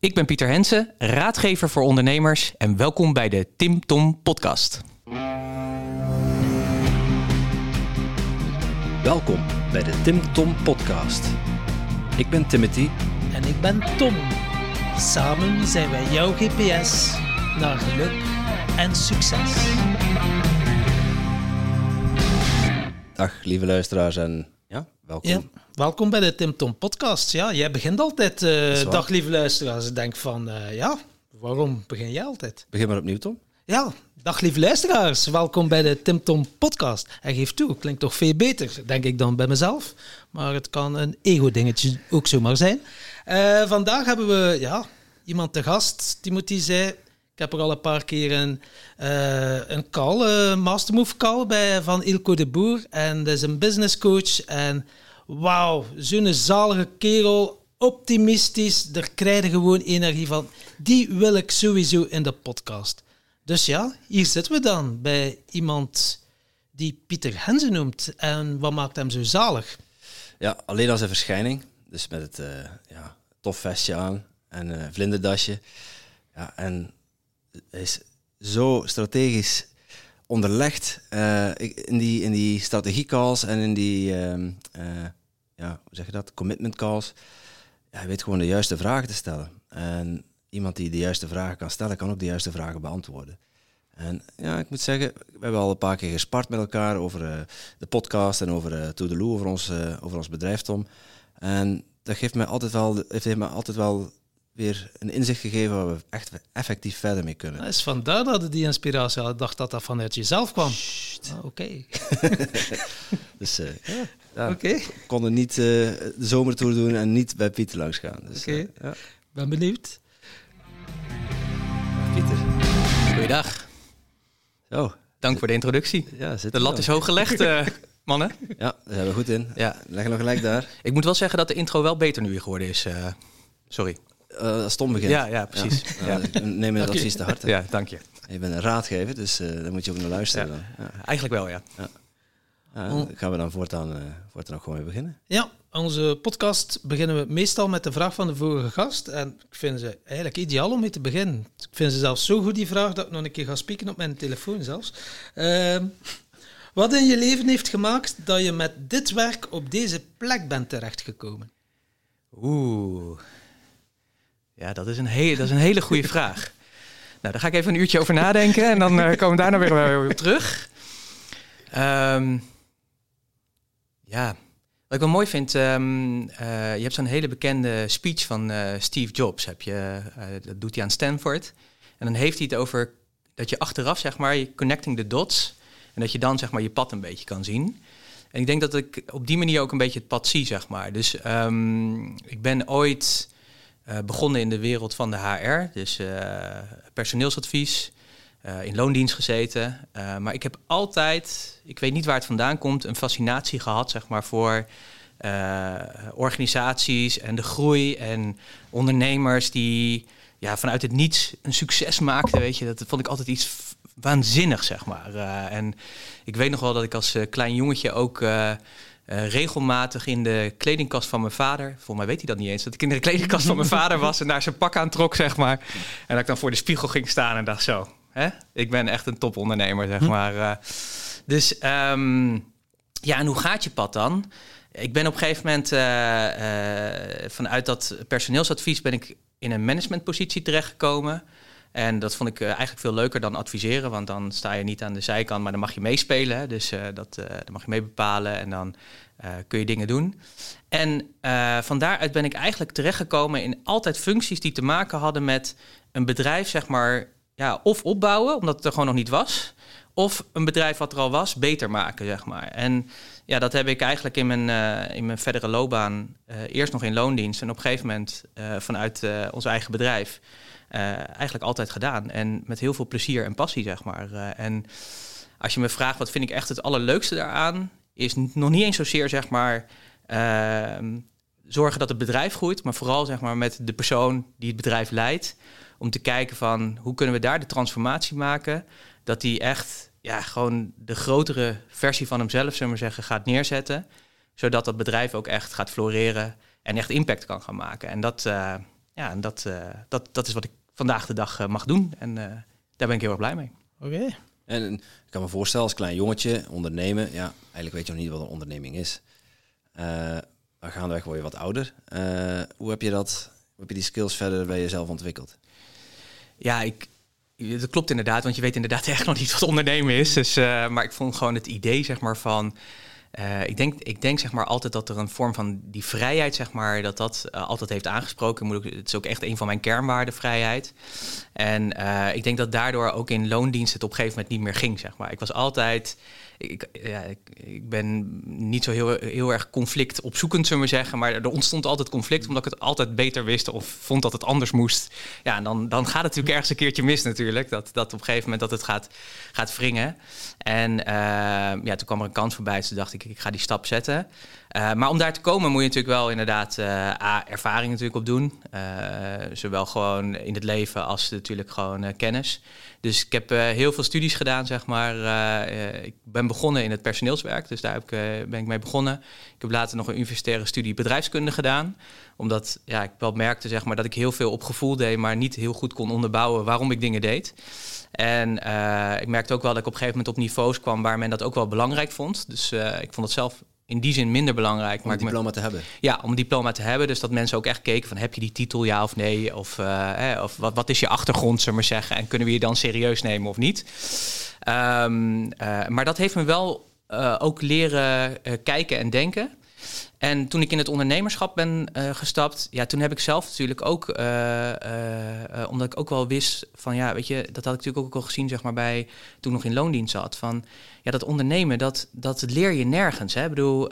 Ik ben Pieter Hensen, raadgever voor ondernemers en welkom bij de Tim Tom podcast. Welkom bij de Tim Tom podcast. Ik ben Timothy En ik ben Tom. Samen zijn wij jouw GPS naar geluk en succes. Dag lieve luisteraars en welkom. Ja, welkom bij de Tim Tom podcast. Ja, jij begint altijd, waar. dag lieve luisteraars. Ik denk van, eh, ja, waarom begin jij altijd? Begin maar opnieuw Tom. Ja, dag lieve luisteraars. Welkom bij de Tim Tom podcast. En geef toe, klinkt toch veel beter, denk ik dan bij mezelf. Maar het kan een ego-dingetje ook zomaar zijn. Eh, vandaag hebben we ja, iemand te gast. Timothy zei, ik heb er al een paar keer een, eh, een call, mastermove call bij van Ilko de Boer. En dat is een business coach. En wauw, zo'n zalige kerel, optimistisch. Daar krijg je gewoon energie van. Die wil ik sowieso in de podcast. Dus ja, hier zitten we dan bij iemand die Pieter Hensen noemt. En wat maakt hem zo zalig? Ja, alleen als een verschijning. Dus met het eh, ja, tof vestje aan en vlinderdasje. Ja, en is zo strategisch onderlegd eh, in die, in die strategiecalls en in die, eh, ja, hoe zeg je dat, commitment calls. Hij weet gewoon de juiste vragen te stellen. En iemand die de juiste vragen kan stellen, kan ook de juiste vragen beantwoorden. En ja, ik moet zeggen, we hebben al een paar keer gespart met elkaar over eh, de podcast en over uh, Toedeloe, over ons, over ons bedrijf, Tom. En dat geeft mij altijd wel, heeft mij altijd wel weer een inzicht gegeven waar we echt effectief verder mee kunnen. Dat is vandaar dat je die inspiratie had. Ik dacht dat dat vanuit jezelf kwam. Ah, Oké. Dus eh, ja, ja, we konden niet eh, de zomertour doen en niet bij Pieter langs gaan. Dus, Oké. eh, ja. Ben benieuwd. Pieter. Goeiedag, Zo, dank voor de introductie. ja, zit De lat wel. is hoog gelegd, eh, mannen. Ja, daar zijn we goed in. Ja. Leg hem nog gelijk daar. Ik moet wel zeggen dat de intro wel beter nu geworden is. eh, sorry. Eh, als Tom begint. Ja, ja, precies. Ja. Ja. Nou, neem je dat advies te harte. Ja, dank je. Je bent een raadgever, dus eh daar moet je ook naar luisteren. Ja. Dan. Ja. Eigenlijk wel, ja. Ja, dan gaan we dan voortaan, eh voortaan ook gewoon weer beginnen. Ja, onze podcast beginnen we meestal met de vraag van de vorige gast. En ik vind ze eigenlijk ideaal om mee te beginnen. Ik vind ze zelfs zo goed, die vraag, dat ik nog een keer ga spieken op mijn telefoon zelfs. Ehm, wat in je leven heeft gemaakt dat je met dit werk op deze plek bent terechtgekomen? Oeh. Ja, dat is een, hele, dat is een hele goede vraag. Nou, daar ga ik even een uurtje over nadenken en dan eh, komen we daarna weer, weer op terug. Ehm, ja, wat ik wel mooi vind, ehm, eh, je hebt zo'n hele bekende speech van eh, Steve Jobs. Heb je, eh, dat doet hij aan Stanford. En dan heeft hij het over dat je achteraf, zeg maar, connecting the dots. En dat je dan, zeg maar, je pad een beetje kan zien. En ik denk dat ik op die manier ook een beetje het pad zie, zeg maar. Dus ehm, ik ben ooit eh, begonnen in de wereld van de HR, dus eh, personeelsadvies, eh, in loondienst gezeten. Maar ik heb altijd, ik weet niet waar het vandaan komt, een fascinatie gehad, zeg maar, voor organisaties en de groei en ondernemers die ja, vanuit het niets een succes maakten, weet je. Dat vond ik altijd iets waanzinnig, zeg maar. En ik weet nog wel dat ik als klein jongetje ook eh, regelmatig in de kledingkast van mijn vader, volgens mij weet hij dat niet eens, dat ik in de kledingkast van mijn vader was en daar zijn pak aan trok, zeg maar. En dat ik dan voor de spiegel ging staan en dacht zo, hè? ik ben echt een topondernemer, zeg maar. Eh, dus ehm, ja, en hoe gaat je pad dan? Ik ben op een gegeven moment eh, vanuit dat personeelsadvies ben ik in een managementpositie terechtgekomen. En dat vond ik eh, eigenlijk veel leuker dan adviseren, want dan sta je niet aan de zijkant, maar dan mag je meespelen. Dus eh, dat, eh, dan mag je mee bepalen en dan kun je dingen doen. En van daaruit ben ik eigenlijk terechtgekomen in altijd functies die te maken hadden met een bedrijf, zeg maar, ja, of opbouwen, omdat het er gewoon nog niet was. Of een bedrijf wat er al was, beter maken, zeg maar. En ja, dat heb ik eigenlijk in mijn, in mijn verdere loopbaan eerst nog in loondienst en op een gegeven moment vanuit ons eigen bedrijf eigenlijk altijd gedaan. En met heel veel plezier en passie, zeg maar. Eh, en als je me vraagt wat vind ik echt het allerleukste daaraan, is nog niet eens zozeer, zeg maar, ehm, zorgen dat het bedrijf groeit, maar vooral zeg maar met de persoon die het bedrijf leidt, om te kijken van hoe kunnen we daar de transformatie maken, dat die echt ja, gewoon de grotere versie van hemzelf, zullen we zeggen, gaat neerzetten, zodat dat bedrijf ook echt gaat floreren en echt impact kan gaan maken. En dat, eh, ja, dat, dat, dat is wat ik vandaag de dag mag doen. En daar ben ik heel erg blij mee. Oké. En ik kan me voorstellen als klein jongetje, ondernemen. Ja, eigenlijk weet je nog niet wat een onderneming is. Uh, maar gaandeweg word je wat ouder. hoe heb je dat, hoe heb je die skills verder bij jezelf ontwikkeld? Ja, ik, dat klopt inderdaad, want je weet inderdaad echt nog niet wat ondernemen is. Dus, uh, maar ik vond gewoon het idee zeg maar, van... Uh, ik, denk, ik denk zeg maar altijd dat er een vorm van die vrijheid, zeg maar, dat dat uh, altijd heeft aangesproken. Moet ook, het is ook echt een van mijn kernwaarden, vrijheid. En ik denk dat daardoor ook in loondienst het op een gegeven moment niet meer ging, zeg maar. Ik was altijd ik, ja, ik, ik, ben niet zo heel, heel erg conflict opzoekend, zullen we zeggen. Maar er ontstond altijd conflict, omdat ik het altijd beter wist of vond dat het anders moest. Ja, en dan, dan gaat het natuurlijk ergens een keertje mis natuurlijk. Dat, dat op een gegeven moment dat het gaat, gaat wringen. En uh, ja, toen kwam er een kans voorbij. Dus toen dacht ik, ik ga die stap zetten. Uh, maar om daar te komen moet je natuurlijk wel inderdaad uh, A, ervaring natuurlijk op doen. zowel gewoon in het leven als natuurlijk gewoon kennis. Dus ik heb heel veel studies gedaan, zeg maar. ik ben begonnen in het personeelswerk, dus daar heb ik, ben ik mee begonnen. Ik heb later nog een universitaire studie bedrijfskunde gedaan. Omdat ja, ik wel merkte zeg maar, dat ik heel veel op gevoel deed, maar niet heel goed kon onderbouwen waarom ik dingen deed. En ik merkte ook wel dat ik op een gegeven moment op niveaus kwam waar men dat ook wel belangrijk vond. Dus ik vond het zelf in die zin minder belangrijk. Om een diploma te hebben? Ja, om een diploma te hebben. Dus dat mensen ook echt keken van heb je die titel ja of nee? Of, uh, of wat, wat is je achtergrond, zullen we maar zeggen? En kunnen we je dan serieus nemen of niet? Um, uh, maar dat heeft me wel uh, ook leren kijken en denken. En toen ik in het ondernemerschap ben uh, gestapt, ja, toen heb ik zelf natuurlijk ook, uh, uh, omdat ik ook wel wist van, ja, weet je, dat had ik natuurlijk ook al gezien, zeg maar, bij toen nog in loondienst zat. Van, ja, dat ondernemen, dat, dat leer je nergens. Hè? Ik bedoel,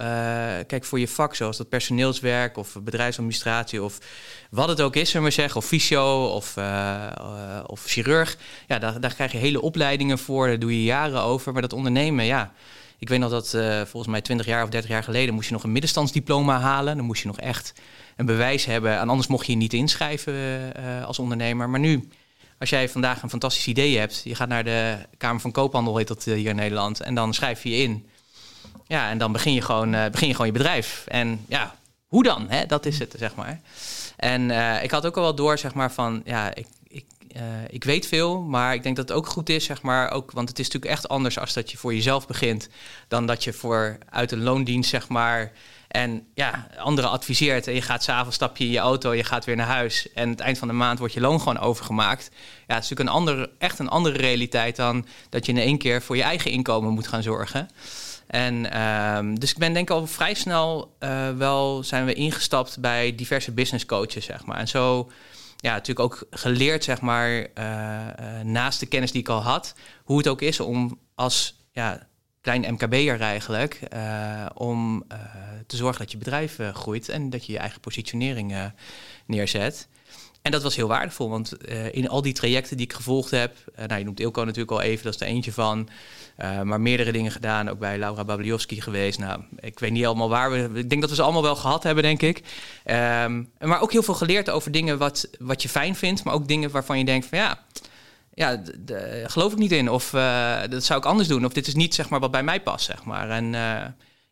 kijk, voor je vak, zoals dat personeelswerk of bedrijfsadministratie of wat het ook is, zullen we zeggen, of fysio of, of chirurg, ja, daar, daar krijg je hele opleidingen voor, daar doe je jaren over. Maar dat ondernemen, ja ik weet nog dat uh, volgens mij 20 jaar of 30 jaar geleden moest je nog een middenstandsdiploma halen. Dan moest je nog echt een bewijs hebben. En anders mocht je je niet inschrijven uh, als ondernemer. Maar nu, als jij vandaag een fantastisch idee hebt, je gaat naar de Kamer van Koophandel, heet dat uh, hier in Nederland, en dan schrijf je je in. Ja, en dan begin je gewoon, begin je, gewoon je bedrijf. En ja, hoe dan? Hè? Dat is het, zeg maar. En ik had ook al wel door, zeg maar, van ja, ik, uh, ik weet veel, maar ik denk dat het ook goed is, zeg maar, ook, want het is natuurlijk echt anders als dat je voor jezelf begint, dan dat je voor uit een loondienst, zeg maar, en ja, anderen adviseert en je gaat s'avonds stap je in je auto, je gaat weer naar huis en het eind van de maand wordt je loon gewoon overgemaakt. Ja, het is natuurlijk een andere, echt een andere realiteit dan dat je in één keer voor je eigen inkomen moet gaan zorgen. En uh, dus ik ben denk ik al vrij snel uh, wel zijn we ingestapt bij diverse business coaches, zeg maar. En zo ja, natuurlijk ook geleerd, zeg maar, uh, uh, naast de kennis die ik al had, hoe het ook is om als ja, klein MKB'er eigenlijk, uh, om te zorgen dat je bedrijf groeit en dat je je eigen positionering neerzet. En dat was heel waardevol, want in al die trajecten die ik gevolgd heb, nou, je noemt Ilko natuurlijk al even, dat is er eentje van. Uh, maar meerdere dingen gedaan, ook bij Laura Babliowski geweest. Nou, ik weet niet allemaal waar we. Ik denk dat we ze allemaal wel gehad hebben, denk ik. Um, maar ook heel veel geleerd over dingen wat, wat je fijn vindt, maar ook dingen waarvan je denkt van ja. Ja, geloof ik niet in. Of dat zou ik anders doen. Of dit is niet zeg maar wat bij mij past, zeg maar. En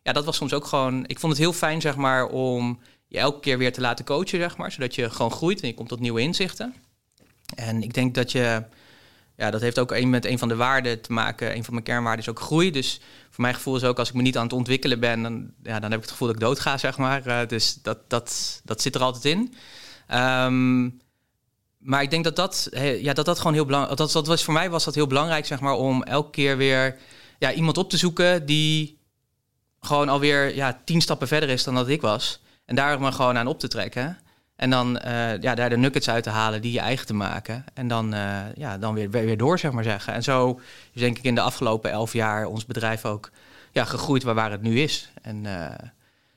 ja, dat was soms ook gewoon. Ik vond het heel fijn, zeg maar, om elke keer weer te laten coachen, zeg maar. Zodat je gewoon groeit en je komt tot nieuwe inzichten. En ik denk dat je ja, dat heeft ook een, met een van de waarden te maken. Een van mijn kernwaarden is ook groei. Dus voor mijn gevoel is ook als ik me niet aan het ontwikkelen ben, dan, ja, dan heb ik het gevoel dat ik doodga, zeg maar. Uh, dus dat, dat, dat zit er altijd in. Um, maar ik denk dat dat, ja, dat, dat gewoon heel belangrijk dat, dat was Voor mij was dat heel belangrijk, zeg maar, om elke keer weer ja, iemand op te zoeken die gewoon alweer ja, tien stappen verder is dan dat ik was. En daar me gewoon aan op te trekken. En dan uh, ja, daar de nuggets uit te halen, die je eigen te maken. En dan, uh, ja, dan weer, weer door, zeg maar zeggen. En zo is denk ik in de afgelopen elf jaar ons bedrijf ook ja, gegroeid waar, waar het nu is. En uh,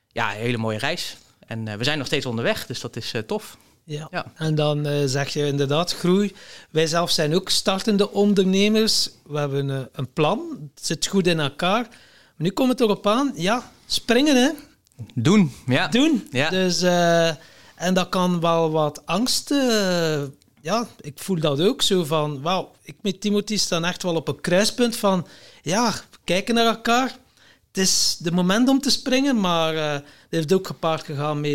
ja, een hele mooie reis. En we zijn nog steeds onderweg, dus dat is tof. Ja. ja. en dan zeg je inderdaad groei. Wij zelf zijn ook startende ondernemers. We hebben een plan, het zit goed in elkaar. Maar nu komt het erop aan, ja, springen hè. Doen, ja. Doen. Ja. Dus... En dat kan wel wat angst. Uh, ja, ik voel dat ook zo van. Wauw, ik met Timothy staan echt wel op een kruispunt van. Ja, we kijken naar elkaar. Het is de moment om te springen, maar uh, het heeft ook gepaard gegaan met.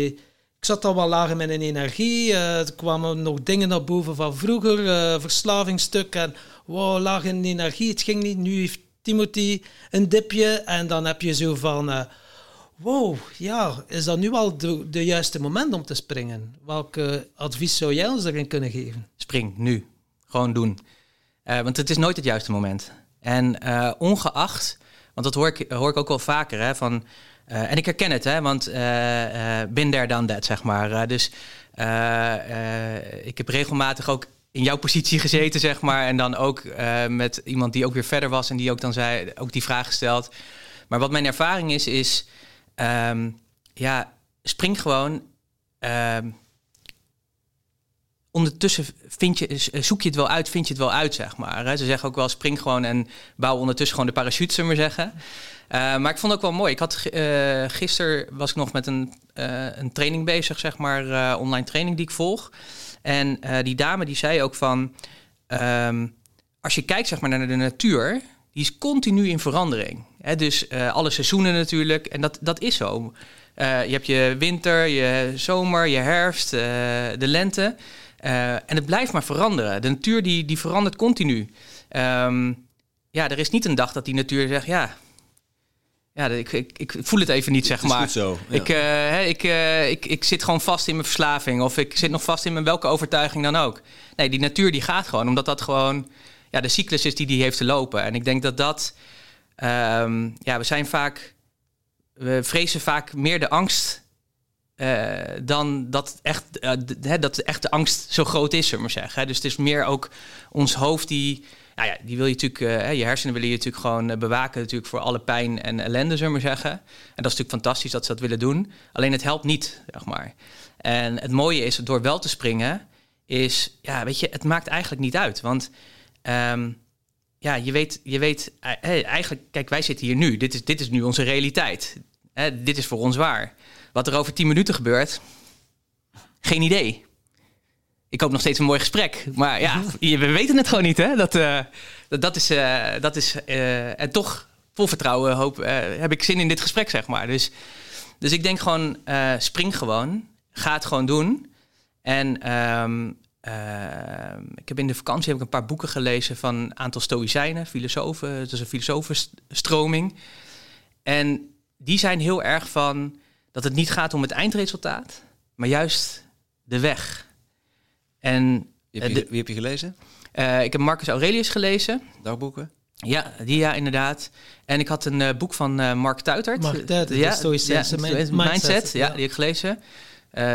Ik zat al wel laag in mijn energie. eh, er kwamen nog dingen naar boven van vroeger, eh verslavingsstuk. En wow, laag in energie, het ging niet. Nu heeft Timothy een dipje. En dan heb je zo van... wow, ja, is dat nu al de, juiste moment om te springen? Welke advies zou jij ons daarin kunnen geven? Spring, nu. Gewoon doen. Eh, want het is nooit het juiste moment. En eh, ongeacht, want dat hoor ik, hoor ik ook wel vaker, hè, van... eh, en ik herken het, hè, want bin there, done that, zeg maar. Dus ik heb regelmatig ook in jouw positie gezeten, zeg maar. En dan ook met iemand die ook weer verder was en die ook dan zei, ook die vraag gesteld. Maar wat mijn ervaring is, is... ehm, ja, spring gewoon... ehm, ondertussen vind je, eh, zoek je het wel uit, vind je het wel uit, zeg maar. Ze zeggen ook wel, spring gewoon en bouw ondertussen gewoon de parachute, zullen we zeggen. Eh, maar ik vond het ook wel mooi. Ik had uh, gisteren was ik nog met een, uh, een training bezig, zeg maar, online training die ik volg. En die dame die zei ook van, um, als je kijkt zeg maar naar de natuur, die is continu in verandering. Hè? Dus uh, alle seizoenen natuurlijk, en dat, dat is zo. je hebt je winter, je zomer, je herfst, de lente. En het blijft maar veranderen. De natuur die, die verandert continu. Um, ja, er is niet een dag dat die natuur zegt, ja, ja ik, ik, ik voel het even niet, zeg het is maar. Goed zo. Ja. Ik, uh, ik, uh, ik, ik zit gewoon vast in mijn verslaving of ik zit nog vast in mijn welke overtuiging dan ook. Nee, die natuur die gaat gewoon, omdat dat gewoon ja, de cyclus is die die heeft te lopen. En ik denk dat dat, um, ja, we zijn vaak, we vrezen vaak meer de angst uh, dan dat echt, uh, de, dat echt de angst zo groot is, zullen we maar zeggen. Dus het is meer ook ons hoofd die, nou ja, die wil je natuurlijk, uh, je hersenen willen je natuurlijk gewoon bewaken natuurlijk voor alle pijn en ellende, zullen we maar zeggen. En dat is natuurlijk fantastisch dat ze dat willen doen. Alleen het helpt niet, zeg maar. En het mooie is, door wel te springen, is, ja, weet je, het maakt eigenlijk niet uit. Want um, ja, je weet, je weet hey, eigenlijk, kijk, wij zitten hier nu. Dit is, dit is nu onze realiteit. Hè, dit is voor ons waar. Wat er over tien minuten gebeurt, geen idee. Ik hoop nog steeds een mooi gesprek. Maar ja, we weten het gewoon niet. Hè? Dat, uh, dat, dat is. Uh, dat is uh, en toch, vol vertrouwen, hoop, heb ik zin in dit gesprek, zeg maar. Dus, dus ik denk gewoon, spring gewoon. Ga het gewoon doen. En um, ik heb in de vakantie heb ik een paar boeken gelezen van een aantal stoïcijnen, filosofen. Het is een filosofenstroming. En die zijn heel erg van dat het niet gaat om het eindresultaat, maar juist de weg. En, wie, heb je, de, wie heb je gelezen? Uh, ik heb Marcus Aurelius gelezen. Dagboeken? Ja, die ja, inderdaad. En ik had een uh, boek van uh, Mark Tuitert. Mark Tuitert, ja, Stoïcijnse ja, mindset, mindset. Ja, die heb ik gelezen.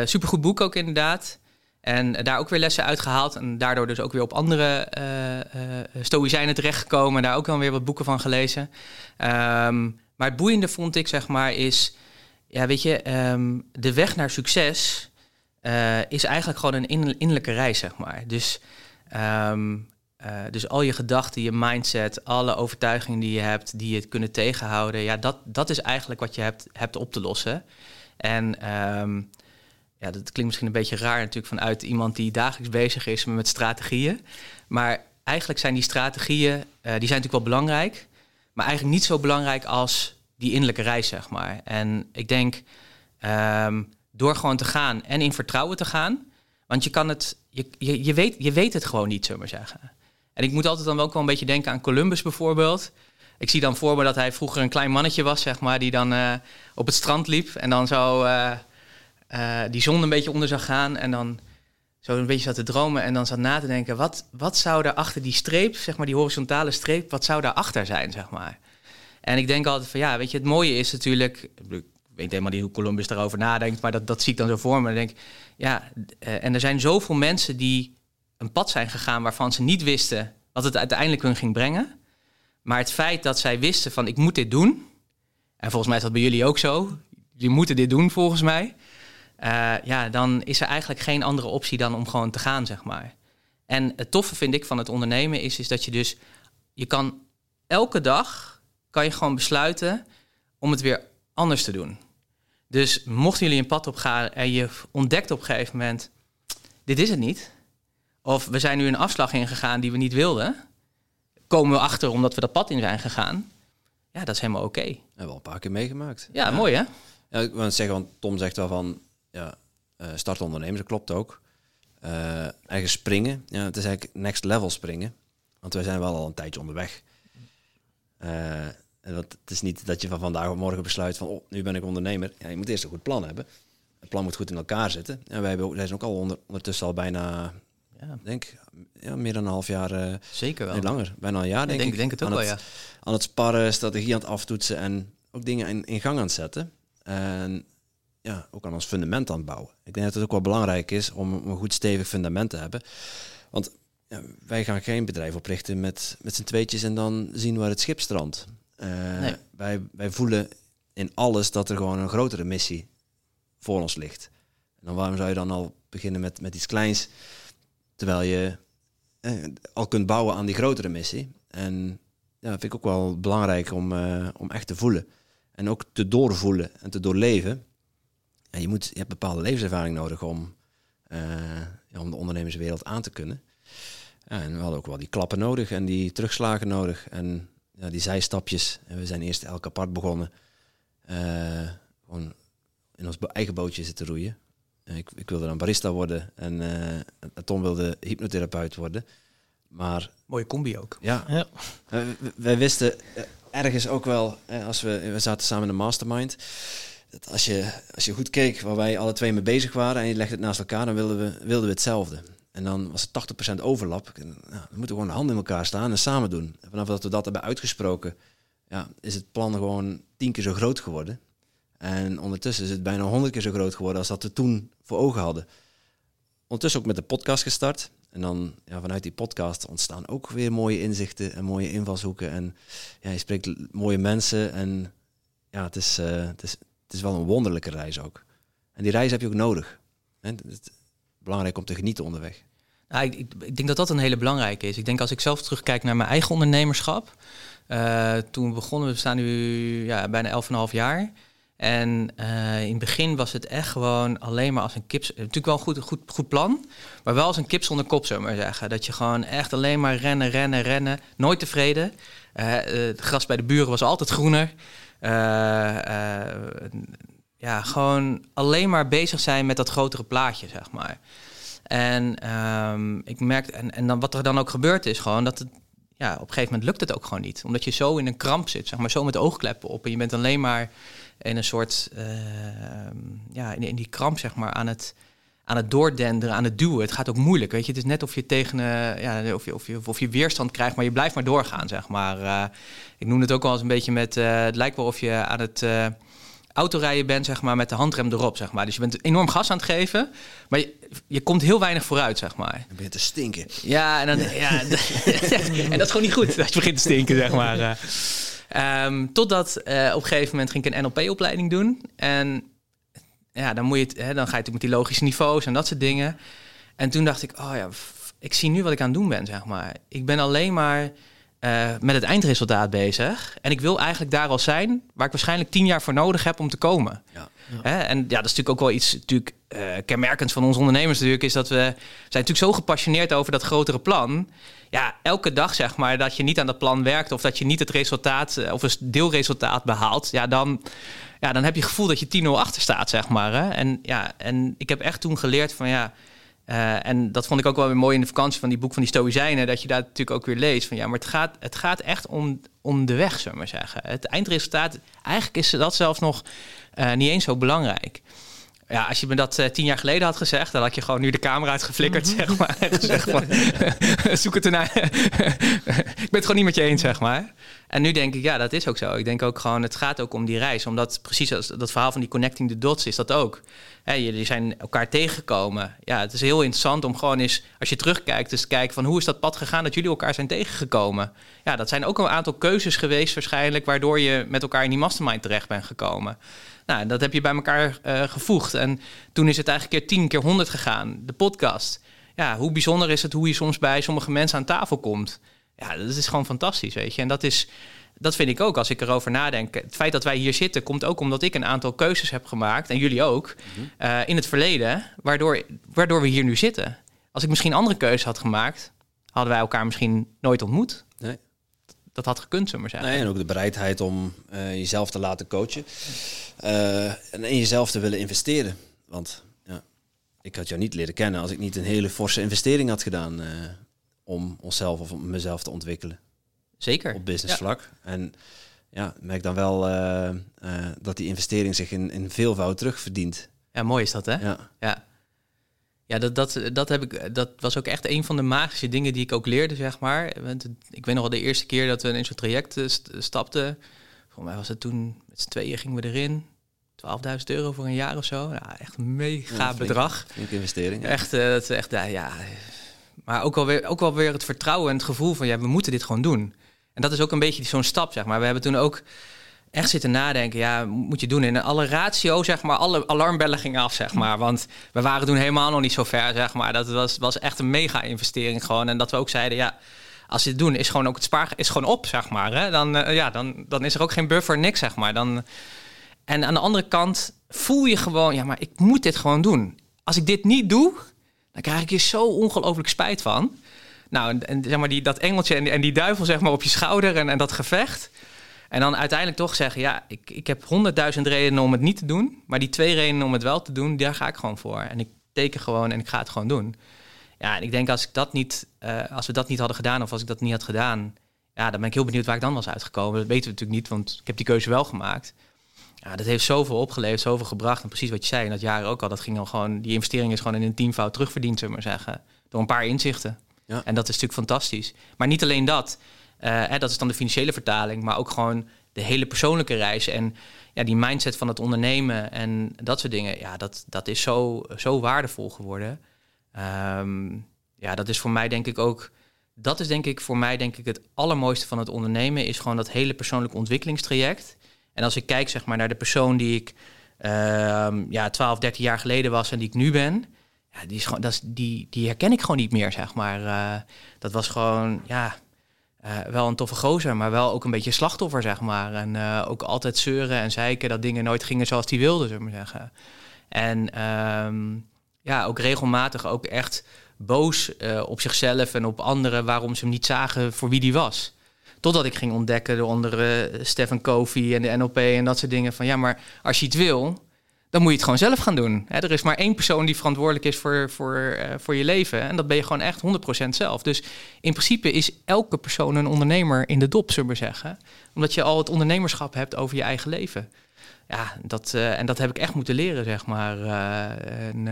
supergoed boek ook inderdaad. En daar ook weer lessen uitgehaald. En daardoor dus ook weer op andere uh, stoïcijnen terechtgekomen. En daar ook dan weer wat boeken van gelezen. Um, maar het boeiende vond ik, zeg maar, is... Ja, weet je, um, de weg naar succes uh, is eigenlijk gewoon een innerlijke reis, zeg maar. Dus, uh, dus al je gedachten, je mindset, alle overtuigingen die je hebt, die je kunnen tegenhouden, ja, dat, dat is eigenlijk wat je hebt, hebt op te lossen. En ja, dat klinkt misschien een beetje raar natuurlijk vanuit iemand die dagelijks bezig is met strategieën. Maar eigenlijk zijn die strategieën, uh, die zijn natuurlijk wel belangrijk, maar eigenlijk niet zo belangrijk als die innerlijke reis, zeg maar. En ik denk, um, door gewoon te gaan en in vertrouwen te gaan, want je kan het, je, je, je, weet, je weet het gewoon niet, zullen maar zeggen. En ik moet altijd dan ook wel een beetje denken aan Columbus bijvoorbeeld. Ik zie dan voor me dat hij vroeger een klein mannetje was, zeg maar, die dan uh, op het strand liep en dan zo uh, uh, die zon een beetje onder zou gaan en dan zo een beetje zat te dromen en dan zat na te denken, wat, wat zou er achter die streep, zeg maar die horizontale streep, wat zou daar achter zijn, zeg maar. En ik denk altijd van ja, weet je, het mooie is natuurlijk, ik weet helemaal niet hoe Columbus daarover nadenkt, maar dat, dat zie ik dan zo voor me. Dan denk ja, uh, en er zijn zoveel mensen die een pad zijn gegaan waarvan ze niet wisten wat het uiteindelijk hun ging brengen. Maar het feit dat zij wisten van ik moet dit doen, en volgens mij is dat bij jullie ook zo, jullie moeten dit doen volgens mij. Uh, ja, dan is er eigenlijk geen andere optie dan om gewoon te gaan, zeg maar. En het toffe vind ik van het ondernemen is, is dat je dus, je kan elke dag, kan je gewoon besluiten om het weer anders te doen. Dus mochten jullie een pad op gaan en je ontdekt op een gegeven moment, dit is het niet. Of we zijn nu een afslag ingegaan die we niet wilden. Komen we achter omdat we dat pad in zijn gegaan. Ja, dat is helemaal oké. Okay. Hebben we al een paar keer meegemaakt. Ja, ja, mooi hè? Ja, ik wil zeggen, want Tom zegt wel van, ja, uh, startondernemers, dat klopt ook. Uh, ergens springen, ja, het is eigenlijk next level springen. Want wij zijn wel al een tijdje onderweg. Uh, en dat, het is niet dat je van vandaag op morgen besluit van, oh, nu ben ik ondernemer. Ja, je moet eerst een goed plan hebben. Het plan moet goed in elkaar zitten. En wij, hebben wij zijn ook al onder, ondertussen al bijna, ja. denk ja, meer dan een half jaar. Uh, Zeker wel. Nee, langer, bijna een jaar denk, denk ik. denk het ook wel, ja. Aan het sparren, strategie aan het aftoetsen en ook dingen in, in gang aan het zetten. En ja, ook aan ons fundament aan het bouwen. Ik denk dat het ook wel belangrijk is om een goed stevig fundament te hebben. Want ja, wij gaan geen bedrijf oprichten met, met z'n tweetjes en dan zien waar het schip strandt. Uh, nee. wij, wij voelen in alles dat er gewoon een grotere missie voor ons ligt. En dan waarom zou je dan al beginnen met, met iets kleins, terwijl je eh, al kunt bouwen aan die grotere missie. En ja, dat vind ik ook wel belangrijk om, uh, om echt te voelen. En ook te doorvoelen en te doorleven. En je, moet, je hebt bepaalde levenservaring nodig om, uh, ja, om de ondernemerswereld aan te kunnen. Ja, en we hadden ook wel die klappen nodig en die terugslagen nodig. En ja, die zijstapjes. En we zijn eerst elk apart begonnen. Uh, gewoon in ons eigen bootje zitten roeien. Ik, ik, wilde dan barista worden en uh, Tom wilde hypnotherapeut worden. Maar, Mooie combi ook. Ja, ja. Uh, wij wisten ergens ook wel, als we, we zaten samen in de mastermind, dat als je, als je goed keek waar wij alle twee mee bezig waren en je legde het naast elkaar, dan wilden we, wilden we hetzelfde. En dan was het 80% overlap. Nou, dan moeten we gewoon de handen in elkaar staan en samen doen. En vanaf dat we dat hebben uitgesproken, ja, is het plan gewoon tien keer zo groot geworden. En ondertussen is het bijna honderd keer zo groot geworden als dat we toen voor ogen hadden. Ondertussen ook met de podcast gestart. En dan ja, vanuit die podcast ontstaan ook weer mooie inzichten en mooie invalshoeken. En ja, je spreekt mooie mensen. En ja, het is, uh, het, is, het is wel een wonderlijke reis ook. En die reis heb je ook nodig. Het belangrijk om te genieten onderweg. Nou, ik, ik, denk dat dat een hele belangrijke is. Ik denk als ik zelf terugkijk naar mijn eigen ondernemerschap. Uh, toen begonnen we, staan nu ja, bijna 11,5 jaar. En uh, in het begin was het echt gewoon alleen maar als een kip. Natuurlijk wel een goed, goed, goed plan, maar wel als een kip zonder kop, zou maar zeggen. Dat je gewoon echt alleen maar rennen, rennen, rennen. Nooit tevreden. Uh, het gras bij de buren was altijd groener. Uh, ja, gewoon alleen maar bezig zijn met dat grotere plaatje, zeg maar. En um, ik merkte, en, en dan wat er dan ook gebeurt is gewoon dat het ja, op een gegeven moment lukt het ook gewoon niet. Omdat je zo in een kramp zit, zeg maar, zo met oogkleppen op. En je bent alleen maar in een soort, uh, ja, in, in, die kramp, zeg maar, aan het, aan het doordenderen, aan het duwen. Het gaat ook moeilijk, weet je. Het is net of je tegen, uh, ja, of je, of, je, of je weerstand krijgt, maar je blijft maar doorgaan, zeg maar. Uh, ik noem het ook wel eens een beetje met, het lijkt wel of je aan het autorijden bent, zeg maar, met de handrem erop, zeg maar. Dus je bent enorm gas aan het geven, maar je, je komt heel weinig vooruit, zeg maar. Je te stinken. Ja, en, dan, ja. en dat is gewoon niet goed, dat je begint te stinken, zeg maar. Um, totdat uh, op een gegeven moment ging ik een NLP-opleiding doen. En ja, dan, moet je het, hè, dan ga je met die logische niveaus en dat soort dingen. En toen dacht ik, oh ja, ik zie nu wat ik aan het doen ben, zeg maar. Ik ben alleen maar uh, met het eindresultaat bezig. En ik wil eigenlijk daar al zijn waar ik waarschijnlijk tien jaar voor nodig heb om te komen. Ja. Ja. Hè? En ja, dat is natuurlijk ook wel iets natuurlijk, uh, kenmerkends van onze ondernemers natuurlijk, is dat we zijn natuurlijk zo gepassioneerd over dat grotere plan. Ja, elke dag zeg maar dat je niet aan dat plan werkt of dat je niet het resultaat uh, of een deelresultaat behaalt, ja, dan, ja, dan heb je het gevoel dat je 10-0 achter staat, zeg maar. Hè? En ja, en ik heb echt toen geleerd van ja, uh, en dat vond ik ook wel weer mooi in de vakantie van die boek van die Stoïcijnen, dat je daar natuurlijk ook weer leest van ja, maar het gaat, het gaat echt om, om de weg, zullen we maar zeggen. Het eindresultaat, eigenlijk is dat zelfs nog uh, niet eens zo belangrijk. Ja, als je me dat uh, tien jaar geleden had gezegd, dan had je gewoon nu de camera uitgeflikkerd, mm -hmm. zeg maar. En gezegd van, zoek het ernaar. ik ben het gewoon niet met je eens, zeg maar. En nu denk ik, ja, dat is ook zo. Ik denk ook gewoon, het gaat ook om die reis. Omdat precies als dat verhaal van die connecting the dots is dat ook. Hè, jullie zijn elkaar tegengekomen. Ja, het is heel interessant om gewoon eens, als je terugkijkt, dus te kijken van hoe is dat pad gegaan dat jullie elkaar zijn tegengekomen. Ja, dat zijn ook een aantal keuzes geweest waarschijnlijk, waardoor je met elkaar in die mastermind terecht bent gekomen. Nou, dat heb je bij elkaar uh, gevoegd. En toen is het eigenlijk keer 10, keer 100 gegaan. De podcast. Ja, hoe bijzonder is het hoe je soms bij sommige mensen aan tafel komt. Ja, dat is gewoon fantastisch, weet je. En dat is, dat vind ik ook als ik erover nadenk. Het feit dat wij hier zitten komt ook omdat ik een aantal keuzes heb gemaakt, en jullie ook, mm-hmm. uh, in het verleden, waardoor, waardoor we hier nu zitten. Als ik misschien andere keuzes had gemaakt, hadden wij elkaar misschien nooit ontmoet. Dat had gekund, zullen maar zeggen. Nee, en ook de bereidheid om uh, jezelf te laten coachen. Uh, en in jezelf te willen investeren. Want ja, ik had jou niet leren kennen als ik niet een hele forse investering had gedaan eh, om onszelf of om mezelf te ontwikkelen Zeker. op business Ja. vlak. En ja, merk dan wel eh, eh, dat die investering zich in, in veelvoud terugverdient. Ja, mooi is dat, hè? Ja. Ja, ja dat, dat, dat, heb ik, dat was ook echt een van de magische dingen die ik ook leerde, zeg maar. Want Ik weet nog wel de eerste keer dat we in zo'n traject eh, st- stapten. Volgens mij was het toen, met z'n tweeën gingen we erin. 12.000 euro voor een jaar of zo. Ja, echt een mega Ja, flink. bedrag. Flinke investering. ja. Echt, eh, dat is echt, ja, ja. Maar ook wel, weer, ook wel weer het vertrouwen en het gevoel van, ja, we moeten dit gewoon doen. En dat is ook een beetje zo'n stap, zeg maar. We hebben toen ook echt zitten nadenken, ja, moet je doen. En alle ratio, zeg maar, alle alarmbellen gingen af, zeg maar. Want we waren toen helemaal nog niet zo ver, zeg maar. Dat was, was echt een mega investering gewoon. En dat we ook zeiden, ja, als je het doen, is gewoon ook het spaar is gewoon op, zeg maar. Hè? Dan, eh, ja, dan, dan is er ook geen buffer, niks, zeg maar. Dan, en aan de andere kant voel je gewoon, ja, maar ik moet dit gewoon doen. Als ik dit niet doe, dan krijg ik hier zo ongelooflijk spijt van. Nou, en, en zeg maar die, dat engeltje en, en die duivel zeg maar op je schouder en, en dat gevecht. En dan uiteindelijk toch zeggen, ja, ik, ik heb honderdduizend redenen om het niet te doen. Maar die twee redenen om het wel te doen, daar ga ik gewoon voor. En ik teken gewoon en ik ga het gewoon doen. Ja, en ik denk als ik dat niet, eh, als we dat niet hadden gedaan of als ik dat niet had gedaan, ja, dan ben ik heel benieuwd waar ik dan was uitgekomen. Dat weten we natuurlijk niet, want ik heb die keuze wel gemaakt. Ja, dat heeft zoveel opgeleverd, zoveel gebracht. En precies wat je zei, in dat jaar ook al, dat ging dan gewoon, die investering is gewoon in een tienvoud terugverdiend, zullen we maar zeggen. Door een paar inzichten. Ja. En dat is natuurlijk fantastisch. Maar niet alleen dat, hè, dat is dan de financiële vertaling, maar ook gewoon de hele persoonlijke reis. En ja, die mindset van het ondernemen en dat soort dingen, ja, dat, dat is zo, zo waardevol geworden. Ehm, ja, dat is voor mij denk ik ook, dat is denk ik voor mij denk ik het allermooiste van het ondernemen, is gewoon dat hele persoonlijke ontwikkelingstraject. En als ik kijk zeg maar naar de persoon die ik ehm, ja, 12, 13 jaar geleden was en die ik nu ben, ja, die, is gewoon, dat is, die, die herken ik gewoon niet meer, zeg maar. Eh, dat was gewoon, ja, eh, wel een toffe gozer, maar wel ook een beetje slachtoffer, zeg maar. En eh, ook altijd zeuren en zeiken dat dingen nooit gingen zoals hij wilde, zullen we zeggen. En ehm, ja, ook regelmatig ook echt boos eh, op zichzelf en op anderen waarom ze hem niet zagen voor wie die was. Totdat ik ging ontdekken door onder Stephen Covey en de NLP en dat soort dingen van ja, maar als je het wil, dan moet je het gewoon zelf gaan doen. Er is maar één persoon die verantwoordelijk is voor, voor, eh, voor je leven. En dat ben je gewoon echt 100% zelf. Dus in principe is elke persoon een ondernemer in de dop, zullen we zeggen. Omdat je al het ondernemerschap hebt over je eigen leven. Ja, dat, eh, en dat heb ik echt moeten leren, zeg maar. Eh, en,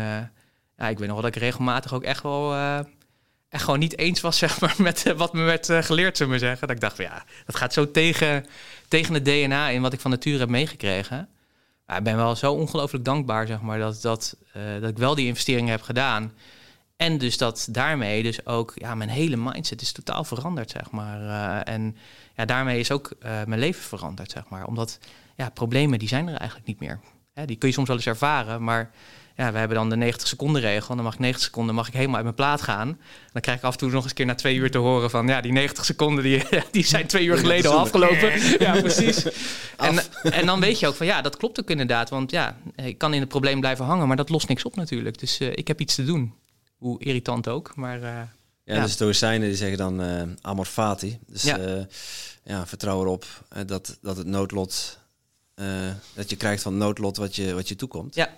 ja, ik weet nog wel dat ik regelmatig ook echt wel... echt gewoon niet eens was, zeg maar, met wat me werd geleerd, zullen we zeggen. Dat ik dacht, ja, dat gaat zo tegen, tegen het DNA in wat ik van nature heb meegekregen. Maar ik ben wel zo ongelooflijk dankbaar, zeg maar, dat, dat, eh, dat ik wel die investeringen heb gedaan. En dus dat daarmee dus ook, ja, mijn hele mindset is totaal veranderd, zeg maar. Eh, en ja, daarmee is ook eh, mijn leven veranderd, zeg maar. Omdat, ja, problemen, die zijn er eigenlijk niet meer. Die kun je soms wel eens ervaren, maar ja, we hebben dan de 90 seconden regel. Dan mag ik 90 seconden mag ik helemaal uit mijn plaat gaan. Dan krijg ik af en toe nog eens een keer na twee uur te horen van... ja, die 90 seconden die, die zijn twee uur geleden al afgelopen. Ja, precies. En, en dan weet je ook van ja, dat klopt ook inderdaad. Want ja, ik kan in het probleem blijven hangen, maar dat lost niks op natuurlijk. Dus eh, ik heb iets te doen. Hoe irritant ook, maar... eh, Ja, Ja. de Stoïcijnen die zeggen dan eh amor fati. Dus Ja. ja, ja vertrouw erop dat, dat het noodlot, dat je krijgt van het noodlot wat je, wat je toekomt. Ja.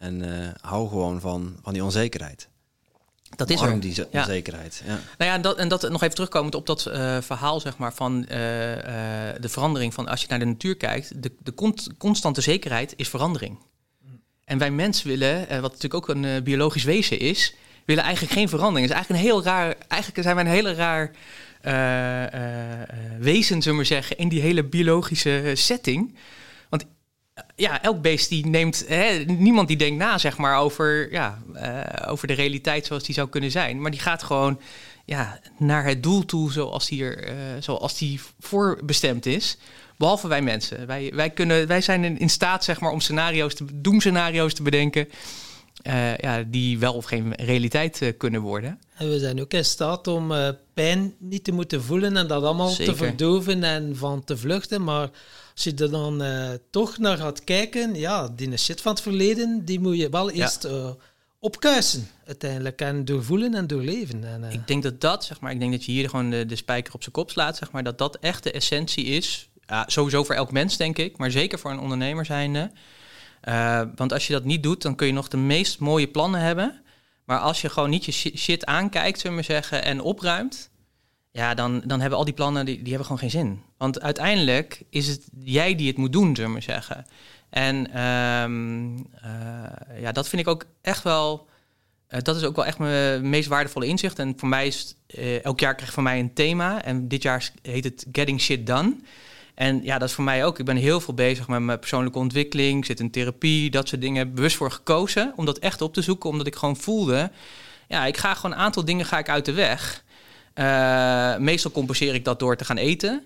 En eh, hou gewoon van, van die onzekerheid. dat is Omarm er. die Ja. onzekerheid. Ja. Nou ja, en dat, en dat nog even terugkomend op dat eh, verhaal, zeg maar, van eh, de verandering van als je naar de natuur kijkt, de, de constante zekerheid is verandering. En wij mensen willen, wat natuurlijk ook een biologisch wezen is, willen eigenlijk geen verandering. Het is eigenlijk een heel raar, eigenlijk zijn wij een hele raar wezen, zullen we maar zeggen, in die hele biologische setting. Ja, elk beest die neemt, hè, niemand die denkt na, zeg maar, over, ja, eh, over de realiteit zoals die zou kunnen zijn. Maar die gaat gewoon ja, naar het doel toe zoals die, er, eh, zoals die voorbestemd is. Behalve wij mensen. Wij, wij, kunnen, wij zijn in, in staat zeg maar, om scenario's te, doemscenario's te bedenken. eh, ja, die wel of geen realiteit kunnen worden. En we zijn ook in staat om eh, pijn niet te moeten voelen en dat allemaal Zeker. te verdoven en van te vluchten. Maar als je er dan eh, toch naar gaat kijken, ja, die shit van het verleden, die moet je wel Ja. eerst eh, opkuisen uiteindelijk. En doorvoelen en doorleven. En, eh, Ik denk dat dat, zeg maar, ik denk dat je hier gewoon de, de spijker op zijn kop slaat, zeg maar, dat dat echt de essentie is. Ja, sowieso voor elk mens, denk ik, maar zeker voor een ondernemer zijnde. Uh, want als je dat niet doet, dan kun je nog de meest mooie plannen hebben. Maar als je gewoon niet je shit aankijkt, zullen we zeggen, en opruimt, ja, dan, dan hebben al die plannen, die, die hebben gewoon geen zin. Want uiteindelijk is het jij die het moet doen, zullen we maar zeggen. En um, uh, ja, dat vind ik ook echt wel uh, dat is ook wel echt mijn meest waardevolle inzicht. En voor mij is uh, elk jaar krijg ik mij een thema. En dit jaar heet het Getting Shit Done. En ja, dat is voor mij ook. Ik ben heel veel bezig met mijn persoonlijke ontwikkeling. zit in therapie, dat soort dingen. Bewust voor gekozen om dat echt op te zoeken. Omdat ik gewoon voelde... Ja, ik ga gewoon een aantal dingen ga ik uit de weg. Uh, meestal compenseer ik dat door te gaan eten.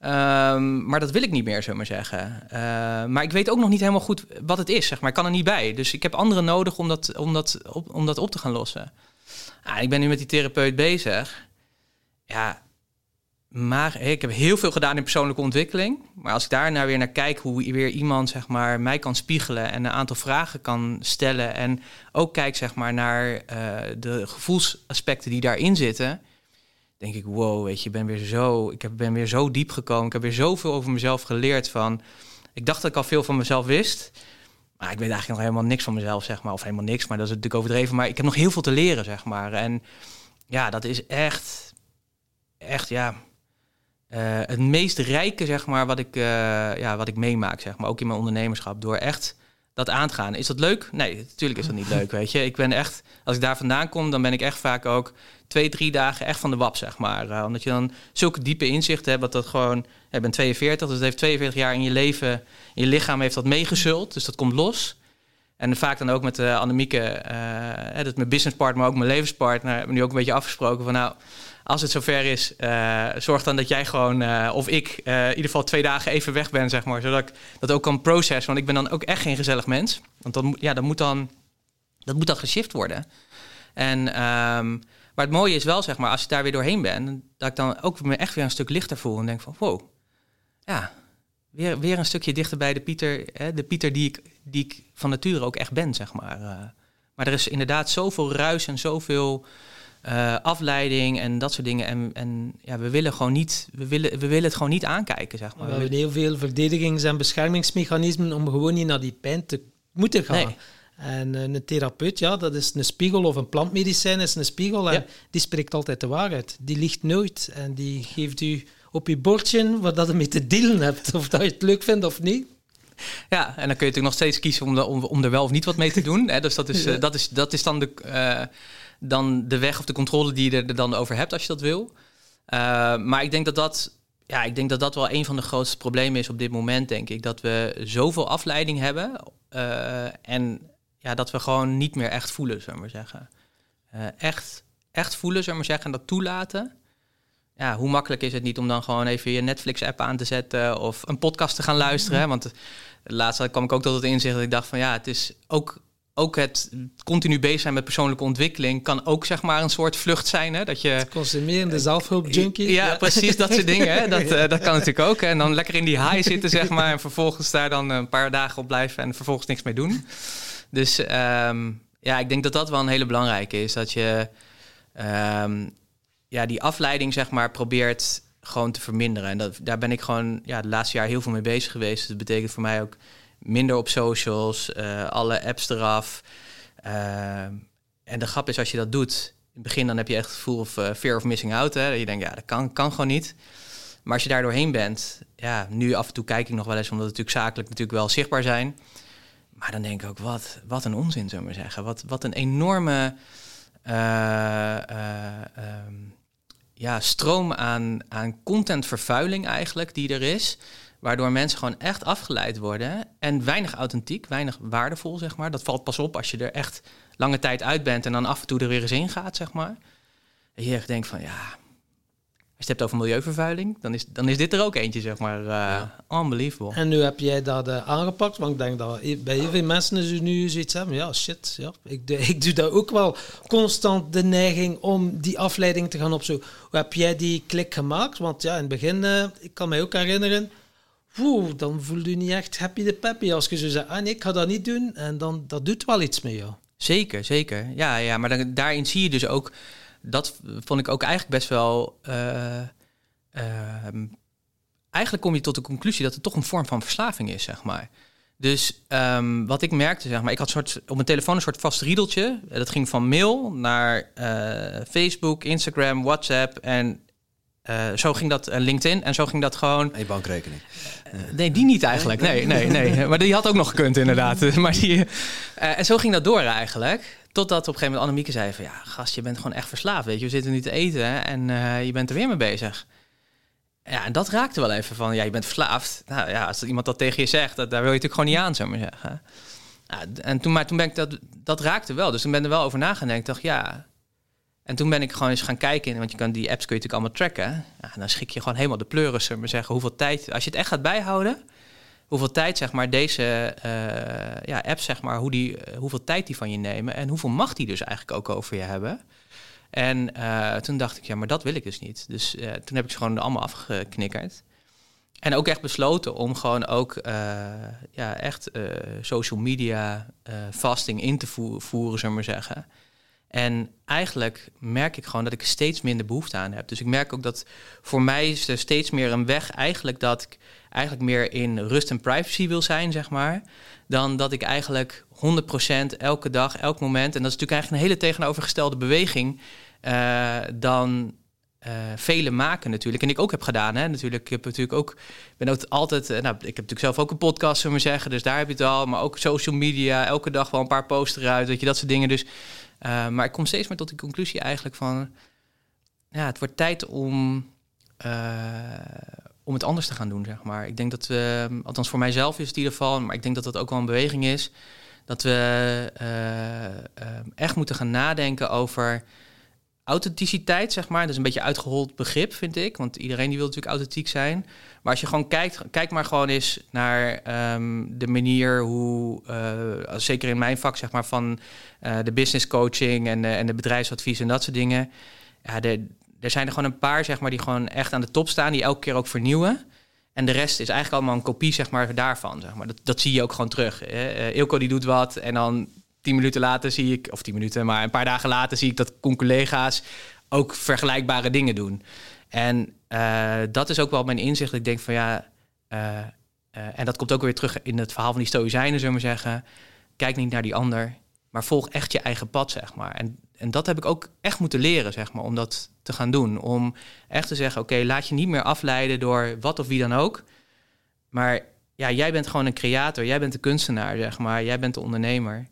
Um, maar dat wil ik niet meer, zullen maar zeggen. Uh, maar ik weet ook nog niet helemaal goed wat het is, zeg maar. Ik kan er niet bij. Dus ik heb anderen nodig om dat, om dat, op, om dat op te gaan lossen. Ah, ik ben nu met die therapeut bezig. Ja, maar ik heb heel veel gedaan in persoonlijke ontwikkeling. Maar als ik daar nou weer naar kijk, hoe weer iemand zeg maar, mij kan spiegelen en een aantal vragen kan stellen. En ook kijk zeg maar, naar uh, de gevoelsaspecten die daarin zitten denk ik, wow, weet je, ben weer zo, ik ben weer zo diep gekomen. Ik heb weer zoveel over mezelf geleerd van. Ik dacht dat ik al veel van mezelf wist. Maar ik weet eigenlijk nog helemaal niks van mezelf, zeg maar. Of helemaal niks, maar dat is natuurlijk overdreven. Maar ik heb nog heel veel te leren, zeg maar. En ja, dat is echt, echt, ja, uh, het meest rijke, zeg maar, wat ik, uh, ja, wat ik meemaak, zeg maar. Ook in mijn ondernemerschap. Door echt dat aan te gaan. Is dat leuk? Nee, natuurlijk is dat niet leuk, weet je. Ik ben echt, als ik daar vandaan kom, dan ben ik echt vaak ook twee, drie dagen echt van de wap, zeg maar. Uh, omdat je dan zulke diepe inzichten hebt, dat dat gewoon... Ik ben 42, dus het heeft 42 jaar in je leven, in je lichaam heeft dat meegesult. Dus dat komt los. En vaak dan ook met uh, Annemieke, uh, dat is mijn businesspartner, maar ook mijn levenspartner, hebben we nu ook een beetje afgesproken van nou, als het zover is, uh, zorg dan dat jij gewoon, uh, of ik, uh, in ieder geval twee dagen even weg ben, zeg maar. Zodat ik dat ook kan processen. Want ik ben dan ook echt geen gezellig mens. Want dan, ja, dat, moet dan, dat moet dan geshift worden. En, um, maar het mooie is wel, zeg maar, als je daar weer doorheen bent, dat ik dan ook me echt weer een stuk lichter voel. En denk van, wow, ja, weer, weer een stukje dichter bij de Pieter, hè, de Pieter die ik, die ik van nature ook echt ben, zeg maar. maar er is inderdaad zoveel ruis en zoveel uh, afleiding en dat soort dingen. En, en ja, we willen gewoon niet, we willen, we willen het gewoon niet aankijken, zeg maar. We hebben heel veel verdedigings- en beschermingsmechanismen om gewoon niet naar die pijn te moeten gaan. Nee. En uh, een therapeut, ja, dat is een spiegel of een plantmedicijn is een spiegel. En ja. die spreekt altijd de waarheid. Die ligt nooit. En die geeft u op je bordje wat dat je mee te dealen hebt. Of dat je het leuk vindt of niet. Ja, en dan kun je natuurlijk nog steeds kiezen om, de, om, om er wel of niet wat mee te doen. Hè? Dus dat is, ja. uh, dat, is, dat is dan de... Uh, dan de weg of de controle die je er dan over hebt als je dat wil. Uh, maar ik denk dat dat, ja, ik denk dat dat wel een van de grootste problemen is op dit moment, denk ik. Dat we zoveel afleiding hebben uh, en ja, dat we gewoon niet meer echt voelen, zullen we maar zeggen. Uh, echt, echt voelen, zullen we maar zeggen, en dat toelaten. Ja, hoe makkelijk is het niet om dan gewoon even je Netflix-app aan te zetten of een podcast te gaan luisteren? Want laatst kwam ik ook tot het inzicht dat ik dacht van ja, het is ook ook het continu bezig zijn met persoonlijke ontwikkeling kan ook zeg maar een soort vlucht zijn. Hè? Dat je consumerende zelfhulpjunkie. Ja, ja, precies dat soort dingen. Hè? Dat, uh, dat kan natuurlijk ook. Hè? En dan lekker in die high zitten zeg maar en vervolgens daar dan een paar dagen op blijven en vervolgens niks mee doen. Dus um, ja, ik denk dat dat wel een hele belangrijke is. Dat je um, ja, die afleiding zeg maar probeert gewoon te verminderen. En dat, daar ben ik gewoon ja, de laatste jaar heel veel mee bezig geweest. Dus dat betekent voor mij ook minder op socials, uh, alle apps eraf. Uh, en de grap is, als je dat doet, in het begin dan heb je echt het gevoel of uh, fear of missing out. Hè? Dat je denkt, ja, dat kan, kan gewoon niet. Maar als je daar doorheen bent, ja, nu af en toe kijk ik nog wel eens, omdat het natuurlijk zakelijk natuurlijk wel zichtbaar zijn. Maar dan denk ik ook, wat, wat een onzin, zullen we maar zeggen. Wat, wat een enorme um, ja, stroom aan, aan contentvervuiling eigenlijk die er is. Waardoor mensen gewoon echt afgeleid worden en weinig authentiek, weinig waardevol, zeg maar. Dat valt pas op als je er echt lange tijd uit bent en dan af en toe er weer eens in gaat, zeg maar. En je echt denkt van, ja, als je het hebt over milieuvervuiling, dan is, dan is dit er ook eentje, zeg maar. Uh, ja. Unbelievable. En nu heb jij dat uh, aangepakt, want ik denk dat bij heel veel mensen is nu zoiets hebben. Ja, shit, ja, ik, ik doe daar ook wel constant de neiging om die afleiding te gaan opzoeken. Hoe heb jij die klik gemaakt? Want ja, in het begin, uh, ik kan mij ook herinneren Oeh, dan voel je niet echt happy de peppy als je zo zegt, ah ik ga dat niet doen. En dan, dat doet wel iets met jou. Zeker, zeker. Ja, ja maar daarin zie je dus ook, dat vond ik ook eigenlijk best wel... Uh, uh, eigenlijk kom je tot de conclusie dat het toch een vorm van verslaving is, zeg maar. Dus ehm, wat ik merkte, zeg maar, ik had soort, op mijn telefoon een soort vast riedeltje. Eh, Dat ging van mail naar eh, Facebook, Instagram, WhatsApp en eh, zo ging dat, en LinkedIn. En zo ging dat gewoon. En je bankrekening. Nee, die niet eigenlijk. Nee, nee, nee. Maar die had ook nog gekund, inderdaad. Maar die, eh, en zo ging dat door eigenlijk. Totdat op een gegeven moment Annemieke zei van... ja, gast, je bent gewoon echt verslaafd, weet je. We zitten nu te eten en eh, je bent er weer mee bezig. Ja, en dat raakte wel even van... ja, je bent verslaafd. Nou ja, als iemand dat tegen je zegt... Dat, daar wil je natuurlijk gewoon niet aan, zou maar zeggen. Ja, en toen, maar toen ben ik dat... Dat raakte wel. Dus toen ben ik er wel over nagedacht. Ik dacht, ja... En toen ben ik gewoon eens gaan kijken, want je kan die apps kun je natuurlijk allemaal tracken. Ja, dan schik je gewoon helemaal de pleuris, zullen maar zeggen, hoeveel tijd, als je het echt gaat bijhouden, hoeveel tijd zeg maar deze eh, ja, apps zeg maar, hoe die, eh, hoeveel tijd die van je nemen en hoeveel macht die dus eigenlijk ook over je hebben. En eh, toen dacht ik, ja, maar dat wil ik dus niet. Dus toen heb ik ze gewoon allemaal afgeknikkerd. En ook echt besloten om gewoon ook ja, echt social media fasting in te voer- voeren, zullen we maar zeggen. En eigenlijk merk ik gewoon dat ik er steeds minder behoefte aan heb. Dus ik merk ook dat voor mij is er steeds meer een weg eigenlijk dat ik eigenlijk meer in rust en privacy wil zijn, zeg maar. Dan dat ik eigenlijk 100% elke dag, elk moment. En dat is natuurlijk eigenlijk een hele tegenovergestelde beweging eh, dan eh velen maken natuurlijk. En ik ook heb gedaan, hè. Natuurlijk, ik heb natuurlijk ook, ben ook altijd, eh, nou, ik heb natuurlijk zelf ook een podcast, zullen we zeggen. Dus daar heb je het al. Maar ook social media, elke dag wel een paar posts eruit, weet je, dat soort dingen. Dus, eh, maar ik kom steeds meer tot de conclusie eigenlijk van, ja, het wordt tijd om, eh, om het anders te gaan doen, zeg maar. Ik denk dat we, althans voor mijzelf is het in ieder geval, maar ik denk dat dat ook wel een beweging is, dat we eh, echt moeten gaan nadenken over authenticiteit, zeg maar. Dat is een beetje uitgehold begrip, vind ik. Want iedereen die wil natuurlijk authentiek zijn. Maar als je gewoon kijkt, kijk maar gewoon eens naar ehm, de manier hoe, eh, zeker in mijn vak, zeg maar, van eh, de business coaching en, eh, en de bedrijfsadvies en dat soort dingen. Ja, de, er zijn er gewoon een paar, zeg maar, die gewoon echt aan de top staan, die elke keer ook vernieuwen. En de rest is eigenlijk allemaal een kopie, zeg maar, daarvan. Zeg maar. Dat, dat zie je ook gewoon terug. Hè. Eh, Ilko die doet wat en dan tien minuten later zie ik, of tien minuten, maar een paar dagen later zie ik dat collega's ook vergelijkbare dingen doen. En eh, dat is ook wel mijn inzicht. Ik denk van ja, eh, eh, en dat komt ook weer terug in het verhaal van die Stoïcijnen, zullen we zeggen. Kijk niet naar die ander, maar volg echt je eigen pad, zeg maar. En, en dat heb ik ook echt moeten leren, zeg maar, om dat te gaan doen. Om echt te zeggen, oké, laat je niet meer afleiden door wat of wie dan ook. Maar ja, jij bent gewoon een creator, jij bent de kunstenaar, zeg maar. Jij bent de ondernemer.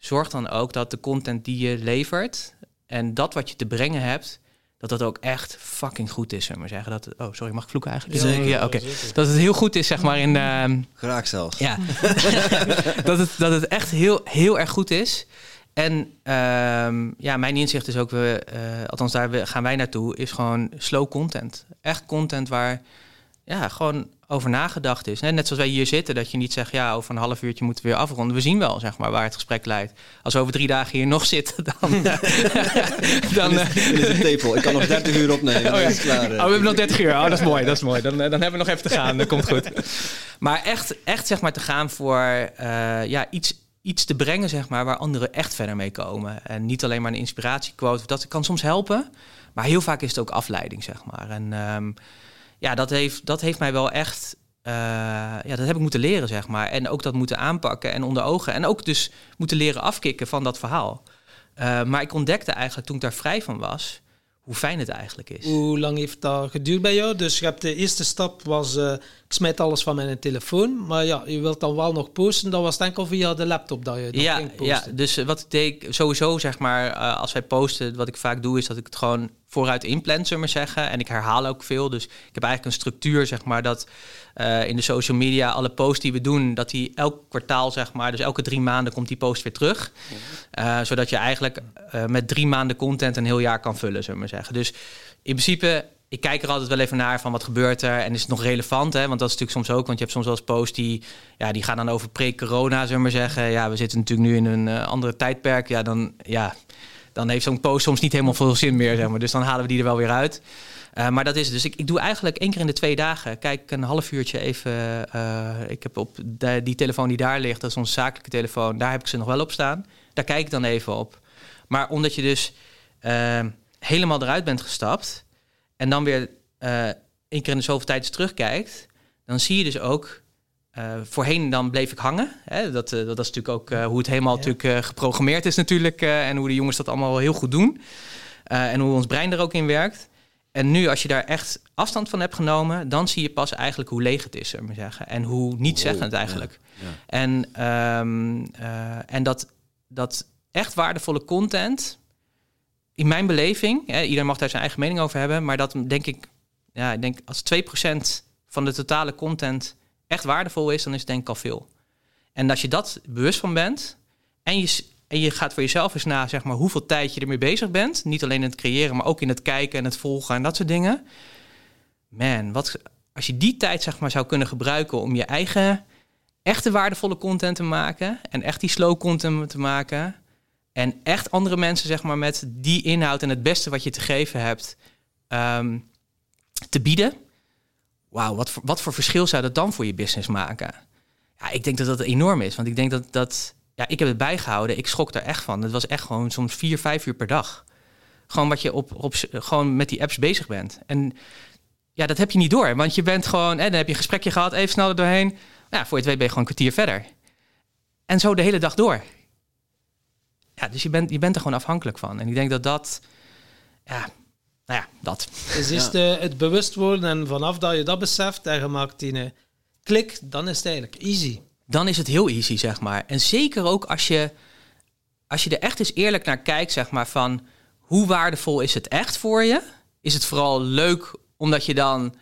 Zorg dan ook dat de content die je levert en dat wat je te brengen hebt, dat dat ook echt fucking goed is, zullen we maar zeggen. Dat, oh, sorry, mag ik vloeken eigenlijk? Zeker. Ja, oké. Dat het heel goed is, zeg maar, in... ehm, Graag zelfs. ja, dat, het, dat het echt heel, heel erg goed is. En ehm, ja, mijn inzicht is ook, we, eh, althans daar we- gaan wij naartoe, is gewoon slow content. Echt content waar ja, gewoon over nagedacht is. Net zoals wij hier zitten, dat je niet zegt, ja, over een half uurtje moeten we weer afronden. We zien wel, zeg maar, waar het gesprek leidt. Als we over drie dagen hier nog zitten, dan... dan eh, Dit is een tepel. Ik kan nog 30 uur opnemen. Oh, ja. Is klaar. Oh, we hebben nog 30 uur. Oh, dat is mooi, dat is mooi. Dan, eh, dan hebben we nog even te gaan. Dat komt goed. Maar echt, echt zeg maar te gaan voor eh, ja, iets, iets te brengen, zeg maar, waar anderen echt verder mee komen. En niet alleen maar een inspiratiequote. Dat kan soms helpen. Maar heel vaak is het ook afleiding, zeg maar. En ehm, ja, dat heeft, dat heeft mij wel echt. eh, ja, dat heb ik moeten leren, zeg maar. En ook dat moeten aanpakken en onder ogen. En ook dus moeten leren afkicken van dat verhaal. Eh, maar ik ontdekte eigenlijk toen ik daar vrij van was, hoe fijn het eigenlijk is. Hoe lang heeft dat geduurd bij jou? Dus je hebt de eerste stap was, eh, ik smijt alles van mijn telefoon. Maar ja, je wilt dan wel nog posten. Dat was het enkel via de laptop dat je dat ja, ging ja, posten. dus eh, wat ik deed, sowieso zeg maar, als wij posten, wat ik vaak doe, is dat ik het gewoon vooruit inplan, zullen we maar zeggen. En ik herhaal ook veel. Dus ik heb eigenlijk een structuur, zeg maar, dat eh, in de social media alle posts die we doen, dat die elk kwartaal, zeg maar, dus elke drie maanden komt die post weer terug. Eh, zodat je eigenlijk eh, met drie maanden content een heel jaar kan vullen, zullen we maar zeggen. Dus in principe, ik kijk er altijd wel even naar van wat gebeurt er en is het nog relevant, hè? Want dat is natuurlijk soms ook, want je hebt soms wel eens posts die, ja, die gaan dan over pre-corona, zullen we maar zeggen. Ja, we zitten natuurlijk nu in een eh, andere tijdperk. Ja, dan, ja, dan heeft zo'n post soms niet helemaal veel zin meer, zeg maar. Dus dan halen we die er wel weer uit. Eh, maar dat is. Dus ik, ik doe eigenlijk één keer in de twee dagen. Kijk een half uurtje even. eh, ik heb op die telefoon die daar ligt, dat is onze zakelijke telefoon. Daar heb ik ze nog wel op staan. Daar kijk ik dan even op. Maar omdat je dus eh, helemaal eruit bent gestapt. en dan weer één keer in de zoveel tijd terugkijkt. dan zie je dus ook eh, voorheen dan bleef ik hangen. Hè? Dat, dat is natuurlijk ook hoe het helemaal natuurlijk, geprogrammeerd is natuurlijk. en hoe de jongens dat allemaal heel goed doen. en hoe ons brein er ook in werkt. En nu, als je daar echt afstand van hebt genomen, dan zie je pas eigenlijk hoe leeg het is, zullen we zeggen. En hoe niet-zeggend eigenlijk. Ja, En, ehm, en dat, dat echt waardevolle content, in mijn beleving, hè, iedereen mag daar zijn eigen mening over hebben, maar dat denk ik, ja, ik denk als 2% van de totale content echt waardevol is, dan is het denk ik al veel. En als je dat bewust van bent en je, en je gaat voor jezelf eens na, zeg maar, hoeveel tijd je ermee bezig bent, niet alleen in het creëren, maar ook in het kijken en het volgen en dat soort dingen. Man, wat, als je die tijd zeg maar zou kunnen gebruiken om je eigen echte waardevolle content te maken en echt die slow content te maken, en echt andere mensen, zeg maar, met die inhoud en het beste wat je te geven hebt, ehm, te bieden. Wauw, wat voor, wat voor verschil zou dat dan voor je business maken? Ja, ik denk dat dat enorm is. Want ik denk dat dat. Ja, ik heb het bijgehouden. Ik schrok er echt van. Het was echt gewoon soms vier, vijf uur per dag. Gewoon wat je op, op, gewoon met die apps bezig bent. En ja, dat heb je niet door. Want je bent gewoon. En dan heb je een gesprekje gehad, even snel er doorheen. Ja, voor je twee ben je gewoon een kwartier verder. En zo de hele dag door. Ja, dus je bent, je bent er gewoon afhankelijk van. En ik denk dat dat, ja, nou ja, dat. Dus is de, het bewust worden en vanaf dat je dat beseft en je maakt die klik, dan is het eigenlijk easy. Dan is het heel easy, zeg maar. En zeker ook als je, als je er echt eens eerlijk naar kijkt, zeg maar, van hoe waardevol is het echt voor je? Is het vooral leuk omdat je dan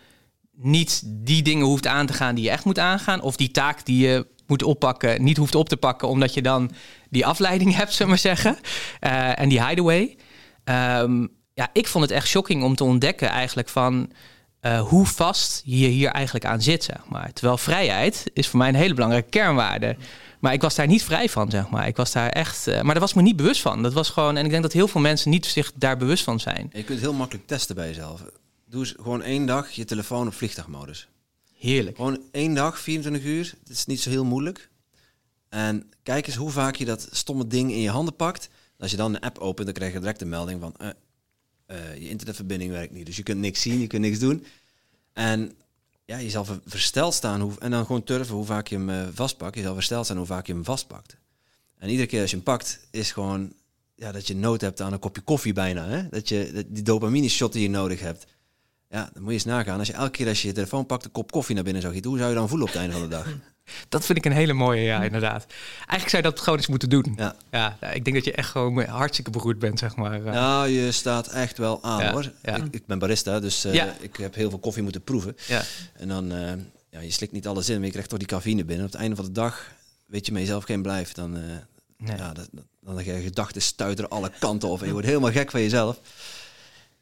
niet die dingen hoeft aan te gaan die je echt moet aangaan? Of die taak die je moet oppakken, niet hoeft op te pakken, omdat je dan die afleiding hebt, zullen we maar zeggen. Uh, en die hideaway. Um, ja, ik vond het echt shocking om te ontdekken eigenlijk van uh, hoe vast je hier eigenlijk aan zit, zeg maar. Terwijl vrijheid is voor mij een hele belangrijke kernwaarde. Maar ik was daar niet vrij van, zeg maar. Ik was daar echt... Uh, maar daar was me niet bewust van. Dat was gewoon... En ik denk dat heel veel mensen niet zich daar bewust van zijn. Je kunt heel makkelijk testen bij jezelf. Doe eens gewoon één dag je telefoon op vliegtuigmodus. Heerlijk. Gewoon één dag, 24 uur. Het is niet zo heel moeilijk. En kijk eens hoe vaak je dat stomme ding in je handen pakt. Als je dan een app opent, dan krijg je direct een melding van... Uh, uh, je internetverbinding werkt niet. Dus je kunt niks zien, je kunt niks doen. En ja, je zal versteld staan hoe, en dan gewoon turven hoe vaak je hem uh, vastpakt. Je zal versteld staan hoe vaak je hem vastpakt. En iedere keer als je hem pakt, is gewoon ja, dat je nood hebt aan een kopje koffie bijna. Hè? Dat je die dopamine shot die je nodig hebt. Ja, dan moet je eens nagaan. Als je elke keer als je je telefoon pakt een kop koffie naar binnen zou gieten, hoe zou je dan voelen op het einde van de dag? Dat vind ik een hele mooie, ja, inderdaad. Eigenlijk zou je dat gewoon eens moeten doen. Ja. ja ik denk dat je echt gewoon hartstikke beroerd bent, zeg maar. Nou, je staat echt wel aan, hoor. Ja. Ik, ik, ben barista, dus uh, ik heb heel veel koffie moeten proeven. Ja. En dan, uh, ja, je slikt niet alles in, maar je krijgt toch die cafeïne binnen. Op het einde van de dag weet je met jezelf geen blijf. Dan, uh, nee. ja, dat, dan ga je gedachten stuiteren alle kanten of en je wordt helemaal gek van jezelf.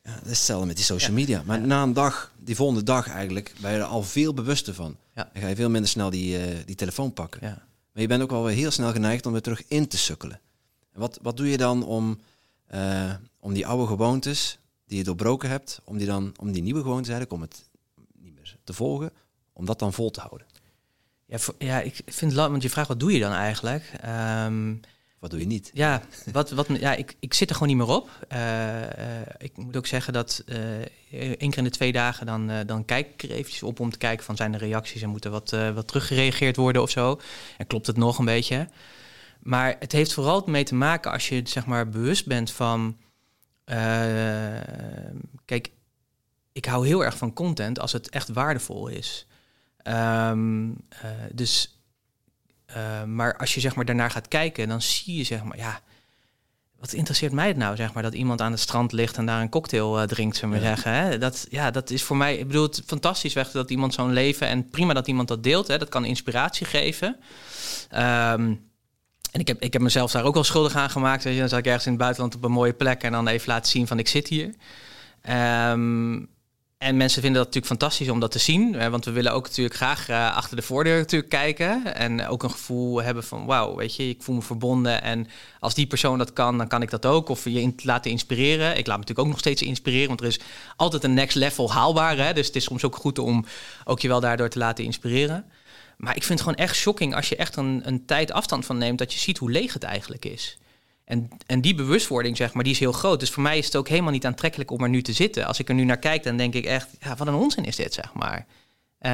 Ja, dat is hetzelfde met die social media. Maar na een dag, die volgende dag eigenlijk, ben je er al veel bewuster van. Ja. Dan ga je veel minder snel die, uh, die telefoon pakken. Ja. Maar je bent ook wel weer heel snel geneigd om weer terug in te sukkelen. En wat, wat doe je dan om, uh, om die oude gewoontes die je doorbroken hebt, om die, dan, om die nieuwe gewoontes eigenlijk, om het niet meer te volgen, om dat dan vol te houden? Ja, voor, ja ik vind het want je vraagt wat doe je dan eigenlijk? Um, wat doe je niet? Ja, wat, wat, ja ik, ik zit er gewoon niet meer op. Uh, uh, ik moet ook zeggen dat uh, één keer in de twee dagen dan, dan kijk ik er eventjes op om te kijken van zijn er reacties en moet er wat, wat teruggereageerd worden of zo. En klopt het nog een beetje. Maar het heeft vooral mee te maken als je zeg maar bewust bent van... kijk, ik hou heel erg van content als het echt waardevol is. Um, dus uh, maar als je zeg maar daarnaar gaat kijken, dan zie je zeg maar, ja, wat interesseert mij het nou, zeg maar, dat iemand aan het strand ligt en daar een cocktail uh, drinkt, zullen we ja. zeggen. Hè? Dat, ja, dat is voor mij, ik bedoel, het fantastisch weg dat iemand zo'n leven en prima dat iemand dat deelt, hè? dat kan inspiratie geven. Um, en ik heb, ik heb mezelf daar ook wel schuldig aan gemaakt. Weet je, dan zat ik ergens in het buitenland op een mooie plek en dan even laten zien van ik zit hier. Um, en mensen vinden dat natuurlijk fantastisch om dat te zien. Want we willen ook natuurlijk graag uh, achter de voordeur natuurlijk kijken. En ook een gevoel hebben van wauw, weet je, ik voel me verbonden. En als die persoon dat kan, dan kan ik dat ook. Of je laten inspireren. Ik laat me natuurlijk ook nog steeds inspireren. Want er is altijd een next level haalbaar. Hè? Dus het is soms ook goed om ook je wel daardoor te laten inspireren. Maar ik vind het gewoon echt shocking als je echt een, een tijd afstand van neemt. Dat je ziet hoe leeg het eigenlijk is. En, en die bewustwording, zeg maar, die is heel groot. Dus voor mij is het ook helemaal niet aantrekkelijk om er nu te zitten. Als ik er nu naar kijk, dan denk ik echt, ja, wat een onzin is dit, zeg maar. Eh,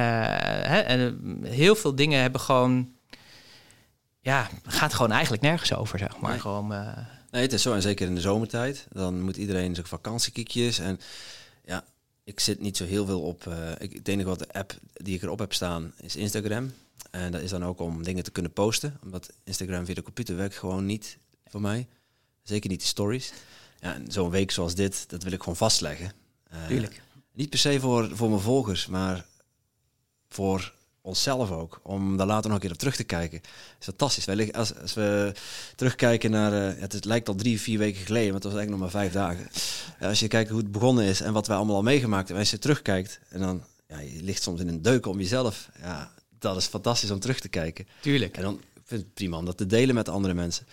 hè, en eh, heel veel dingen hebben gewoon... Ja, gaat gewoon eigenlijk nergens over, zeg maar. Nee. Gewoon, eh, Nee, het is zo. En zeker in de zomertijd. Dan moet iedereen zijn vakantiekiekjes. En ja, ik zit niet zo heel veel op... ik, het enige wat de app die ik erop heb staan is Instagram. En dat is dan ook om dingen te kunnen posten. Omdat Instagram via de computer werkt gewoon niet voor mij. Zeker niet de stories. Ja, en zo'n week zoals dit, dat wil ik gewoon vastleggen. Eh, tuurlijk. Niet per se voor, voor mijn volgers, maar voor onszelf ook. Om daar later nog een keer op terug te kijken. Het is fantastisch. Wij liggen, als, als we terugkijken naar... eh, het, is- lijkt al drie, vier weken geleden, maar het was eigenlijk nog maar vijf dagen. Als je kijkt hoe het begonnen is en wat wij allemaal al meegemaakt hebben. En als je terugkijkt en dan... Ja, je ligt soms in een deuk om jezelf. Ja, dat is fantastisch om terug te kijken. Tuurlijk. En dan ik vind ik het prima om dat te delen met andere mensen.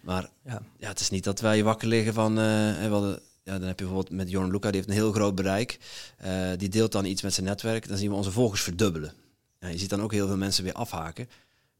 Maar Ja. ja, het is niet dat wij wakker liggen van... eh, hadden- ja, dan heb je bijvoorbeeld met Jorn Luca, die heeft een heel groot bereik. Eh, die deelt dan iets met zijn netwerk. Dan zien we onze volgers verdubbelen. Ja, je ziet dan ook heel veel mensen weer afhaken.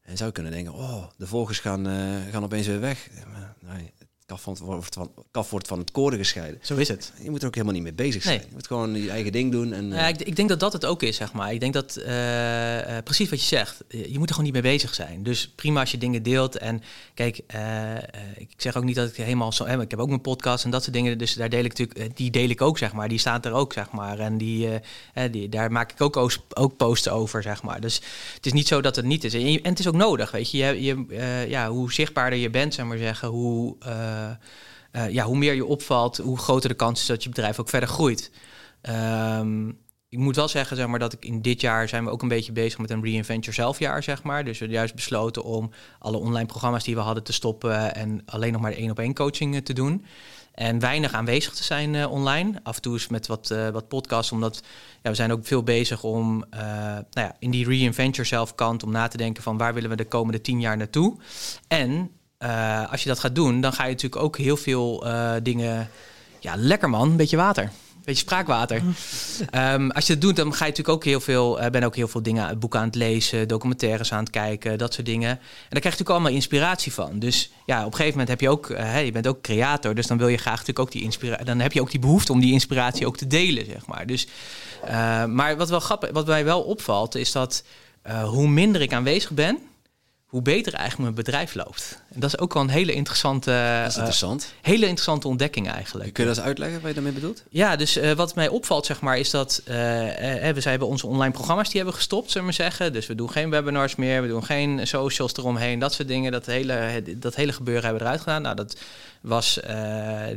En je zou kunnen denken, oh, de volgers gaan, eh, gaan opeens weer weg. Maar nee, kaf, van, wordt van, kaf wordt van het koren gescheiden. Zo is het. Je moet er ook helemaal niet mee bezig zijn. Nee. Je moet gewoon je eigen ding doen. En, Ja, ik, ik denk dat dat het ook is, zeg maar. Ik denk dat, eh, eh, precies wat je zegt, je moet er gewoon niet mee bezig zijn. Dus prima als je dingen deelt. En kijk, eh, eh, ik zeg ook niet dat ik helemaal zo... Hè, ik heb ook mijn podcast en dat soort dingen, dus daar deel ik natuurlijk... eh, die deel ik ook, zeg maar. Die staat er ook, zeg maar. En die, eh, die, daar maak ik ook, ook posts over, zeg maar. Dus het is niet zo dat het niet is. En, je- en het is ook nodig, weet je. je, je eh, ja, hoe zichtbaarder je bent, zeg maar zeggen, hoe... eh, eh, ja, hoe meer je opvalt, hoe groter de kans is dat je bedrijf ook verder groeit. Ehm, ik moet wel zeggen, zeg maar, dat ik in dit jaar zijn we ook een beetje bezig met een reinvent yourself jaar, zeg maar. Dus we hebben juist besloten om alle online programma's die we hadden te stoppen en alleen nog maar de één op één coaching eh, te doen. En weinig aanwezig te zijn online. Af en toe eens met wat, eh, wat podcasts, omdat ja, we zijn ook veel bezig om eh, nou ja, in die reinvent yourself kant om na te denken van waar willen we de komende tien jaar naartoe. En eh, als je dat gaat doen, dan ga je natuurlijk ook heel veel eh, dingen. Ja, lekker man, een beetje water. Beetje spraakwater. Ehm, als je dat doet, dan ga je natuurlijk ook heel veel, eh ben ook heel veel dingen, boeken aan het lezen, documentaires aan het kijken, dat soort dingen. En daar krijg je natuurlijk allemaal inspiratie van. Dus ja, op een gegeven moment heb je ook, je bent ook creator, dus dan wil je graag natuurlijk ook die inspiratie, dan heb je ook die behoefte om die inspiratie ook te delen, zeg maar. Dus, maar wat wel grappig, wat mij wel opvalt, is dat hoe minder ik aanwezig ben, hoe beter eigenlijk mijn bedrijf loopt. En dat is ook wel een hele interessante, dat is eh, hele interessante ontdekking eigenlijk. Kun je dat eens uitleggen wat je daarmee bedoelt? Ja, dus eh, wat mij opvalt, zeg maar, is dat eh, we zijn hebben onze online programma's die hebben gestopt, zullen we zeggen. Dus we doen geen webinars meer, we doen geen socials eromheen, dat soort dingen. Dat hele, dat hele gebeuren hebben we eruit gedaan. Nou, dat was,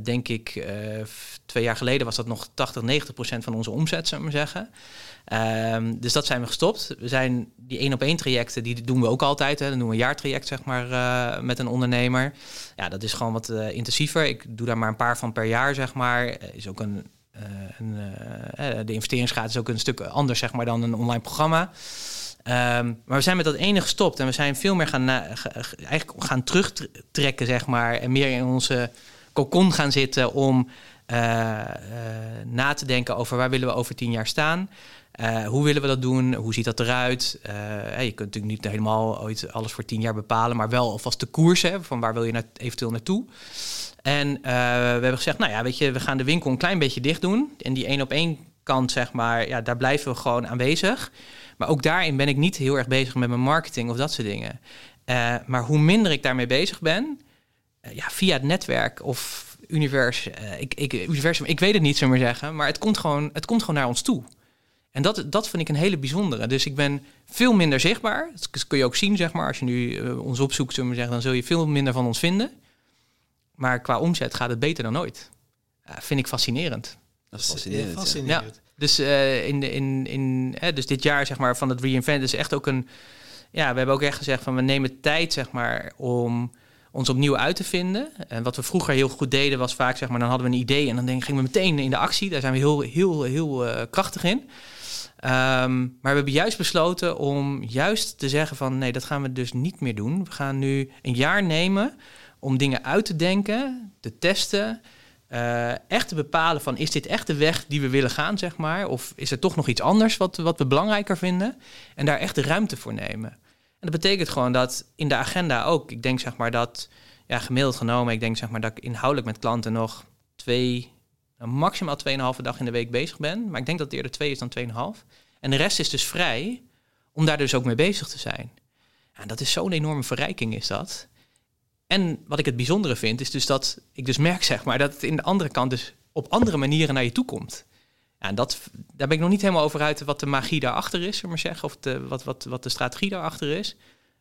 denk ik, twee jaar geleden was dat nog 80, 90 procent van onze omzet, zullen we zeggen. Ehm, dus dat zijn we gestopt. We zijn die één op één trajecten, die doen we ook altijd. Hè. Dan doen we een jaartraject, zeg maar, eh, met een ondernemer. Ja, dat is gewoon wat eh, intensiever. Ik doe daar maar een paar van per jaar, zeg maar. Eh, Is ook een, een de investeringsgraad is ook een stuk anders, zeg maar, dan een online programma. Ehm, maar we zijn met dat ene gestopt en we zijn veel meer gaan, eigenlijk gaan terugtrekken, zeg maar, en meer in onze cocon gaan zitten om na te denken over waar willen we over tien jaar staan. Eh, hoe willen we dat doen? Hoe ziet dat eruit? Eh, je kunt natuurlijk niet helemaal ooit alles voor tien jaar bepalen, maar wel alvast de koers hebben van waar wil je eventueel naartoe. En eh, we hebben gezegd, nou ja, weet je, we gaan de winkel een klein beetje dicht doen. En die één op één kant, zeg maar, ja, daar blijven we gewoon aanwezig. Maar ook daarin ben ik niet heel erg bezig met mijn marketing of dat soort dingen. Maar hoe minder ik daarmee bezig ben, ja, via het netwerk of univers, ik, ik, universum, ik weet het niet, zullen maar zeggen, maar het komt gewoon, het komt gewoon naar ons toe. En dat, dat vind ik een hele bijzondere. Dus ik ben veel minder zichtbaar. Dat kun je ook zien, zeg maar. Als je nu eh, ons opzoekt, zullen we zeggen, dan zul je veel minder van ons vinden. Maar qua omzet gaat het beter dan ooit. Ja, vind ik fascinerend. Dat is fascinerend. ja. Dus, eh, in, de- in, in, hè, dus dit jaar zeg maar, van het reinvent is echt ook een... Ja, we hebben ook echt gezegd van we nemen tijd zeg maar, om ons opnieuw uit te vinden. En wat we vroeger heel goed deden was vaak, zeg maar, dan hadden we een idee en dan denk, gingen we meteen in de actie. Daar zijn we heel, heel, heel eh, krachtig in. Ehm, maar we hebben juist besloten om juist te zeggen van nee, dat gaan we dus niet meer doen. We gaan nu een jaar nemen om dingen uit te denken, te testen, eh, echt te bepalen van is dit echt de weg die we willen gaan, zeg maar, of is er toch nog iets anders wat, wat we belangrijker vinden en daar echt de ruimte voor nemen. En dat betekent gewoon dat in de agenda ook, ik denk zeg maar dat, ja, gemiddeld genomen, ik denk zeg maar dat ik inhoudelijk met klanten nog twee, maximaal 2,5 dag in de week bezig ben, maar ik denk dat het eerder twee is dan 2,5. En de rest is dus vrij om daar dus ook mee bezig te zijn. En dat is zo'n enorme verrijking, is dat. En wat ik het bijzondere vind, is dus dat ik dus merk, zeg maar, dat het in de andere kant dus op andere manieren naar je toe komt. En dat, daar ben ik nog niet helemaal over uit wat de magie daarachter is, maar zeggen, of de, wat, wat, wat de strategie daarachter is.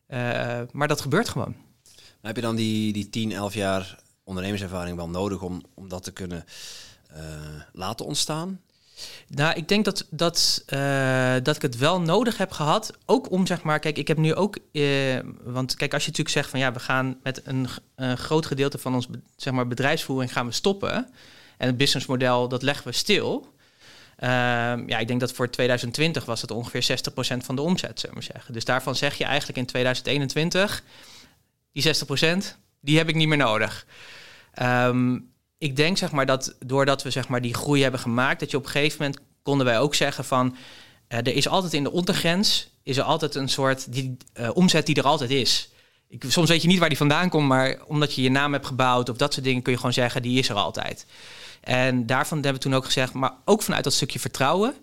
Uh, maar dat gebeurt gewoon. heb je dan die, die 10, 11 jaar ondernemerservaring wel nodig om, om dat te kunnen laten ontstaan? Nou, ik denk dat, dat, uh, dat ik het wel nodig heb gehad. Ook om, zeg maar, kijk, ik heb nu ook. Uh, want kijk, als je natuurlijk zegt van ja, we gaan met een, groot gedeelte van ons zeg maar, bedrijfsvoering gaan we stoppen. En het businessmodel, dat leggen we stil. Uh, ja, ik denk dat voor 2020 was het ongeveer 60% van de omzet, zullen we zeggen. Dus daarvan zeg je eigenlijk in 2021, die 60%, die heb ik niet meer nodig. Um, ik denk zeg maar dat doordat we zeg maar die groei hebben gemaakt, dat je op een gegeven moment konden wij ook zeggen van uh, er is altijd in de ondergrens is er altijd een soort die uh, omzet die er altijd is. Ik, soms weet je niet waar die vandaan komt, maar omdat je je naam hebt gebouwd of dat soort dingen kun je gewoon zeggen die is er altijd. En daarvan hebben we toen ook gezegd, maar ook vanuit dat stukje vertrouwen.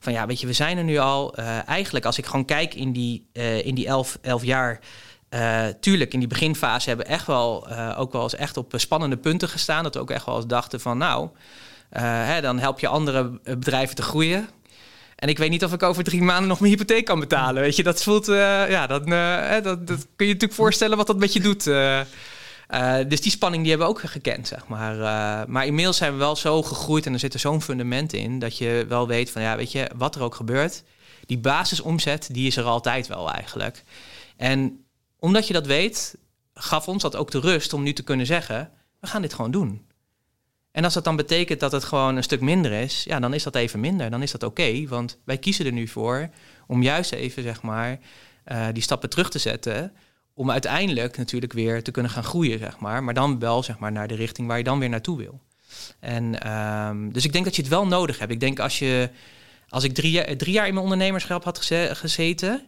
Van ja, weet je, we zijn er nu al. Uh, eigenlijk, als ik gewoon kijk in die, in die elf, elf jaar uh, tuurlijk, in die beginfase hebben we echt wel uh, ook wel eens echt op spannende punten gestaan. Dat we ook echt wel eens dachten van nou, hè, dan help je andere bedrijven te groeien. En ik weet niet of ik over drie maanden nog mijn hypotheek kan betalen. Weet je, dat voelt, ja, dat, dat, dat, kun je natuurlijk voorstellen wat dat met je doet. dus die spanning die hebben we ook gekend, zeg maar. maar inmiddels zijn we wel zo gegroeid en er zit er zo'n fundament in... dat je wel weet van, ja, weet je, wat er ook gebeurt... die basisomzet, die is er altijd wel eigenlijk. En omdat je dat weet, gaf ons dat ook de rust om nu te kunnen zeggen: we gaan dit gewoon doen. En als dat dan betekent dat het gewoon een stuk minder is, ja, dan is dat even minder. Dan is dat oké, want wij kiezen er nu voor om juist even, zeg maar, uh, die stappen terug te zetten. Om uiteindelijk natuurlijk weer te kunnen gaan groeien, zeg maar. Maar dan wel, zeg maar, naar de richting waar je dan weer naartoe wil. En um, dus ik denk dat je het wel nodig hebt. Ik denk als je, als ik drie, drie jaar in mijn ondernemerschap had gezeten,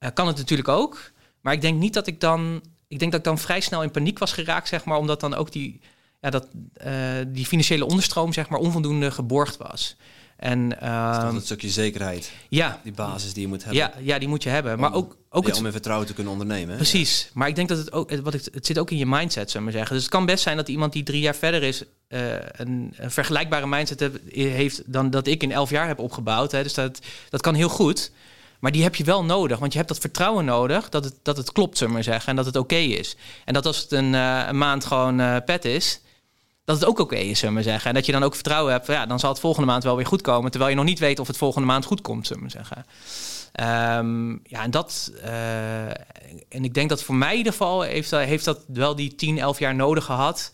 uh, kan het natuurlijk ook. Maar ik denk niet dat ik dan. Ik denk dat ik dan vrij snel in paniek was geraakt, zeg maar, omdat dan ook die, ja, dat, uh, die financiële onderstroom, zeg maar, onvoldoende geborgd was. En, uh, dat ehm, een stukje zekerheid. Ja. Die basis die je moet hebben. Ja, ja die moet je hebben. Maar ook, ook ja, het, om in vertrouwen te kunnen ondernemen. Precies. Ja. Maar ik denk dat het ook, wat ik, het zit ook in je mindset, zou maar zeggen. Dus het kan best zijn dat iemand die drie jaar verder is, uh, een, een, vergelijkbare mindset heeft dan dat ik in elf jaar heb opgebouwd. Hè. Dus dat, dat kan heel goed. Maar die heb je wel nodig, want je hebt dat vertrouwen nodig dat het, dat het klopt, zullen we maar zeggen, en dat het oké is. En dat als het een, uh, een maand gewoon uh, pet is, dat het ook oké is, zullen we zeggen. En dat je dan ook vertrouwen hebt, ja, dan zal het volgende maand wel weer goed komen, terwijl je nog niet weet of het volgende maand goed komt, zullen we zeggen. Um, ja, en dat, uh, en ik denk dat voor mij in ieder geval heeft, heeft dat wel die 10, 11 jaar nodig gehad.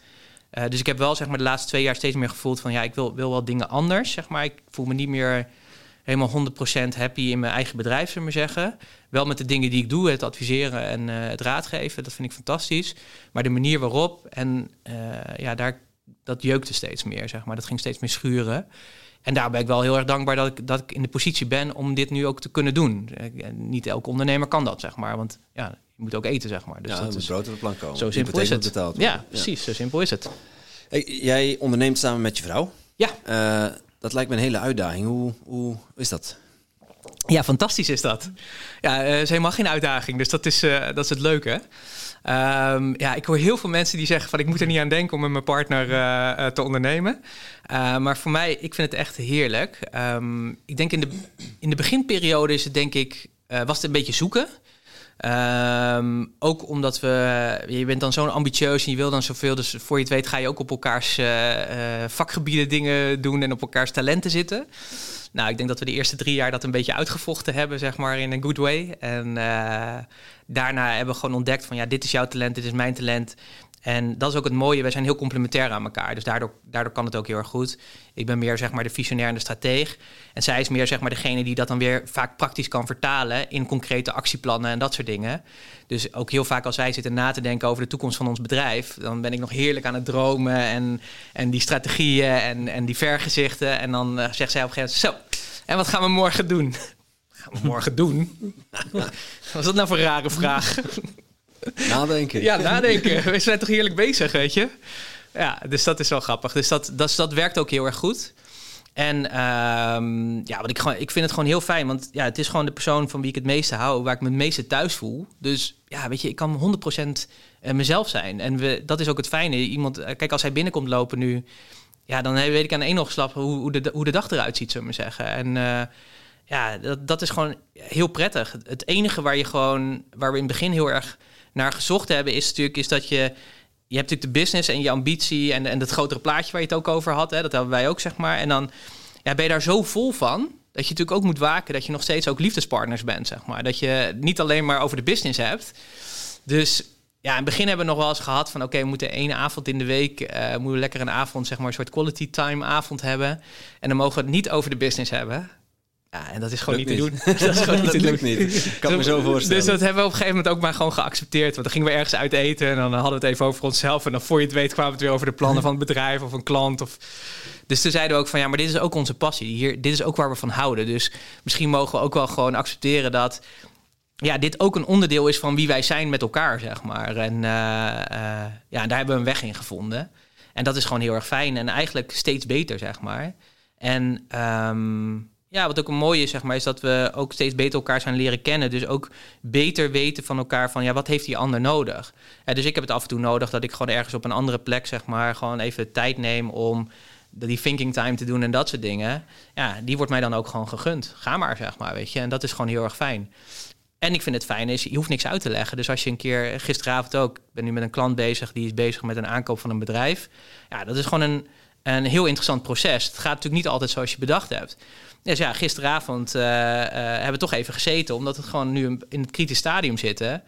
dus ik heb wel zeg maar de laatste twee jaar steeds meer gevoeld van ja, ik wil, wil wel dingen anders, zeg maar. Ik voel me niet meer helemaal 100% happy in mijn eigen bedrijf, zullen we zeggen. Wel met de dingen die ik doe, het adviseren en uh, het raadgeven, dat vind ik fantastisch. Maar de manier waarop, en uh, ja, daar, dat jeukte steeds meer, zeg maar. Dat ging steeds meer schuren. En daar ben ik wel heel erg dankbaar dat ik, dat ik in de positie ben om dit nu ook te kunnen doen. Niet elke ondernemer kan dat, zeg maar. Want ja, je moet ook eten, zeg maar. Dus ja, dat is brood op de plank komen. Zo simpel is het. Betaald, ja, precies. Zo simpel is het. Hey, jij onderneemt samen met je vrouw. Ja. Uh, dat lijkt me een hele uitdaging. Hoe, hoe is dat? Ja, fantastisch is dat. Ja, het uh, is helemaal geen uitdaging, dus dat is, uh, dat is het leuke. Um, ja, ik hoor heel veel mensen die zeggen van ik moet er niet aan denken om met mijn partner uh, te ondernemen. maar voor mij, ik vind het echt heerlijk. Um, ik denk in de, in de beginperiode is het denk ik, was het een beetje zoeken. Um, ook omdat we, je bent dan zo'n ambitieus en je wil dan zoveel. Dus voor je het weet ga je ook op elkaars uh, uh, vakgebieden dingen doen en op elkaars talenten zitten. Nou, ik denk dat we de eerste drie jaar dat een beetje uitgevochten hebben, zeg maar, in een good way. En uh, daarna hebben we gewoon ontdekt van, ja, dit is jouw talent, dit is mijn talent. En dat is ook het mooie, wij zijn heel complementair aan elkaar. Dus daardoor, daardoor kan het ook heel erg goed. Ik ben meer zeg maar de visionair en de strateeg. En zij is meer zeg maar degene die dat dan weer vaak praktisch kan vertalen in concrete actieplannen en dat soort dingen. Dus ook heel vaak als zij zitten na te denken over de toekomst van ons bedrijf, dan ben ik nog heerlijk aan het dromen en, en die strategieën en, en die vergezichten. En dan uh, zegt zij op een gegeven moment, zo, en wat gaan we morgen doen? Gaan we morgen doen? Wat is dat nou voor een rare vraag? Nadenken. Ja, nadenken. We zijn toch heerlijk bezig, weet je? Ja, dus dat is wel grappig. Dus dat, dat, dat werkt ook heel erg goed. En ehm, ja, wat ik, gewoon, ik vind het gewoon heel fijn, want ja, het is gewoon de persoon van wie ik het meeste hou, waar ik me het meeste thuis voel. Dus ja, weet je, ik kan 100% eh, mezelf zijn. En we, dat is ook het fijne. Iemand, eh, kijk, als hij binnenkomt lopen nu, ja, dan weet ik aan één oogslap hoe, hoe, de, hoe de dag eruit ziet, zullen we zeggen. En ja, dat, dat is gewoon heel prettig. Het enige waar je gewoon, waar we in het begin heel erg naar gezocht hebben, is natuurlijk is dat je. Je hebt natuurlijk de business en je ambitie en, en het grotere plaatje waar je het ook over had. Hè, dat hebben wij ook, zeg maar. En dan ja, ben je daar zo vol van. Dat je natuurlijk ook moet waken dat je nog steeds ook liefdespartners bent, zeg maar. Dat je niet alleen maar over de business hebt. Dus ja, in het begin hebben we nog wel eens gehad van... oké, we moeten één avond in de week... Uh, moeten we lekker een avond, zeg maar, een soort quality time avond hebben. En dan mogen we het niet over de business hebben. Ja, en dat is gewoon niet, te doen. dat is gewoon niet dat te lukt doen. niet. Ik kan me zo voorstellen. Dus dat hebben we op een gegeven moment ook maar gewoon geaccepteerd. Want dan gingen we ergens uit eten en dan hadden we het even over onszelf. En dan voor je het weet kwamen we het weer over de plannen van het bedrijf of een klant. Of... Dus toen zeiden we ook van ja, maar dit is ook onze passie. Hier, dit is ook waar we van houden. Dus misschien mogen we ook wel gewoon accepteren dat ja, dit ook een onderdeel is van wie wij zijn met elkaar, zeg maar. En uh, uh, ja, daar hebben we een weg in gevonden. En dat is gewoon heel erg fijn en eigenlijk steeds beter, zeg maar. En um, ja, wat ook een mooie is, zeg maar, is dat we ook steeds beter elkaar zijn leren kennen. Dus ook beter weten van elkaar van, ja, wat heeft die ander nodig? Ja, dus ik heb het af en toe nodig dat ik gewoon ergens op een andere plek, zeg maar, gewoon even tijd neem om die thinking time te doen en dat soort dingen. Ja, die wordt mij dan ook gewoon gegund. Ga maar, zeg maar, weet je. En dat is gewoon heel erg fijn. En ik vind het fijn is, je hoeft niks uit te leggen. Dus als je een keer, gisteravond ook, ben nu met een klant bezig, die is bezig met een aankoop van een bedrijf. Ja, dat is gewoon een, een heel interessant proces. Het gaat natuurlijk niet altijd zoals je bedacht hebt. Dus ja, gisteravond uh, uh, hebben we toch even gezeten, omdat het gewoon nu in het kritisch stadium zitten.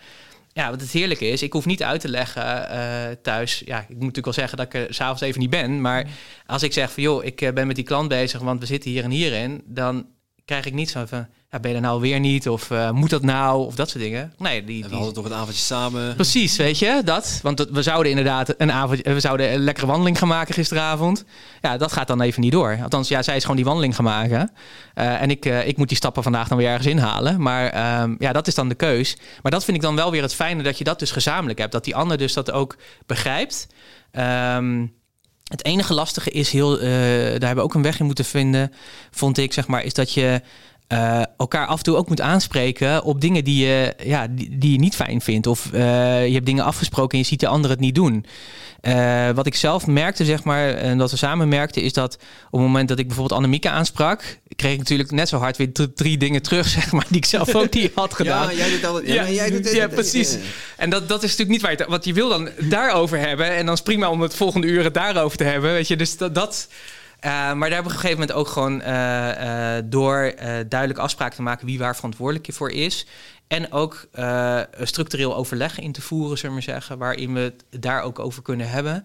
Ja, wat het heerlijke is, ik hoef niet uit te leggen uh, thuis. Ja, ik moet natuurlijk wel zeggen dat ik er s'avonds even niet ben. Maar als ik zeg van joh, ik ben met die klant bezig, want we zitten hier en hierin, dan krijg ik niet zo van ja, ben je er nou weer niet? Of uh, moet dat nou? Of dat soort dingen. Nee, die, we hadden toch een avondje samen. Precies, weet je, dat. Want we zouden inderdaad een avond, we zouden een lekkere wandeling gaan maken gisteravond. Ja, dat gaat dan even niet door. Althans, ja, zij is gewoon die wandeling gaan maken. Uh, en ik, uh, ik moet die stappen vandaag dan weer ergens inhalen. Maar um, ja, dat is dan de keus. Maar dat vind ik dan wel weer het fijne dat je dat dus gezamenlijk hebt. Dat die ander dus dat ook begrijpt. Um, het enige lastige is heel, daar hebben we ook een weg in moeten vinden, vond ik, zeg maar, is dat je uh, elkaar af en toe ook moet aanspreken op dingen die je, ja, die, die je niet fijn vindt. Of uh, je hebt dingen afgesproken en je ziet de ander het niet doen. Uh, wat ik zelf merkte, zeg maar, en dat we samen merkten, is dat op het moment dat ik bijvoorbeeld Annemieke aansprak, kreeg ik natuurlijk net zo hard weer drie dingen terug, zeg maar, die ik zelf ook niet had gedaan. Ja, jij doet al, ja, ja, jij doet ja precies. En dat, dat is natuurlijk niet waar je, want je wil dan daarover hebben en dan is prima om het volgende uur het daarover te hebben, weet je. Dus dat, dat uh, maar daar hebben we op een gegeven moment ook gewoon uh, uh, door duidelijk afspraken te maken wie waar verantwoordelijk voor is. En ook structureel overleg in te voeren, zullen we zeggen, waarin we het daar ook over kunnen hebben.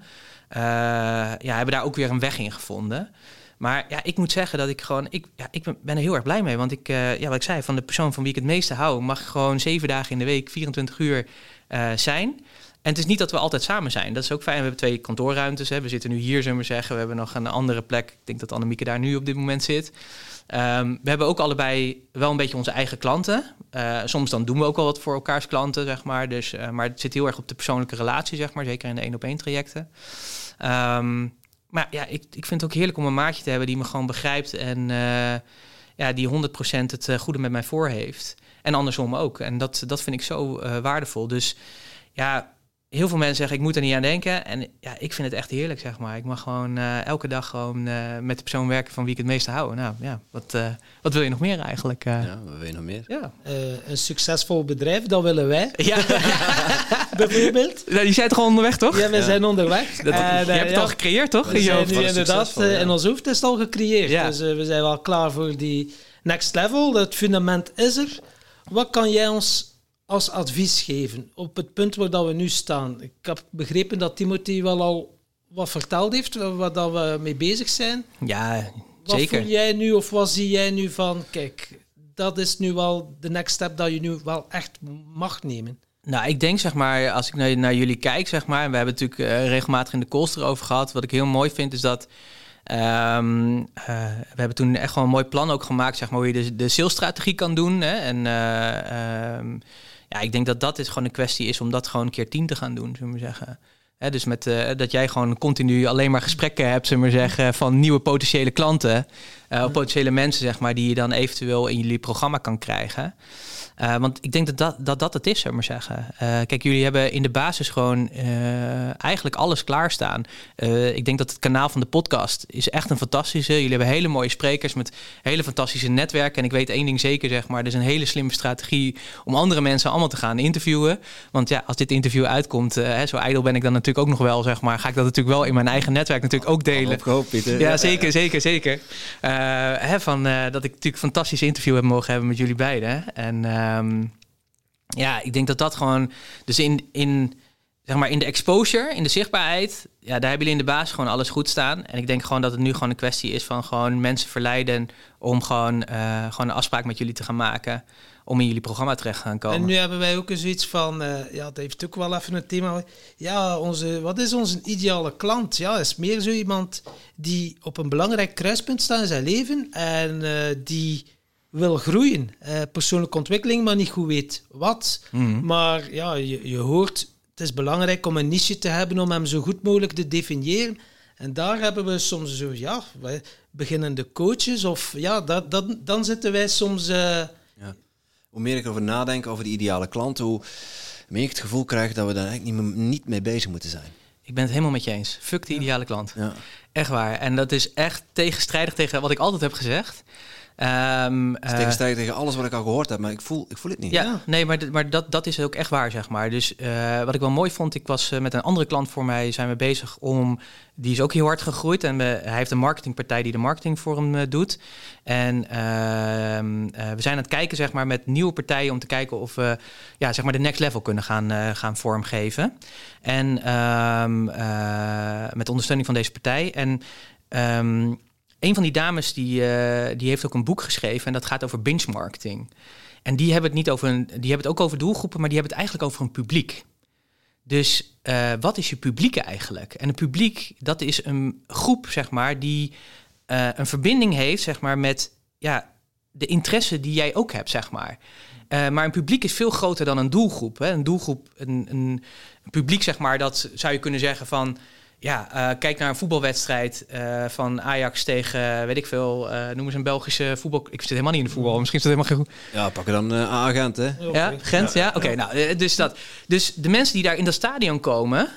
ja, hebben daar ook weer een weg in gevonden. Maar ja, ik moet zeggen dat ik gewoon, ik, ja, ik ben er heel erg blij mee. Want ik, ja, wat ik zei, van de persoon van wie ik het meeste hou, mag gewoon zeven dagen in de week, 24 uur zijn. En het is niet dat we altijd samen zijn. Dat is ook fijn. We hebben twee kantoorruimtes. Hè. We zitten nu hier, zullen we zeggen. We hebben nog een andere plek. Ik denk dat Annemieke daar nu op dit moment zit. Um, we hebben ook allebei wel een beetje onze eigen klanten. Uh, soms dan doen we ook wel wat voor elkaars klanten, zeg maar. Dus, uh, maar het zit heel erg op de persoonlijke relatie, zeg maar. Zeker in de één-op-één trajecten. Um, maar ja, ik, ik vind het ook heerlijk om een maatje te hebben die me gewoon begrijpt. En uh, ja, die 100% het goede met mij voor heeft. En andersom ook. En dat, dat vind ik zo waardevol. Dus ja, heel veel mensen zeggen, ik moet er niet aan denken. En ja, ik vind het echt heerlijk, zeg maar. Ik mag gewoon uh, elke dag gewoon uh, met de persoon werken van wie ik het meeste hou. Nou ja, wat, uh, wat wil je nog meer eigenlijk? ja, wat wil je nog meer? Ja. een succesvol bedrijf, dat willen wij. Ja. Bijvoorbeeld. Nou, die zijn toch al onderweg, toch? Ja, we ja. zijn onderweg. Dat, je hebt het ja, al gecreëerd, toch? We zijn nu inderdaad, ja. in ons hoofd is het al gecreëerd. Ja. Dus we zijn wel klaar voor die next level. Het fundament is er. Wat kan jij ons als advies geven op het punt waar dat we nu staan? Ik heb begrepen dat Timothy wel al wat verteld heeft, waar dat we mee bezig zijn. Ja, wat zeker. voel jij nu of wat zie jij nu van, kijk, dat is nu wel de next step dat je nu wel echt mag nemen? Nou, ik denk zeg maar, als ik naar, naar jullie kijk, zeg maar, en we hebben natuurlijk uh, regelmatig in de calls erover gehad. Wat ik heel mooi vind, is dat Um, uh, we hebben toen echt gewoon een mooi plan ook gemaakt, zeg maar, hoe je de, de salesstrategie kan doen. Hè? En uh, um, ja, ik denk dat dat is gewoon een kwestie is om dat gewoon een keer tien te gaan doen, zullen we zeggen. Dus met, eh, dat jij gewoon continu alleen maar gesprekken hebt, zullen we maar zeggen, van nieuwe potentiële klanten. eh, of potentiële mensen, zeg maar, die je dan eventueel in jullie programma kan krijgen. Eh, want ik denk dat dat, dat, dat het is, we maar zeggen. Eh, kijk, jullie hebben in de basis gewoon eh, eigenlijk alles klaarstaan. Ik denk dat het kanaal van de podcast is echt een fantastische. Jullie hebben hele mooie sprekers met hele fantastische netwerken. En ik weet één ding zeker, zeg maar. Er is een hele slimme strategie om andere mensen allemaal te gaan interviewen. Want ja, als dit interview uitkomt, hè, zo ijdel ben ik dan natuurlijk ook nog wel, zeg maar. Ga ik dat natuurlijk wel in mijn eigen netwerk natuurlijk ook delen. Opgehoopt, Pieter. Ja, zeker, zeker, zeker. Hè, van, dat ik natuurlijk een fantastisch interview heb mogen hebben met jullie beiden. En ehm, ja, ik denk dat dat gewoon... Dus in, in, zeg maar in de exposure, in de zichtbaarheid... Ja, daar hebben jullie in de basis gewoon alles goed staan. En ik denk gewoon dat het nu gewoon een kwestie is van gewoon mensen verleiden... om gewoon, eh, gewoon een afspraak met jullie te gaan maken... om in jullie programma terecht te gaan komen. En nu hebben wij ook eens zoiets van, eh, ja, dat heeft ook wel even een thema. Ja, onze, wat is onze ideale klant? Ja, is meer zo iemand die op een belangrijk kruispunt staat in zijn leven en eh, die wil groeien. Eh, persoonlijke ontwikkeling, maar niet goed weet wat. Mhm. Maar ja, je, je hoort, het is belangrijk om een niche te hebben om hem zo goed mogelijk te definiëren. En daar hebben we soms zo, ja, wij beginnende coaches of ja, dat, dat, dan zitten wij soms... eh, Hoe meer ik erover nadenk over de ideale klant, hoe meer ik het gevoel krijg dat we daar eigenlijk niet, niet mee bezig moeten zijn. Ik ben het helemaal met je eens. Fuck de ideale klant. Ja. Echt waar. En dat is echt tegenstrijdig tegen wat ik altijd heb gezegd. Ehm, Het is eh, tegen alles wat ik al gehoord heb, maar ik voel, ik voel het niet. ja, Ja. nee, maar, maar dat, dat is ook echt waar, zeg maar. Dus eh, wat ik wel mooi vond, ik was eh, met een andere klant voor mij, zijn we bezig om, die is ook heel hard gegroeid en we, hij heeft een marketingpartij die de marketing voor hem doet. En ehm, eh, we zijn aan het kijken, zeg maar, met nieuwe partijen om te kijken of we, ja, zeg maar, de next level kunnen gaan, gaan vormgeven. En ehm, eh, met ondersteuning van deze partij. En ehm, een van die dames die, eh, die heeft ook een boek geschreven en dat gaat over benchmarketing. En die hebben het niet over een, die hebben het ook over doelgroepen, maar die hebben het eigenlijk over een publiek. Dus eh, wat is je publiek eigenlijk? En een publiek, dat is een groep, zeg maar, die eh, een verbinding heeft, zeg maar, met ja, de interesse die jij ook hebt, zeg maar. Maar een publiek is veel groter dan een doelgroep. Hè? Een doelgroep, een, een publiek, zeg maar, dat zou je kunnen zeggen van... Ja, eh, kijk naar een voetbalwedstrijd eh, van Ajax tegen, weet ik veel, eh noem eens een Belgische voetbal... Ik zit helemaal niet in de voetbal, misschien is dat helemaal geen goed. Ja, pakken dan uh, agent, hè? Ja, Gent, ja? Oké, nou, eh, dus dat. Dus de mensen die daar in dat stadion komen...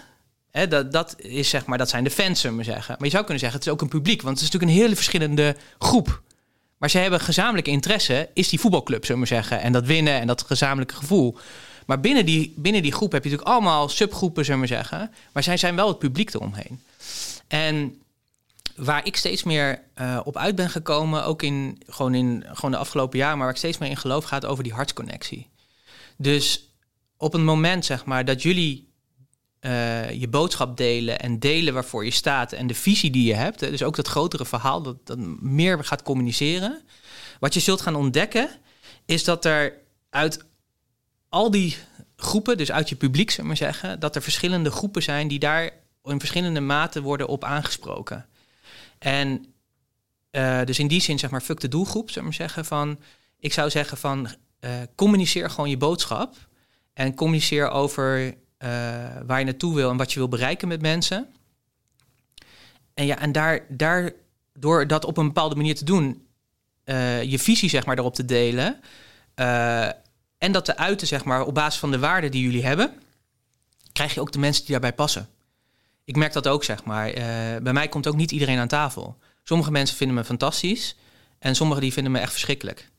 Hè, dat, dat, is, zeg maar, dat zijn de fans, zullen we maar zeggen. Maar je zou kunnen zeggen, het is ook een publiek. Want het is natuurlijk een hele verschillende groep. Maar ze hebben gezamenlijke interesse, is die voetbalclub, zullen we maar zeggen. En dat winnen en dat gezamenlijke gevoel. Maar binnen die, binnen die groep heb je natuurlijk allemaal subgroepen, zullen we zeggen. Maar zij zijn wel het publiek eromheen. En waar ik steeds meer uh, op uit ben gekomen, ook in gewoon, in gewoon de afgelopen jaren, maar waar ik steeds meer in geloof, gaat over die hartsconnectie. Dus op een moment, zeg maar, dat jullie uh, je boodschap delen en delen waarvoor je staat en de visie die je hebt, dus ook dat grotere verhaal, dat, dat meer gaat communiceren. Wat je zult gaan ontdekken, is dat er uit al die groepen, dus uit je publiek, zeg maar zeggen, dat er verschillende groepen zijn die daar in verschillende maten worden op aangesproken. En uh, dus in die zin, zeg maar, fuck de doelgroep, zeg maar zeggen, van, ik zou zeggen van, uh, communiceer gewoon je boodschap en communiceer over uh, waar je naartoe wil en wat je wil bereiken met mensen. En ja, en daar, daar door dat op een bepaalde manier te doen, je visie, zeg maar, erop te delen en dat te uiten, zeg maar, op basis van de waarden die jullie hebben, krijg je ook de mensen die daarbij passen. Ik merk dat ook, zeg maar. Uh, bij mij komt ook niet iedereen aan tafel. Sommige mensen vinden me fantastisch en sommigen die vinden me echt verschrikkelijk.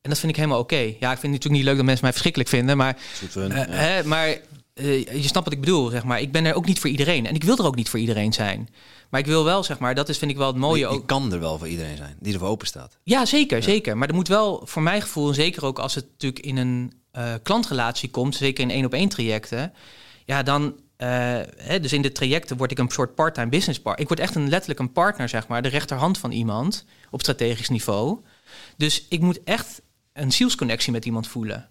En dat vind ik helemaal oké. Okay. Ja, ik vind het natuurlijk niet leuk dat mensen mij verschrikkelijk vinden, maar, hun, uh, ja. hè, maar uh, je snapt wat ik bedoel, zeg maar. Ik ben er ook niet voor iedereen en ik wil er ook niet voor iedereen zijn. Maar ik wil wel, zeg maar, dat is vind ik wel het mooie. Je, je ook. kan er wel voor iedereen zijn, die er voor open staat. Ja, zeker, ja. zeker. Maar er moet wel, voor mijn gevoel, en zeker ook als het natuurlijk in een uh, klantrelatie komt, zeker in één op één trajecten, ja, dan uh, hè, dus in de trajecten word ik een soort part-time business partner. Ik word echt een letterlijk een partner, zeg maar, de rechterhand van iemand op strategisch niveau. Dus ik moet echt een zielsconnectie met iemand voelen.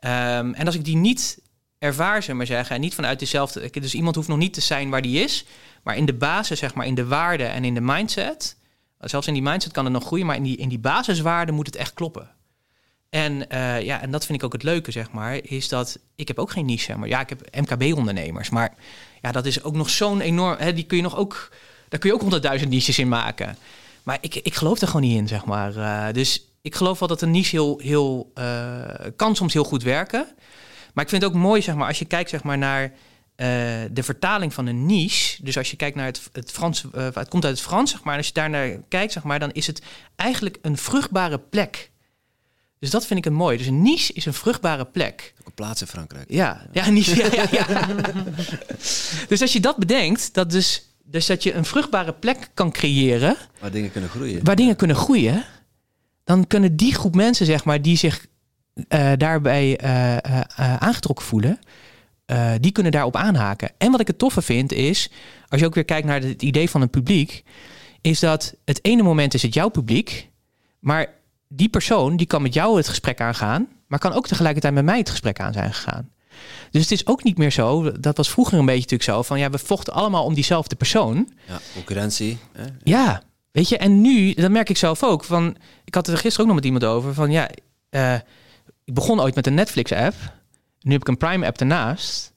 Um, en als ik die niet ervaar, zeg maar zeggen, en niet vanuit dezelfde. Dus iemand hoeft nog niet te zijn waar die is, maar in de basis, zeg maar, in de waarde en in de mindset. Zelfs in die mindset kan het nog groeien, maar in die, in die basiswaarden moet het echt kloppen. En, uh, ja, en dat vind ik ook het leuke, zeg maar, is dat ik heb ook geen niche. Maar ja, ik heb MKB-ondernemers. Maar ja, dat is ook nog zo'n enorm. Hè, die kun je nog ook. Daar kun je ook honderdduizend niches in maken. Maar ik, ik geloof er gewoon niet in, zeg maar. Uh, dus ik geloof wel dat een niche heel, heel uh, kan soms heel goed werken. Maar ik vind het ook mooi, zeg maar, als je kijkt zeg maar, naar uh, de vertaling van een niche. Dus als je kijkt naar het, het Frans, uh, het komt uit het Frans, zeg maar. En als je daar naar kijkt, zeg maar, dan is het eigenlijk een vruchtbare plek. Dus dat vind ik een mooi. Dus een niche is een vruchtbare plek. Ook een plaats in Frankrijk. Ja, ja, niche, ja, ja, ja. dus als je dat bedenkt, dat dus, dus dat je een vruchtbare plek kan creëren. Waar dingen kunnen groeien. Waar dingen kunnen groeien. Dan kunnen die groep mensen, zeg maar, die zich uh, daarbij uh, aangetrokken voelen, die kunnen daarop aanhaken. En wat ik het toffe vind is, als je ook weer kijkt naar het idee van een publiek, is dat het ene moment is het jouw publiek, maar die persoon die kan met jou het gesprek aangaan, maar kan ook tegelijkertijd met mij het gesprek aan zijn gegaan. Dus het is ook niet meer zo, dat was vroeger een beetje natuurlijk zo, van ja, we vochten allemaal om diezelfde persoon. Ja, concurrentie. Hè? Ja, weet je, en nu, dat merk ik zelf ook, van, ik had het er gisteren ook nog met iemand over, van ja, uh, ik begon ooit met een Netflix-app, nu heb ik een Prime-app ernaast.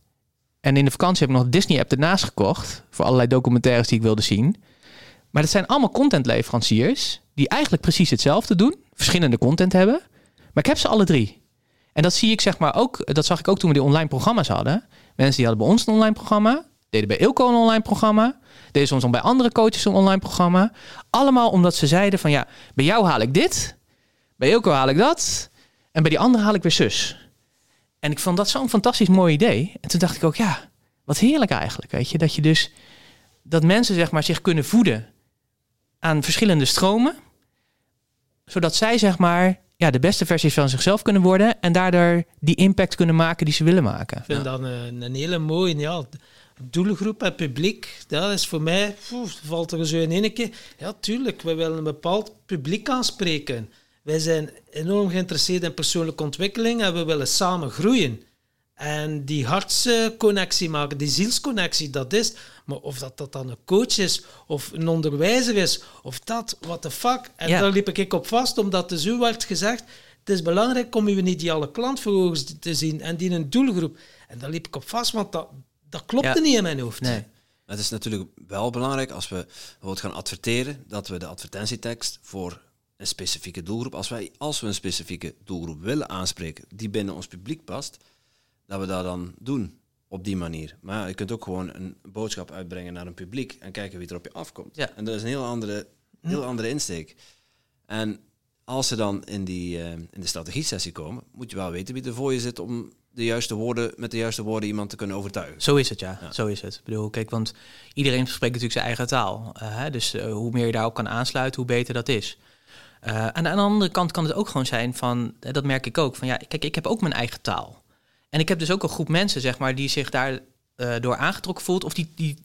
En in de vakantie heb ik nog een Disney-app ernaast gekocht, voor allerlei documentaires die ik wilde zien. Maar dat zijn allemaal contentleveranciers die eigenlijk precies hetzelfde doen, verschillende content hebben. Maar ik heb ze alle drie. En dat zie ik zeg maar ook, dat zag ik ook toen we die online programma's hadden. Mensen die hadden bij ons een online programma, deden bij Ilko een online programma, deden soms nog bij andere coaches een online programma. Allemaal omdat ze zeiden van ja, bij jou haal ik dit, bij Ilko haal ik dat en bij die andere haal ik weer zus. En ik vond dat zo'n fantastisch mooi idee. En toen dacht ik ook ja, wat heerlijk eigenlijk, weet je, dat je dus dat mensen zeg maar zich kunnen voeden aan verschillende stromen zodat zij zeg maar ja, de beste versies van zichzelf kunnen worden en daardoor die impact kunnen maken die ze willen maken. Ik vind dat een, een hele mooie ja, doelgroep en publiek. Dat is voor mij, poef, valt er zo in één keer. Ja, tuurlijk, we willen een bepaald publiek aanspreken. Wij zijn enorm geïnteresseerd in persoonlijke ontwikkeling en we willen samen groeien. En die hartsconnectie maken, die zielsconnectie, dat is. Maar of dat, dat dan een coach is, of een onderwijzer is, of dat, what the fuck. En Ja. daar liep ik op vast, omdat er zo werd gezegd, het is belangrijk om uw ideale klant voor ogen te zien en die een doelgroep. En daar liep ik op vast, want dat, dat klopte Ja. niet in mijn hoofd. Nee. Het is natuurlijk wel belangrijk als we bijvoorbeeld gaan adverteren, dat we de advertentietekst voor een specifieke doelgroep, als, wij, als we een specifieke doelgroep willen aanspreken die binnen ons publiek past, dat we dat dan doen op die manier. Maar ja, je kunt ook gewoon een boodschap uitbrengen naar een publiek en kijken wie er op je afkomt. Ja. En dat is een heel andere, heel andere insteek. En als ze dan in, die, eh, in de strategie-sessie komen, moet je wel weten wie er voor je zit om de juiste woorden, met de juiste woorden iemand te kunnen overtuigen. Zo is het, ja. Ja. Zo is het. Ik bedoel, kijk, want iedereen spreekt natuurlijk zijn eigen taal. Eh, hè? Dus eh, hoe meer je daarop kan aansluiten, hoe beter dat is. En aan de andere kant kan het ook gewoon zijn van, eh, dat merk ik ook, van ja, kijk, ik heb ook mijn eigen taal. En ik heb dus ook een groep mensen, zeg maar, die zich daar eh, door aangetrokken voelt, of, die, die,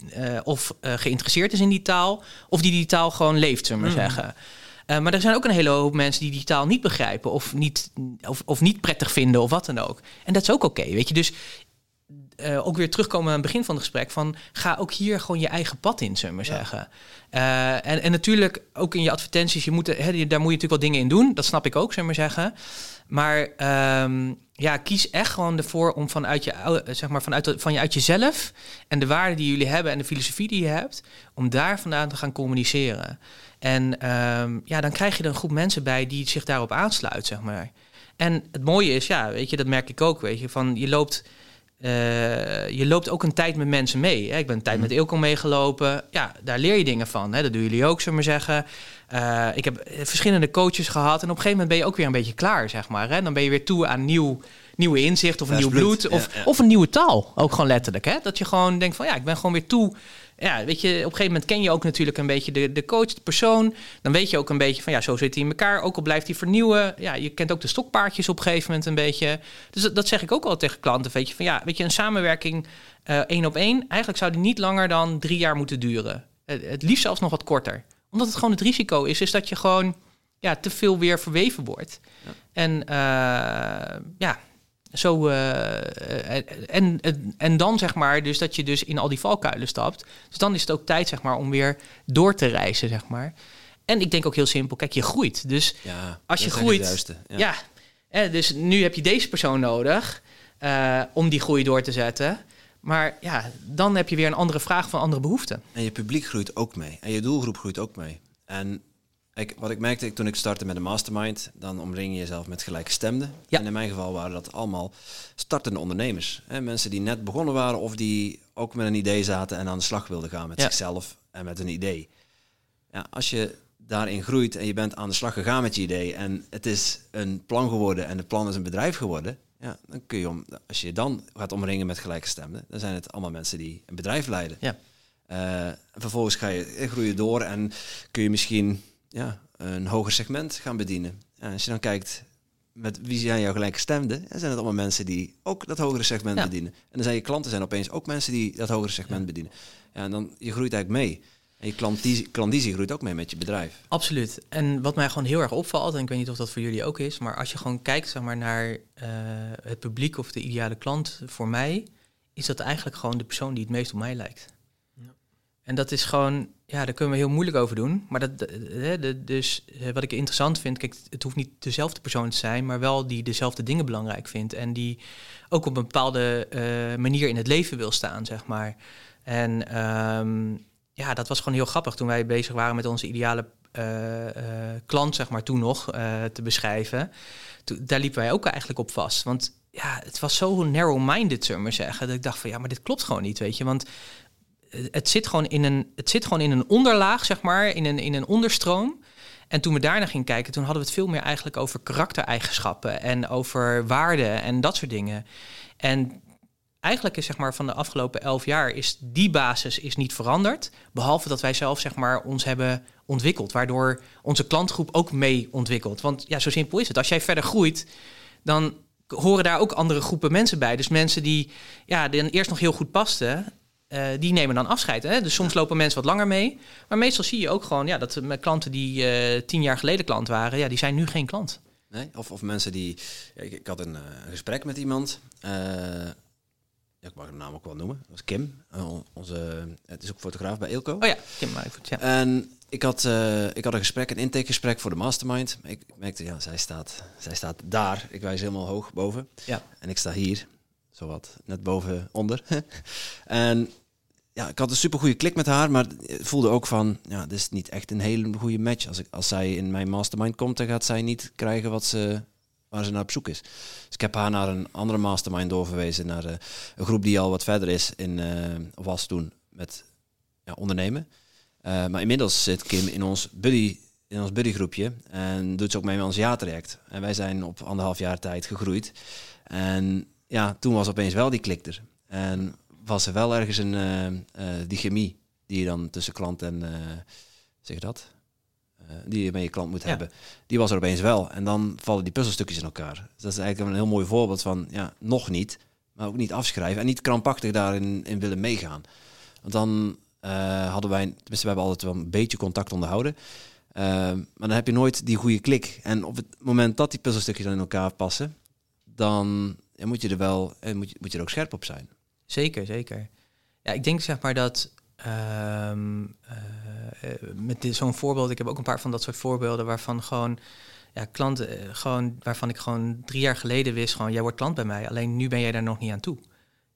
of geïnteresseerd is in die taal, of die die taal gewoon leeft, zullen we maar zeggen. Eh, maar er zijn ook een hele hoop mensen die die taal niet begrijpen of niet, of, of niet prettig vinden of wat dan ook. En dat is ook oké, weet je. Dus eh, ook weer terugkomen aan het begin van het gesprek. Van ga ook hier gewoon je eigen pad in, zullen we zeggen. Eh, en, en natuurlijk ook in je advertenties, je moet, hè, daar moet je natuurlijk wel dingen in doen. Dat snap ik ook, zullen we maar zeggen. Maar ehm, ja, kies echt gewoon ervoor om vanuit, je, ou- zeg maar, vanuit, van je, uit jezelf en de waarden die jullie hebben en de filosofie die je hebt, om daar vandaan te gaan communiceren. En ehm, ja, dan krijg je er een groep mensen bij die zich daarop aansluit, zeg maar. En het mooie is, ja, weet je, dat merk ik ook, weet je, van je loopt eh, je loopt ook een tijd met mensen mee. Hè? Ik ben een tijd met Ilko meegelopen. Ja, daar leer je dingen van. Hè? Dat doen jullie ook, zullen we maar zeggen. Eh, ik heb eh, verschillende coaches gehad. En op een gegeven moment ben je ook weer een beetje klaar, zeg maar. Hè? Dan ben je weer toe aan nieuw, nieuwe inzicht of een nieuw bloed. bloed, Of, ja, ja. of een nieuwe taal. Ook gewoon letterlijk. Hè? Dat je gewoon denkt van ja, ik ben gewoon weer toe. Ja, weet je, op een gegeven moment ken je ook natuurlijk een beetje de, de coach, de persoon. Dan weet je ook een beetje van ja, zo zit hij in elkaar. Ook al blijft hij vernieuwen. Ja, je kent ook de stokpaardjes op een gegeven moment een beetje. Dus dat, dat zeg ik ook al tegen klanten. Weet je, van ja, weet je, een samenwerking eh, één op één. Eigenlijk zou die niet langer dan drie jaar moeten duren. Het, het liefst zelfs nog wat korter. Omdat het gewoon het risico is, is dat je gewoon ja, te veel weer verweven wordt. En eh, ja, zo. eh, en, en, en dan zeg maar, dus dat je dus in al die valkuilen stapt. Dus dan is het ook tijd, zeg maar, om weer door te reizen, zeg maar. En ik denk ook heel simpel, kijk, je groeit. Dus Ja, Als je groeit, ja. Eh, dus nu heb je deze persoon nodig eh, om die groei door te zetten. Maar ja, dan heb je weer een andere vraag van andere behoeften. En je publiek groeit ook mee. En je doelgroep groeit ook mee. En ik, wat ik merkte toen ik startte met een mastermind, dan omring je jezelf met gelijkgestemden. Ja. En in mijn geval waren dat allemaal startende ondernemers. Hè? Mensen die net begonnen waren of die ook met een idee zaten en aan de slag wilden gaan met Ja. zichzelf en met een idee. Ja, als je daarin groeit en je bent aan de slag gegaan met je idee en het is een plan geworden en het plan is een bedrijf geworden, ja, dan kun je om, als je je dan gaat omringen met gelijkgestemden, dan zijn het allemaal mensen die een bedrijf leiden. Ja. Eh, en vervolgens ga je eh, groeien door en kun je misschien ja, een hoger segment gaan bedienen. En als je dan kijkt met wie zijn jouw gelijkgestemden, dan zijn het allemaal mensen die ook dat hogere segment Ja. bedienen. En dan zijn je klanten zijn opeens ook mensen die dat hogere segment bedienen. Ja, en dan je groeit eigenlijk mee. En je klandizie groeit ook mee met je bedrijf. Absoluut. En wat mij gewoon heel erg opvalt, en ik weet niet of dat voor jullie ook is, maar als je gewoon kijkt zeg maar, naar eh, het publiek of de ideale klant voor mij, is dat eigenlijk gewoon de persoon die het meest op mij lijkt. En dat is gewoon, ja, daar kunnen we heel moeilijk over doen. Maar dat, eh, de, dus eh, wat ik interessant vind, kijk, het hoeft niet dezelfde persoon te zijn, maar wel die dezelfde dingen belangrijk vindt. En die ook op een bepaalde eh, manier in het leven wil staan, zeg maar. En ehm, ja, dat was gewoon heel grappig toen wij bezig waren met onze ideale eh, eh, klant, zeg maar, toen nog eh, te beschrijven. Toen, daar liepen wij ook eigenlijk op vast. Want ja, het was zo narrow-minded, zullen we maar zeggen, dat ik dacht van ja, maar dit klopt gewoon niet, weet je. Want eh, het zit gewoon in een, het zit gewoon in een onderlaag, zeg maar, in een, in een onderstroom. En toen we daarna gingen kijken, toen hadden we het veel meer eigenlijk over karaktereigenschappen en over waarden en dat soort dingen. En eigenlijk is zeg maar van de afgelopen elf jaar is die basis is niet veranderd. Behalve dat wij zelf zeg maar ons hebben ontwikkeld. Waardoor onze klantgroep ook mee ontwikkelt. Want ja, zo simpel is het. Als jij verder groeit, dan horen daar ook andere groepen mensen bij. Dus mensen die ja, dan eerst nog heel goed pasten. Eh, die nemen dan afscheid. Hè? Dus soms lopen mensen wat langer mee. Maar meestal zie je ook gewoon ja, dat met klanten die eh, tien jaar geleden klant waren, ja, die zijn nu geen klant. Nee? Of, of mensen die... ja, ik, ik had een, eh, een gesprek met iemand. ja, ik mag de naam ook wel noemen. Dat was Kim. on- onze, het is ook fotograaf bij Ilko. Oh ja, Kim Maaivoet, ja. En ik had, ik had een gesprek, een intakegesprek voor de mastermind. Ik, ik merkte, ja, zij staat, zij staat daar. Ik wijs helemaal hoog boven. Ja. En ik sta hier, zowat, net boven onder. en ja, ik had een super goede klik met haar, maar voelde ook van, ja, dit is niet echt een hele goede match. Als, ik, als zij in mijn mastermind komt, dan gaat zij niet krijgen wat ze, waar ze naar op zoek is. Dus ik heb haar naar een andere mastermind doorverwezen, naar eh, een groep die al wat verder is in, eh, was toen, met ja, ondernemen. Eh, maar inmiddels zit Kim in ons buddy, in ons buddygroepje en doet ze ook mee met ons jaartraject. En wij zijn op anderhalf jaar tijd gegroeid. En ja, toen was opeens wel die klik er. En was er wel ergens een, eh, die chemie die je dan tussen klant en, eh, zeg je dat? Die je met je klant moet Ja. hebben. Die was er opeens wel. En dan vallen die puzzelstukjes in elkaar. Dus dat is eigenlijk een heel mooi voorbeeld van, ja, nog niet, maar ook niet afschrijven. En niet krampachtig daarin in willen meegaan. Want dan hadden wij, tenminste we hebben altijd wel een beetje contact onderhouden. Maar dan heb je nooit die goede klik. En op het moment dat die puzzelstukjes dan in elkaar passen, dan ja, moet je er wel, eh, moet je, moet je er ook scherp op zijn. Zeker, zeker. Ja, ik denk zeg maar dat eh, eh, met dit- zo'n voorbeeld, ik heb ook een paar van dat soort voorbeelden waarvan gewoon ja, klanten, eh, gewoon, waarvan ik gewoon drie jaar geleden wist, gewoon jij wordt klant bij mij, alleen nu ben jij daar nog niet aan toe.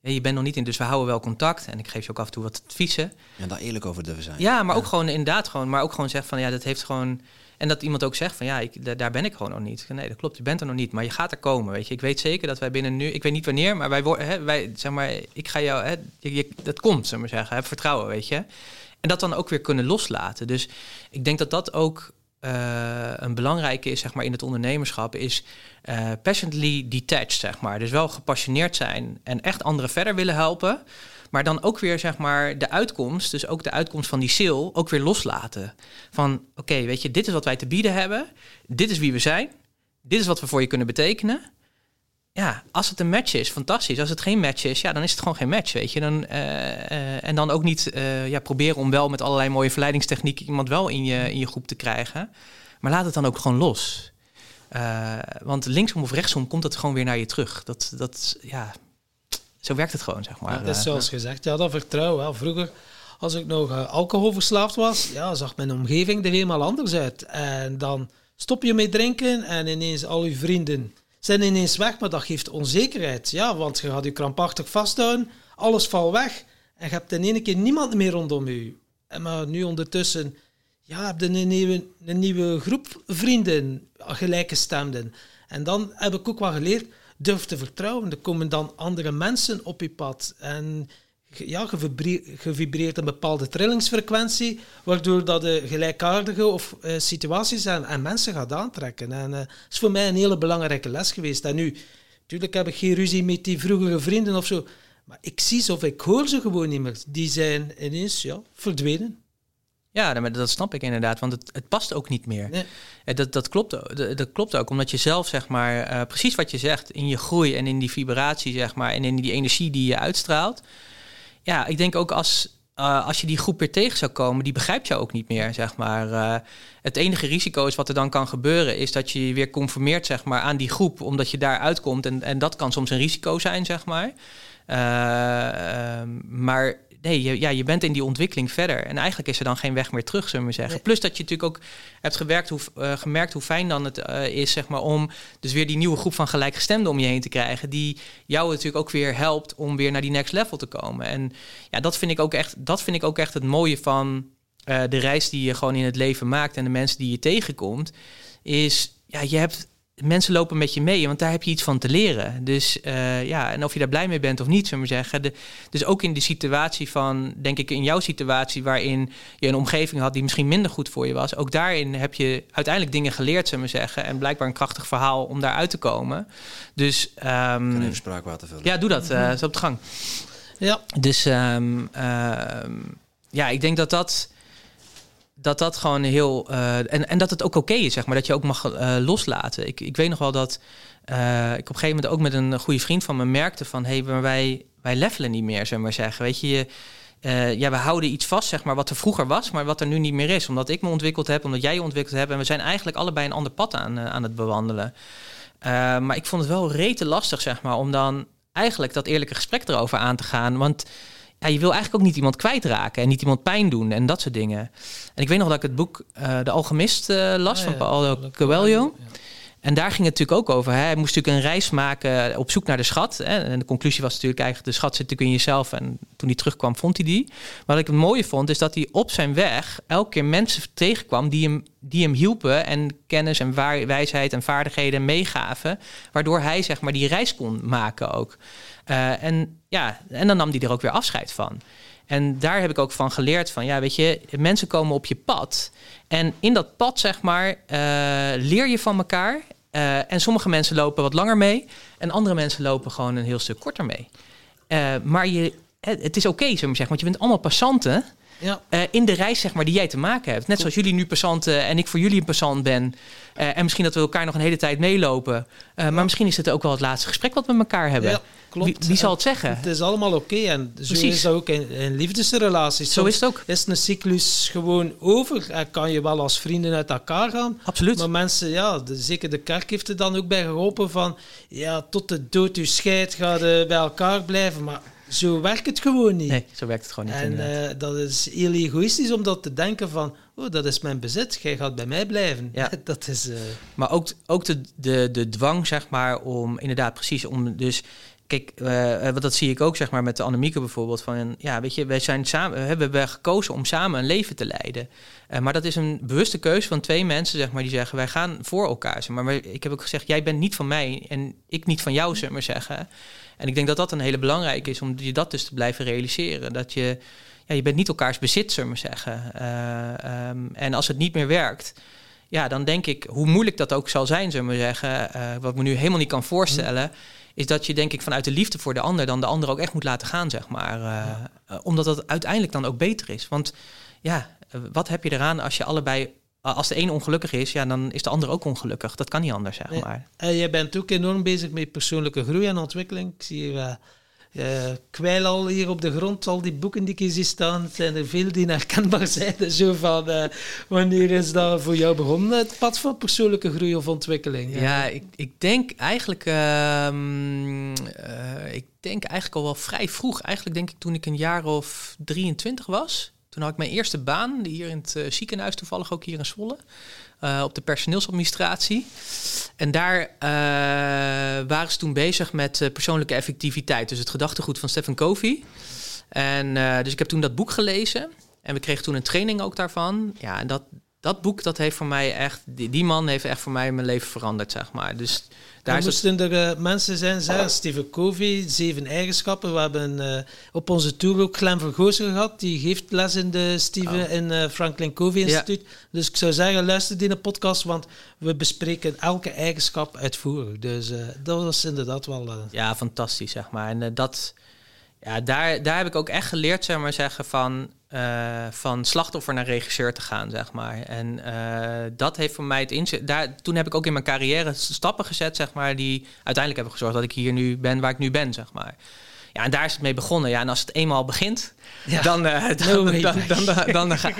Ja, je bent nog niet in, dus we houden wel contact en ik geef je ook af en toe wat adviezen. En daar eerlijk over durven zijn. Ja, maar ook gewoon inderdaad gewoon, maar ook gewoon zeggen van ja, dat heeft gewoon. En dat iemand ook zegt van ja, ik, da- daar ben ik gewoon nog niet. Nee, dat klopt, je bent er nog niet, maar je gaat er komen. Weet je, ik weet zeker dat wij binnen nu, ik weet niet wanneer, maar wij worden, wij zeg maar, ik ga jou, hè, je, dat komt, we maar zeggen, vertrouwen, weet je. En dat dan ook weer kunnen loslaten. Dus ik denk dat dat ook eh, een belangrijke is, zeg maar, in het ondernemerschap, is passionately detached, zeg maar. Dus wel gepassioneerd zijn en echt anderen verder willen helpen. Maar dan ook weer, zeg maar, de uitkomst, dus ook de uitkomst van die sale, ook weer loslaten. Van, oké, weet je, dit is wat wij te bieden hebben. Dit is wie we zijn. Dit is wat we voor je kunnen betekenen. Ja, als het een match is, fantastisch. Als het geen match is, ja, dan is het gewoon geen match, weet je. Dan, eh, eh, en dan ook niet eh, ja, proberen om wel met allerlei mooie verleidingstechnieken iemand wel in je, in je groep te krijgen. Maar laat het dan ook gewoon los. Want linksom of rechtsom komt het gewoon weer naar je terug. Dat, dat ja, zo werkt het gewoon, zeg maar. Ja, het is Eh, zoals gezegd, ja, dat vertrouwen. Ja, vroeger, als ik nog eh, alcoholverslaafd was, ja, zag mijn omgeving er helemaal anders uit. En dan stop je met drinken en ineens al je vrienden zijn ineens weg, maar dat geeft onzekerheid. Ja, want je gaat je krampachtig vasthouden, alles valt weg en je hebt in één keer niemand meer rondom je. En maar nu ondertussen, ja, heb je een nieuwe, een nieuwe groep vrienden, gelijkgestemden. En dan heb ik ook wel geleerd, durf te vertrouwen. Er komen dan andere mensen op je pad. En ja, je vibreert een bepaalde trillingsfrequentie, waardoor dat de gelijkaardige of, uh, situaties en, en, mensen gaat aantrekken. En dat uh, is voor mij een hele belangrijke les geweest. En nu, natuurlijk heb ik geen ruzie met die vroegere vrienden of zo, maar ik zie ze of ik hoor ze gewoon niet meer. Die zijn ineens ja, verdwenen. Ja, dat snap ik inderdaad, want het, het past ook niet meer. Nee. Dat, dat, klopt, dat, klopt ook, omdat je zelf, zeg maar, uh, precies wat je zegt, in je groei en in die vibratie, zeg maar, en in die energie die je uitstraalt. Ja, ik denk ook als, uh, als je die groep weer tegen zou komen, die begrijpt jou ook niet meer, zeg maar. Uh, het enige risico is wat er dan kan gebeuren, is dat je je weer conformeert, zeg maar, aan die groep, omdat je daar uitkomt. En, en dat kan soms een risico zijn, zeg maar. Uh, maar nee, je, ja, je bent in die ontwikkeling verder. En eigenlijk is er dan geen weg meer terug, zullen we zeggen. Plus dat je natuurlijk ook hebt gewerkt hoe, uh, gemerkt hoe fijn dan het uh, is, zeg maar, om dus weer die nieuwe groep van gelijkgestemden om je heen te krijgen. Die jou natuurlijk ook weer helpt om weer naar die next level te komen. En ja, dat vind ik ook echt, dat vind ik ook echt het mooie van uh, de reis die je gewoon in het leven maakt en de mensen die je tegenkomt. Is ja, je hebt mensen lopen met je mee, want daar heb je iets van te leren. Dus uh, ja, en of je daar blij mee bent of niet, zullen we zeggen. De, dus ook in de situatie van, denk ik, in jouw situatie waarin je een omgeving had die misschien minder goed voor je was, ook daarin heb je uiteindelijk dingen geleerd, zullen we zeggen. En blijkbaar een krachtig verhaal om daar uit te komen. Dus. Um, kan even spraakwater vullen. Ja, doe dat. Uh, is op de gang. Ja. Dus um, ja, ik denk dat dat dat dat gewoon heel. Uh, en, en dat het ook oké is, zeg maar. Dat je ook mag uh, loslaten. Ik, ik weet nog wel dat uh, ik op een gegeven moment ook met een goede vriend van me merkte van hé, hey, wij, wij levelen niet meer, zeg maar zeggen. Weet je, je ja, we houden iets vast, zeg maar, wat er vroeger was, maar wat er nu niet meer is. Omdat ik me ontwikkeld heb, omdat jij je ontwikkeld hebt. En we zijn eigenlijk allebei een ander pad aan, aan het bewandelen. maar ik vond het wel rete lastig, zeg maar, om dan eigenlijk dat eerlijke gesprek erover aan te gaan. Want ja, je wil eigenlijk ook niet iemand kwijtraken en niet iemand pijn doen en dat soort dingen. En ik weet nog dat ik het boek uh, De Alchemist uh, las oh, van Paulo Coelho. En daar ging het natuurlijk ook over. Hè. Hij moest natuurlijk een reis maken op zoek naar de schat. Hè. En de conclusie was natuurlijk eigenlijk... de schat zit natuurlijk in jezelf. En toen hij terugkwam, vond hij die. Maar wat ik het mooie vond, is dat hij op zijn weg... elke keer mensen tegenkwam die hem, die hem hielpen... en kennis en wijsheid en vaardigheden meegaven... waardoor hij zeg maar die reis kon maken ook. Uh, en ja, en dan nam hij er ook weer afscheid van. En daar heb ik ook van geleerd van, ja, weet je, mensen komen op je pad. En in dat pad, zeg maar, uh, leer je van elkaar. Uh, en sommige mensen lopen wat langer mee. En andere mensen lopen gewoon een heel stuk korter mee. Maar je, het is oké, okay, zeg maar, want je bent allemaal passanten. Ja. Uh, in de reis zeg maar, die jij te maken hebt. Net zoals jullie nu passanten en ik voor jullie een passant ben. Uh, en misschien dat we elkaar nog een hele tijd meelopen. Ja. Maar misschien is het ook wel het laatste gesprek wat we met elkaar hebben. Ja, klopt. Wie, wie zal het zeggen? Het is allemaal oké. Okay. En zo Precies. is het ook in, in liefdesrelaties. Zo is het ook. Is een cyclus gewoon over. En kan je wel als vrienden uit elkaar gaan. Absoluut. Maar mensen, ja, de, zeker de kerk heeft er dan ook bij geholpen van... Ja, tot de dood u scheidt, gaat bij elkaar blijven. Maar zo werkt het gewoon niet. Nee, zo werkt het gewoon niet. En uh, dat is heel egoïstisch om dat te denken van, oh, dat is mijn bezit, jij gaat bij mij blijven. Ja. dat is... Uh... Maar ook, ook de, de, de dwang, zeg maar, om inderdaad precies, om dus... Kijk, uh, wat dat zie ik ook, zeg maar, met de Annemieke bijvoorbeeld. Van, ja, weet je, wij zijn samen, we hebben gekozen om samen een leven te leiden. Uh, maar dat is een bewuste keuze van twee mensen, zeg maar, die zeggen, wij gaan voor elkaar. Zeg maar, maar ik heb ook gezegd, jij bent niet van mij en ik niet van jou, zeg maar zeggen. En ik denk dat dat een hele belangrijke is om je dat dus te blijven realiseren. Dat je, ja, je bent niet elkaars bezit, zullen we zeggen. Uh, um, en als het niet meer werkt, ja, dan denk ik, hoe moeilijk dat ook zal zijn, zullen we zeggen, uh, wat ik me nu helemaal niet kan voorstellen, is dat je denk ik vanuit de liefde voor de ander dan de ander ook echt moet laten gaan, zeg maar. Uh, ja. Omdat dat uiteindelijk dan ook beter is. Want ja, wat heb je eraan als je allebei als de een ongelukkig is, ja, dan is de ander ook ongelukkig. Dat kan niet anders, zeg maar. En jij bent ook enorm bezig met persoonlijke groei en ontwikkeling. Ik zie uh, uh, kwijl al hier op de grond, al die boeken die ik hier zie staan, zijn er veel die herkenbaar zijn. Zo van, uh, wanneer is dat voor jou begonnen, het pad van persoonlijke groei of ontwikkeling? Ja, ja ik, ik denk eigenlijk, uh, ik denk eigenlijk al wel vrij vroeg. Eigenlijk denk ik toen ik een jaar of 23 was. Toen had ik mijn eerste baan, hier in het uh, ziekenhuis, toevallig ook hier in Zwolle, uh, op de personeelsadministratie. En daar uh, waren ze toen bezig met persoonlijke effectiviteit. Dus het gedachtegoed van Stephen Covey. En dus ik heb toen dat boek gelezen. En we kregen toen een training ook daarvan. Ja, en dat, dat boek, dat heeft voor mij echt... Die, die man heeft echt voor mij mijn leven veranderd, zeg maar. Dus daar moesten er uh, mensen zijn, zeg, Steven Covey, zeven eigenschappen. We hebben uh, op onze tour ook Glenn Vergozen gehad. Die geeft les in de Steven oh. in uh, Franklin Covey Instituut. Ja. Dus ik zou zeggen, luister die podcast, want we bespreken elke eigenschap uitvoerig. Dus dat was inderdaad wel... ja, fantastisch, zeg maar. En dat... Ja, daar, daar heb ik ook echt geleerd, zeg maar, zeggen van... Uh, van slachtoffer naar regisseur te gaan, zeg maar. En uh, dat heeft voor mij het inzicht. Daar, toen heb ik ook in mijn carrière stappen gezet, zeg maar, die uiteindelijk hebben gezorgd dat ik hier nu ben waar ik nu ben, zeg maar. Ja, en daar is het mee begonnen. Ja, en als het eenmaal begint, ja. dan, uh, dan, no dan, dan, dan, dan, ga,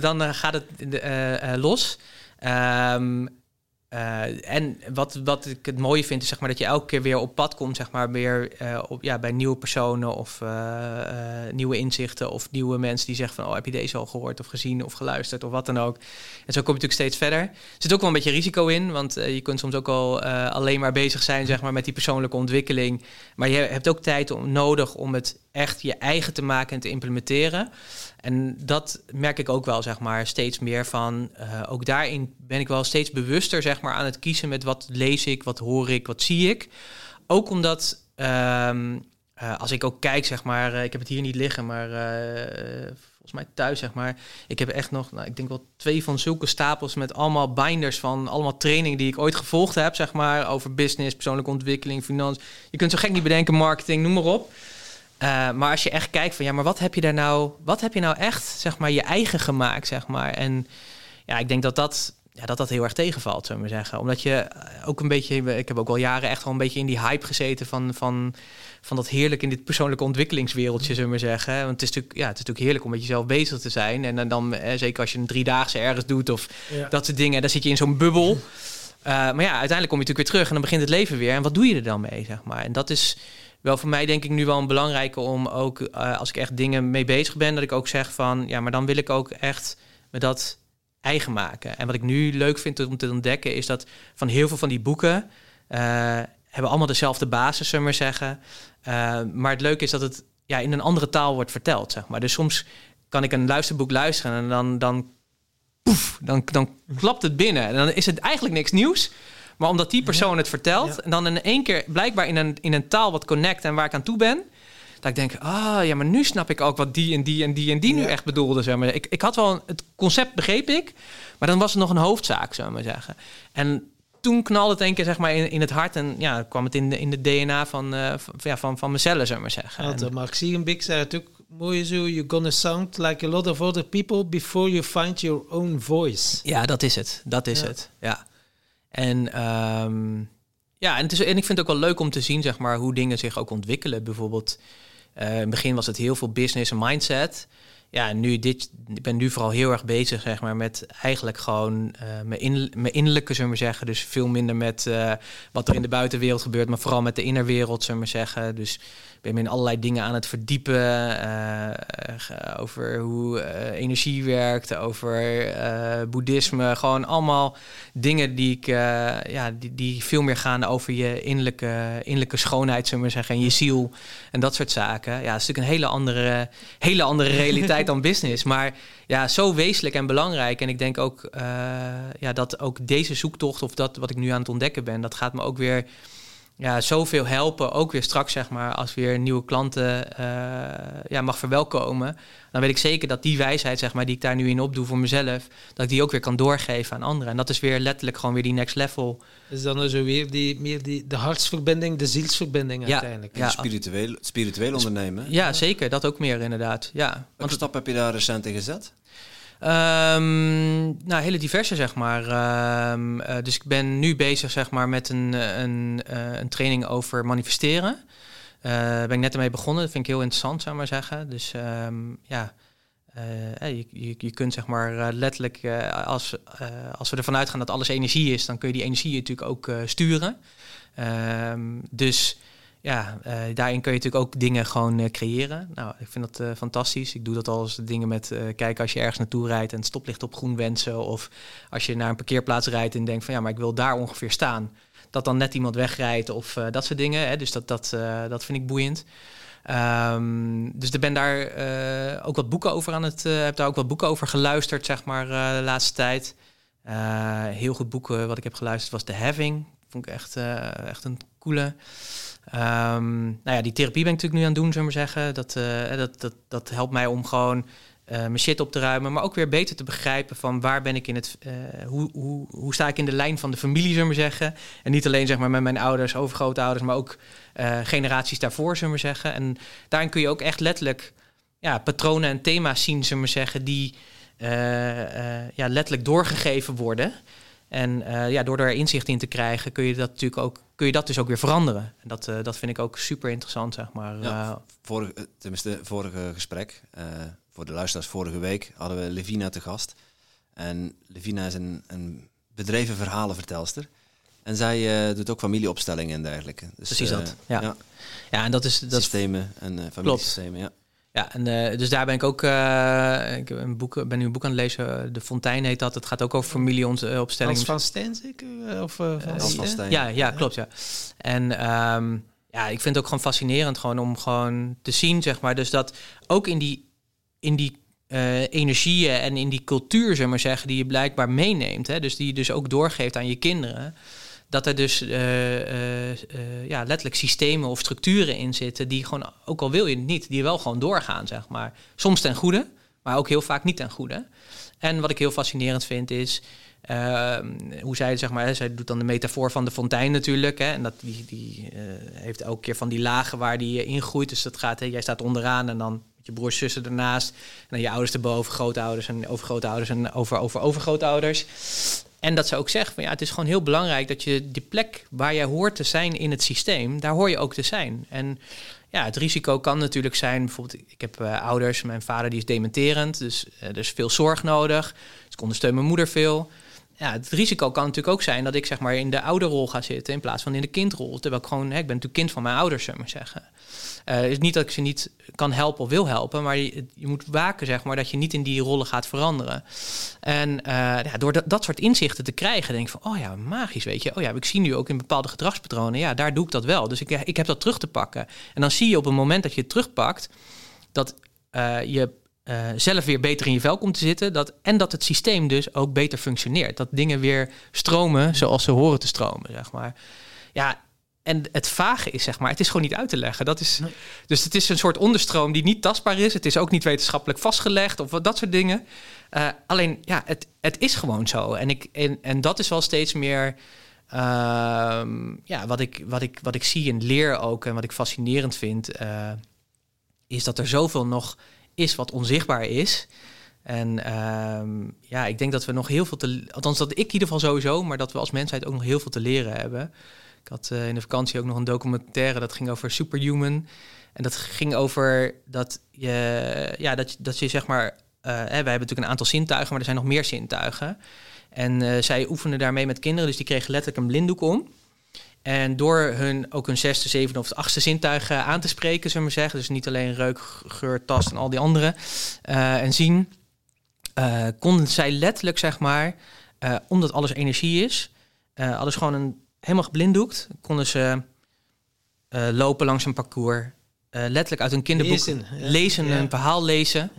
dan gaat het los. Um, uh, en wat, wat ik het mooie vind, is zeg maar, dat je elke keer weer op pad komt, zeg maar, weer uh, op, ja, bij nieuwe personen of uh, nieuwe inzichten of nieuwe mensen die zeggen van, oh, heb je deze al gehoord of gezien of geluisterd of wat dan ook. En zo kom je natuurlijk steeds verder. Er zit ook wel een beetje risico in, want je kunt soms ook al alleen maar bezig zijn, zeg maar, met die persoonlijke ontwikkeling. Maar je hebt ook tijd nodig om het echt je eigen te maken en te implementeren. En dat merk ik ook wel, zeg maar, steeds meer van. Uh, ook daarin ben ik wel steeds bewuster, zeg maar, aan het kiezen met wat lees ik, wat hoor ik, wat zie ik. Ook omdat, um, uh, als ik ook kijk, zeg maar, uh, ik heb het hier niet liggen, maar volgens mij thuis, zeg maar. Ik heb echt nog, nou, ik denk wel twee van zulke stapels met allemaal binders van allemaal trainingen die ik ooit gevolgd heb, zeg maar, over business, persoonlijke ontwikkeling, financiën. Je kunt zo gek niet bedenken, marketing, noem maar op. Uh, maar als je echt kijkt van ja, maar wat heb je daar nou, wat heb je nou echt, zeg maar, je eigen gemaakt, zeg maar. En ja, ik denk dat dat, ja, dat, dat heel erg tegenvalt, zullen we zeggen. Omdat je ook een beetje, ik heb ook al jaren echt wel een beetje in die hype gezeten van, van, van dat heerlijk in dit persoonlijke ontwikkelingswereldje, zullen we zeggen. Want het is natuurlijk, ja, het is natuurlijk heerlijk om met jezelf bezig te zijn. En dan, eh, zeker als je een driedaagse ergens doet of ja. dat soort dingen, dan zit je in zo'n bubbel. Uh, maar ja, uiteindelijk kom je natuurlijk weer terug en dan begint het leven weer. En wat doe je er dan mee, zeg maar? En dat is wel voor mij denk ik nu wel een belangrijke om ook uh, als ik echt dingen mee bezig ben, dat ik ook zeg van ja, maar dan wil ik ook echt me dat eigen maken. En wat ik nu leuk vind om te ontdekken is dat van heel veel van die boeken uh, hebben allemaal dezelfde basis, zullen we maar zeggen. Uh, maar het leuke is dat het ja, in een andere taal wordt verteld, zeg maar. Dus soms kan ik een luisterboek luisteren en dan, dan, poef, dan, dan klapt het binnen. En dan is het eigenlijk niks nieuws. Maar omdat die persoon het vertelt en dan in één keer blijkbaar in een, in een taal wat connect en waar ik aan toe ben, dat ik denk, ah ja, maar nu snap ik ook wat die en die en die en die nu echt bedoelden. Zeg maar. ik, ik had wel het concept begreep ik, maar dan was het nog een hoofdzaak, zou maar zeggen. En toen knalde het een keer zeg maar in, in het hart en ja, kwam het in de, in de DNA van, uh, van, ja, van, van mezelf, zou maar zeggen. Ja, en, Mark Siegenbeek zei het ook mooi zo, you're gonna sound like a lot of other people before you find your own voice. Ja, dat is het. Dat is het. Ja. En um, ja, en, het is, en ik vind het ook wel leuk om te zien, zeg maar, hoe dingen zich ook ontwikkelen. Bijvoorbeeld, uh, in het begin was het heel veel business en mindset. Ja, nu dit, ik ben nu vooral heel erg bezig, zeg maar, met eigenlijk gewoon uh, mijn, in, mijn innerlijke, zullen we zeggen. Dus veel minder met uh, wat er in de buitenwereld gebeurt, maar vooral met de innerwereld, zullen we zeggen. Dus ben me in allerlei dingen aan het verdiepen. Uh, over hoe uh, energie werkt, over boeddhisme. Gewoon allemaal dingen die ik ja, die, die veel meer gaan over je innerlijke, innerlijke schoonheid, zullen we zeggen, en je ziel en dat soort zaken. Ja, het is natuurlijk een hele andere, hele andere realiteit dan business. Maar ja, zo wezenlijk en belangrijk. En ik denk ook ja, dat ook deze zoektocht, of dat wat ik nu aan het ontdekken ben, dat gaat me ook weer ja, zoveel helpen. Ook weer straks, zeg maar, als weer nieuwe klanten uh, ja, mag verwelkomen. Dan weet ik zeker dat die wijsheid, zeg maar, die ik daar nu in opdoe voor mezelf, dat ik die ook weer kan doorgeven aan anderen. En dat is weer letterlijk gewoon weer die next level. Is dan zo weer die, meer die, de hartsverbinding, de zielsverbinding ja, uiteindelijk. Ja, spiritueel, spiritueel ondernemen. Ja, zeker. Dat ook meer inderdaad. Ja. Welke stap heb je daar recent in gezet? Um, nou, hele diverse, zeg maar. Um, uh, dus ik ben nu bezig, zeg maar, met een, een, uh, een training over manifesteren. Uh, ben ik net ermee begonnen. Dat vind ik heel interessant, zou ik maar zeggen. Dus um, ja, je, je, je, kunt zeg maar letterlijk, als, als we ervan uitgaan dat alles energie is, dan kun je die energie natuurlijk ook sturen. dus ja, eh, daarin kun je natuurlijk ook dingen gewoon eh, creëren. Nou, ik vind dat eh, fantastisch. Ik doe dat al eens dingen met kijken als je ergens naartoe rijdt en het stoplicht op groen wensen. Of als je naar een parkeerplaats rijdt en denkt van ja, maar ik wil daar ongeveer staan. Dat dan net iemand wegrijdt of dat soort dingen. Hè. Dus dat, dat, dat vind ik boeiend. Ehm, dus ik ben daar ook wat boeken over aan het. heb daar ook wat boeken over geluisterd, zeg maar, de laatste tijd. Heel goed boeken wat ik heb geluisterd was The Having. Vond ik echt, echt een coole. Ehm, nou ja, die therapie ben ik natuurlijk nu aan het doen, zullen we zeggen. Dat, eh, dat, dat, dat helpt mij om gewoon eh, mijn shit op te ruimen, maar ook weer beter te begrijpen van waar ben ik in het, eh, hoe, hoe, hoe sta ik in de lijn van de familie, zullen we zeggen. En niet alleen zeg maar met mijn ouders, overgrootouders, maar ook generaties daarvoor, zullen we zeggen. En daarin kun je ook echt letterlijk ja, patronen en thema's zien, zullen we zeggen, die ja, letterlijk doorgegeven worden. En eh, ja, door er inzicht in te krijgen, kun je dat natuurlijk ook, kun je dat dus ook weer veranderen. En dat, eh, dat vind ik ook super interessant, zeg maar. Ja. Eh, Vorige, tenminste, vorige gesprek, voor de luisteraars vorige week, hadden we Levina te gast. En Levina is een, een bedreven verhalenvertelster. En zij doet ook familieopstellingen en dergelijke. Dus, Precies dat, ja. ja, en dat is, dat systemen en familiesystemen, ja. Ja, en uh, dus daar ben ik ook. Uh, ik een boek, ben nu een boek aan het lezen. De Fontein heet dat. Het gaat ook over familieopstellingen. Hans van Steen zeker? Of uh, van, Hans van Steen? Ja, ja, klopt. Ja. En um, ja, ik vind het ook gewoon fascinerend gewoon om gewoon te zien, zeg maar. Dus dat ook in die, in die uh, energieën en in die cultuur, zeg maar zeggen, die je blijkbaar meeneemt. Hè, dus die je dus ook doorgeeft aan je kinderen dat er dus uh, uh, uh, ja, letterlijk systemen of structuren in zitten die gewoon, ook al wil je het niet, die wel gewoon doorgaan, zeg maar. Soms ten goede, maar ook heel vaak niet ten goede. En wat ik heel fascinerend vind is, ehm, hoe zij, zeg maar, zij doet dan de metafoor van de fontein natuurlijk. Hè, en dat die, die eh, heeft elke keer van die lagen waar die ingroeit. Dus dat gaat, hè, jij staat onderaan en dan je broers, zussen ernaast. En dan je ouders erboven, grootouders en overgrootouders en over, over, overgrootouders. En dat ze ook zegt van ja, het is gewoon heel belangrijk dat je die plek waar jij hoort te zijn in het systeem, daar hoor je ook te zijn. En ja, het risico kan natuurlijk zijn, bijvoorbeeld, ik heb uh, ouders, mijn vader die is dementerend, dus uh, er is veel zorg nodig. Dus ik ondersteun mijn moeder veel. Ja, het risico kan natuurlijk ook zijn dat ik zeg maar in de ouderrol ga zitten in plaats van in de kindrol. Terwijl ik gewoon, hè, ik ben natuurlijk kind van mijn ouders, zullen maar zeggen. Uh, is niet dat ik ze niet kan helpen of wil helpen, maar je, je, moet waken, zeg maar, dat je niet in die rollen gaat veranderen. En uh, ja, door dat, dat, soort inzichten te krijgen, denk ik van, oh ja, magisch, weet je. Oh ja, ik zie nu ook in bepaalde gedragspatronen, ja, daar doe ik dat wel. Dus ik, ik heb dat terug te pakken. En dan zie je op het moment dat je het terugpakt, dat uh, je uh, zelf weer beter in je vel komt te zitten. Dat, en dat het systeem dus ook beter functioneert. Dat dingen weer stromen zoals ze horen te stromen, zeg maar. Ja, en het vage is, zeg maar, het is gewoon niet uit te leggen. Dat is, nee. Dus het is een soort onderstroom die niet tastbaar is. Het is ook niet wetenschappelijk vastgelegd of dat soort dingen. Uh, alleen, ja, het, het is gewoon zo. En, ik, en, en dat is wel steeds meer uh, ja, wat, ik, wat, ik, wat ik zie en leer ook. En wat ik fascinerend vind, uh, is dat er zoveel nog is wat onzichtbaar is. En um, ja, ik denk dat we nog heel veel te... Althans, dat ik in ieder geval sowieso... maar dat we als mensheid ook nog heel veel te leren hebben. Ik had uh, in de vakantie ook nog een documentaire... dat ging over Superhuman. En dat ging over dat je... Ja, dat, dat je zeg maar... Uh, hè, wij hebben natuurlijk een aantal zintuigen... maar er zijn nog meer zintuigen. En uh, zij oefenen daarmee met kinderen... dus die kregen letterlijk een blinddoek om... En door hun ook hun zesde, zevende of achtste zintuigen aan te spreken, zullen we zeggen. Dus niet alleen reuk, geur, tast en al die andere. Uh, en zien. Uh, konden zij letterlijk, zeg maar, omdat alles energie is, alles gewoon een, helemaal geblinddoekt, konden ze lopen langs een parcours. letterlijk uit een kinderboek lezen, ja. lezen ja. een verhaal lezen.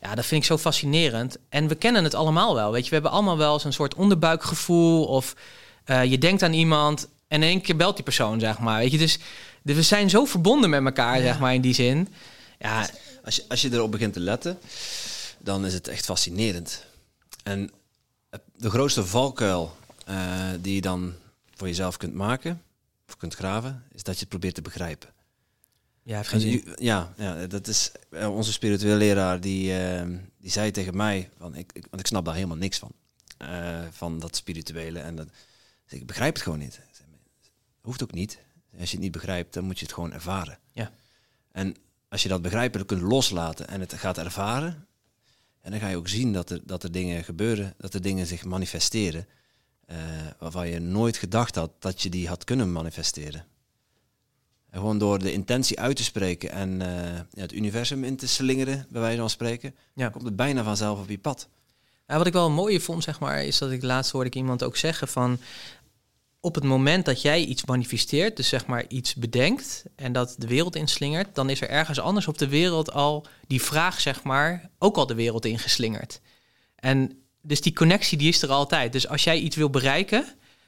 Ja, dat vind ik zo fascinerend. En we kennen het allemaal wel. Weet je, we hebben allemaal wel zo'n soort onderbuikgevoel. Of je denkt aan iemand en in één keer belt die persoon, zeg maar. Weet je, dus we zijn zo verbonden met elkaar, ja. zeg maar, in die zin. Ja. Als, je, als je erop begint te letten, dan is het echt fascinerend. En de grootste valkuil uh, die je dan voor jezelf kunt maken, of kunt graven, is dat je het probeert te begrijpen. Ja, je, ja, ja, dat is uh, onze spirituele leraar, die, uh, die zei tegen mij, van, ik, ik, want ik snap daar helemaal niks van, uh, van dat spirituele. En dat, dus ik begrijp het gewoon niet. Hoeft ook niet. Als je het niet begrijpt, dan moet je het gewoon ervaren. Ja. En als je dat begrijpen kunt loslaten en het gaat ervaren, en dan ga je ook zien dat er, dat er dingen gebeuren, dat er dingen zich manifesteren, uh, waarvan je nooit gedacht had dat je die had kunnen manifesteren. En gewoon door de intentie uit te spreken en eh, het universum in te slingeren, bij wijze van spreken, Ja. komt het bijna vanzelf op je pad. Ja, wat ik wel een mooie vond, zeg maar, is dat ik laatst hoorde ik iemand ook zeggen van op het moment dat jij iets manifesteert, dus zeg maar iets bedenkt en dat de wereld inslingert, dan is er ergens anders op de wereld al die vraag, zeg maar, ook al de wereld ingeslingerd. En dus die connectie die is er altijd. Dus als jij iets wil bereiken,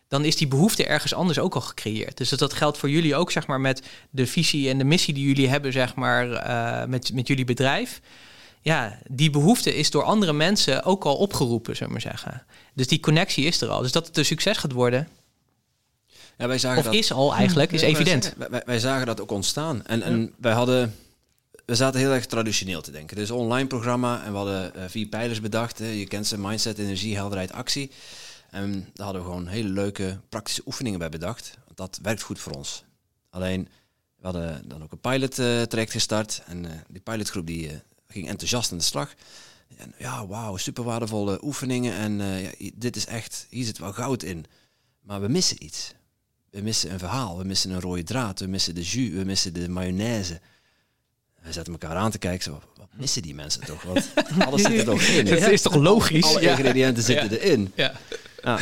dan is die behoefte ergens anders ook al gecreëerd. Dus dat, geldt voor jullie ook, zeg maar, met de visie en de missie die jullie hebben, zeg maar, eh, met, met jullie bedrijf ja, die behoefte is door andere mensen ook al opgeroepen, zullen we maar zeggen. Dus die connectie is er al. Dus dat het een succes gaat worden, Ja, wij zagen of dat, is al eigenlijk, is evident. Wij, wij, wij zagen dat ook ontstaan. En, en wij hadden, we zaten heel erg traditioneel te denken. Dus online programma en we hadden eh, vier pijlers bedacht. hè. Je kent ze, mindset, energie, helderheid, actie. En daar hadden we gewoon hele leuke praktische oefeningen bij bedacht. Dat werkt goed voor ons. Alleen, we hadden dan ook een pilot eh, traject gestart. En eh, die pilotgroep die, ging enthousiast aan de slag. En ja, wauw, super waardevolle oefeningen. En ja, dit is echt, hier zit wel goud in. Maar we missen iets. We missen een verhaal, we missen een rode draad, we missen de jus, we missen de mayonaise. We zetten elkaar aan te kijken, zo, wat missen die mensen toch? Want alles zit er toch in. Het is toch logisch? Alle Ja. ingrediënten zitten Ja. erin. Ja. Ja.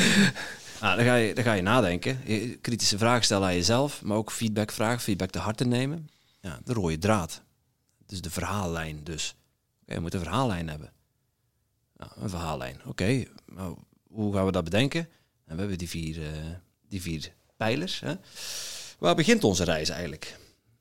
Nou, dan, ga je, dan ga je nadenken, kritische vragen stellen aan jezelf, maar ook feedback vragen, feedback te harte nemen. Ja, de rode draad. Dus de verhaallijn dus. Oké, je moet een verhaallijn hebben. Nou, een verhaallijn. Oké, nou, hoe gaan we dat bedenken? En we hebben die vier, eh, die vier pijlers. Hè? Waar begint onze reis eigenlijk?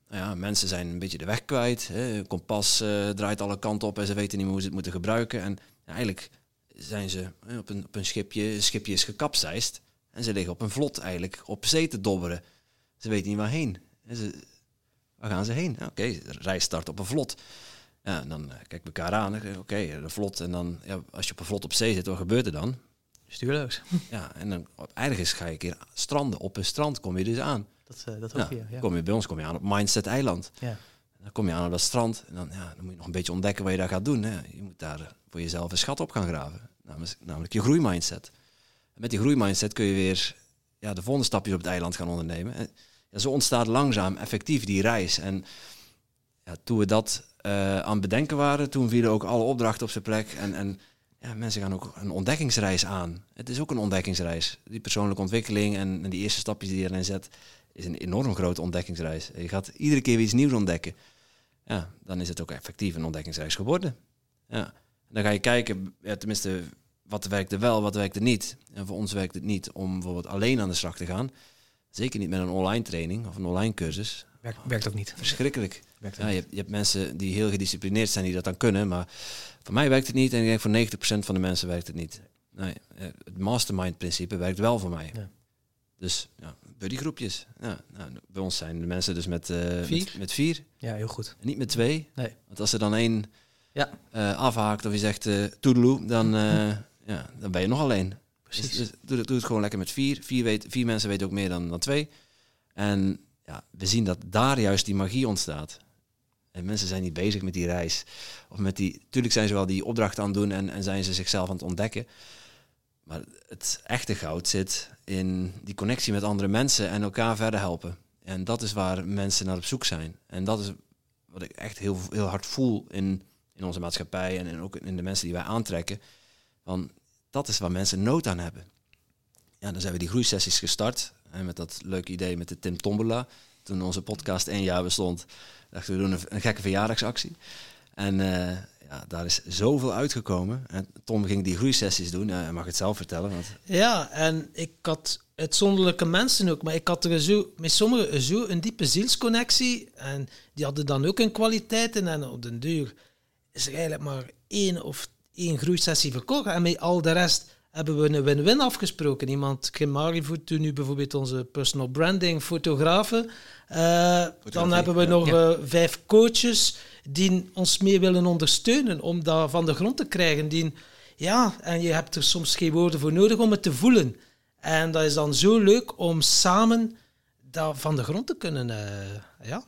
Nou ja, mensen zijn een beetje de weg kwijt. Hè? Kompas eh, draait alle kanten op en ze weten niet meer hoe ze het moeten gebruiken. En eigenlijk zijn ze op, een, op een schipje, een schipje is gekapseist. En ze liggen op een vlot eigenlijk op zee te dobberen. Ze weten niet waarheen. En ze, waar gaan ze heen? Oké, de reis start op een vlot. Ja, en dan eh, kijken we elkaar aan. Oké, de vlot. En dan, ja, als je op een vlot op zee zit, wat gebeurt er dan? Stuurloos. Ja, en dan ergens ga je een keer stranden. Op een strand kom je dus aan. Dat, eh, dat ook weer. Ja. Kom je bij ons kom je aan op Mindset Eiland. Ja. Dan kom je aan op dat strand en dan, ja, dan moet je nog een beetje ontdekken wat je daar gaat doen. Hè. Je moet daar voor jezelf een schat op gaan graven. Namelijk, namelijk je groeimindset. En met die groeimindset kun je weer ja, de volgende stapjes op het eiland gaan ondernemen. En ja, zo ontstaat langzaam effectief die reis. En ja, toen we dat eh, aan het bedenken waren, toen vielen ook alle opdrachten op zijn plek. En, en ja, mensen gaan ook een ontdekkingsreis aan. Het is ook een ontdekkingsreis. Die persoonlijke ontwikkeling en, en die eerste stapjes die je erin zet, is een enorm grote ontdekkingsreis. Je gaat iedere keer weer iets nieuws ontdekken. Ja, dan is het ook effectief een ontdekkingsreis geworden. Ja. Dan ga je kijken, ja, tenminste, wat werkte wel, wat werkte niet. En voor ons werkt het niet om bijvoorbeeld alleen aan de slag te gaan. Zeker niet met een online training of een online cursus. Werkt, werkt ook niet. Verschrikkelijk. Ja, je, je hebt mensen die heel gedisciplineerd zijn die dat dan kunnen, maar voor mij werkt het niet en ik denk voor 90% van de mensen werkt het niet. Nee, eh, het mastermind principe werkt wel voor mij. Ja. Dus ja, buddygroepjes. Ja, nou, bij ons zijn de mensen dus met, eh, Vier? met, met vier Ja, heel goed. en niet met twee. Nee. Want als er dan één Ja. eh, afhaakt of je zegt eh toedeloe, dan, ja, dan ben je nog alleen. Precies. Dus, dus doe, het- doe het gewoon lekker met vier. Vier, weet, vier mensen weten ook meer dan, dan twee. En ja, we zien dat daar juist die magie ontstaat. En mensen zijn niet bezig met die reis. Of met die. Tuurlijk zijn ze wel die opdracht aan het doen en, en zijn ze zichzelf aan het ontdekken. Maar het echte goud zit in die connectie met andere mensen en elkaar verder helpen. En dat is waar mensen naar op zoek zijn. En dat is wat ik echt heel, heel hard voel in, in onze maatschappij en, ook in de mensen die wij aantrekken. Van, dat is waar mensen nood aan hebben. Ja, dan zijn we die groeisessies gestart. En met dat leuke idee met de Tim Tombola. Toen onze podcast één jaar bestond, dachten we doen een, gekke verjaardagsactie. En eh, ja, daar is zoveel uitgekomen. En Tom ging die groeisessies doen. Hij mag het zelf vertellen. Want Ja, en ik had uitzonderlijke mensen ook, maar ik had er zo, met sommigen zo een diepe zielsconnectie. En die hadden dan ook hun kwaliteiten. En op den duur is er eigenlijk maar één of één groeisessie verkocht. En met al de rest hebben we een win-win afgesproken. Iemand, Kim Marivoet, nu bijvoorbeeld onze personal branding fotografen. Eh, dan hebben we ja. nog eh, vijf coaches die ons mee willen ondersteunen om dat van de grond te krijgen. Die, ja, en je hebt er soms geen woorden voor nodig om het te voelen. En dat is dan zo leuk om samen dat van de grond te kunnen eh, ja,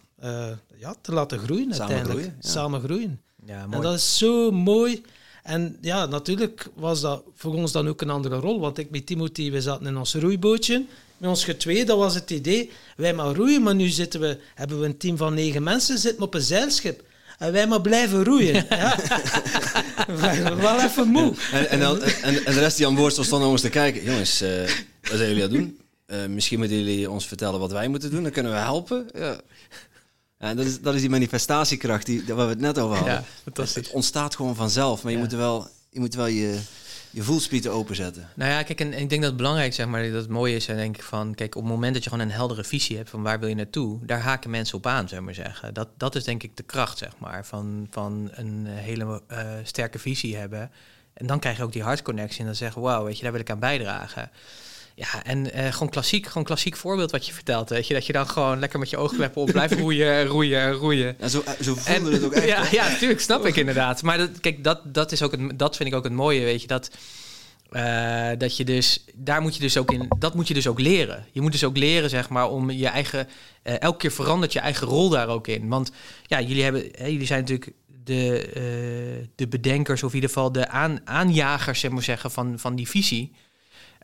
ja, te laten groeien Samen uiteindelijk. groeien, ja. Samen groeien. Ja, En dat is zo mooi. En ja, natuurlijk was dat voor ons dan ook een andere rol. Want ik met Timothy, we zaten in ons roeibootje. met ons getwee, dat was het idee. Wij maar roeien, maar nu zitten we, hebben we een team van negen mensen, zitten op een zeilschip. En wij maar blijven roeien. Ja. we zijn wel even moe. En, en, dan, en, en de rest die aan boord stond, stonden om ons te kijken. Jongens, uh, wat zijn jullie aan het doen? Uh, misschien moeten jullie ons vertellen wat wij moeten doen. Dan kunnen we helpen. Ja. En dat is, dat is die manifestatiekracht die, waar we het net over hadden. Ja, het ontstaat gewoon vanzelf, maar je moet wel, je, moet wel je, je voelspieten openzetten. Nou ja, kijk, en, ik denk dat het belangrijk zeg maar, dat het mooi is, en denk ik van, kijk, op het moment dat je gewoon een heldere visie hebt van waar wil je naartoe, daar haken mensen op aan, zeg maar zeggen. Dat, dat is denk ik de kracht, zeg maar, van, van een hele uh, sterke visie hebben. En dan krijg je ook die hartconnectie en dan zeggen, wauw, weet je, daar wil ik aan bijdragen. Ja, en uh, gewoon klassiek, gewoon klassiek voorbeeld wat je vertelt. Weet je, dat je dan gewoon lekker met je oogkleppen op blijft roeien, roeien, roeien. Ja, zo, zo voelde het ook echt. Ja, ja, natuurlijk, snap ik inderdaad. Maar dat, kijk, dat, dat, is ook het, dat vind ik ook het mooie, weet je, dat, uh, dat je dus, daar moet je dus ook in, dat moet je dus ook leren. Je moet dus ook leren, zeg maar, om je eigen, uh, elke keer verandert je eigen rol daar ook in. Want ja, jullie hebben, hè, jullie zijn natuurlijk de, de bedenkers, of in ieder geval de aan, aanjagers, zeg maar zeggen, van, van die visie.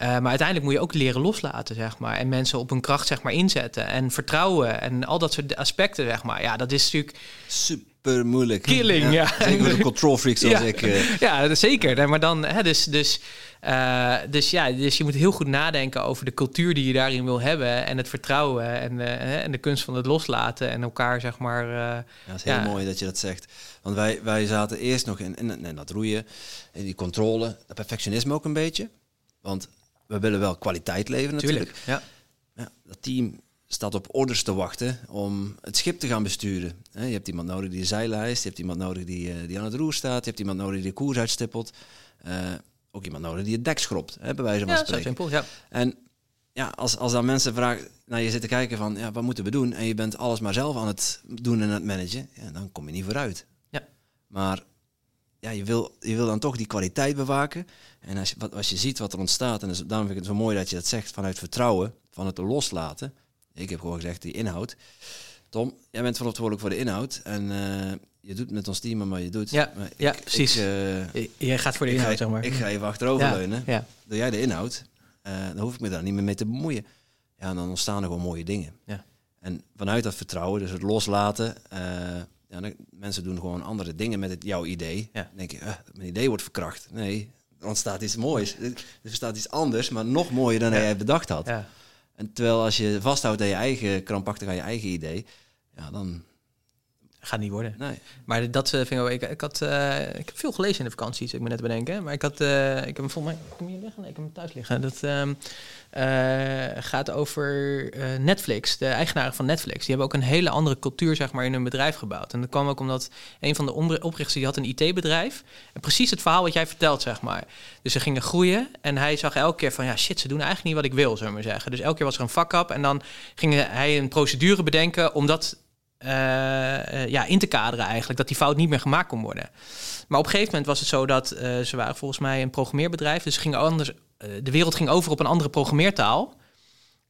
Uh, maar uiteindelijk moet je ook leren loslaten, zeg maar. En mensen op hun kracht, zeg maar, inzetten. En vertrouwen en al dat soort aspecten, zeg maar. Ja, dat is natuurlijk... Super moeilijk. Killing, ja. ja. Zeker een control freak zoals ik. Uh... Ja, zeker. Maar dan, hè, dus, dus, uh, dus ja, dus je moet heel goed nadenken over de cultuur die je daarin wil hebben. En het vertrouwen en, en de kunst van het loslaten. En elkaar, zeg maar... ja, dat is heel mooi dat je dat zegt. Want wij, wij zaten eerst nog in, in, in dat roeien, in die controle, dat perfectionisme ook een beetje. Want we willen wel kwaliteit leveren natuurlijk. Tuurlijk, ja. ja. Dat team staat op orders te wachten om het schip te gaan besturen. Je hebt iemand nodig die de zeilen je hebt iemand nodig die, eh, die aan het roer staat, je hebt iemand nodig die de koers uitstippelt. Uh, ook iemand nodig die het dek schrobt, hè, bij wijze van ja, spreken. Zo simpel, ja. En ja, als, als dan mensen vragen, naar je zitten kijken van, ja, wat moeten we doen? En je bent alles maar zelf aan het doen en aan het managen, ja, dan kom je niet vooruit. Ja. Maar ja, je, wil, je wil dan toch die kwaliteit bewaken. En als je, wat, als je ziet wat er ontstaat, en dus, daarom vind ik het zo mooi dat je dat zegt vanuit vertrouwen, van het loslaten. Ik heb gewoon gezegd, die inhoud. Tom, jij bent verantwoordelijk voor de inhoud. En uh, je doet met ons team maar je doet. Ja, maar ja precies. Ik, uh, jij gaat voor de inhoud, zeg maar. Ik ga even achterover ja, leunen. Ja. Doe jij de inhoud, uh, dan hoef ik me daar niet meer mee te bemoeien. Ja, en dan ontstaan er gewoon mooie dingen. Ja. En vanuit dat vertrouwen, dus het loslaten, ja, dan, mensen doen gewoon andere dingen met het, jouw idee. Ja. Dan denk je, ah, mijn idee wordt verkracht. Nee, er ontstaat iets moois. Er staat iets anders, maar nog mooier dan ja. jij bedacht had. Ja. En terwijl als je vasthoudt aan je eigen, krampachtig aan je eigen idee, ja, dan... Gaat niet worden. Nee. Maar dat uh, vind ik, ik, ik had, uh, ik heb veel gelezen in de vakantie, ik me net bedenken. Maar ik had, uh, ik heb hem volgens mij, ik hem hier liggen, nee, ik heb hem thuis liggen. Dat um, gaat over Netflix, de eigenaren van Netflix. Die hebben ook een hele andere cultuur, zeg maar, in hun bedrijf gebouwd. En dat kwam ook omdat een van de oprichters, die had een IT-bedrijf. En precies het verhaal wat jij vertelt, zeg maar. Dus ze gingen groeien en hij zag elke keer van, ja shit, ze doen eigenlijk niet wat ik wil, zullen we maar zeggen. Dus elke keer was er een fuck-up en dan ging hij een procedure bedenken om dat uh, uh, ja, in te kaderen eigenlijk, dat die fout niet meer gemaakt kon worden. Maar op een gegeven moment was het zo dat uh, ze waren volgens mij een programmeerbedrijf, dus anders, de wereld ging over op een andere programmeertaal.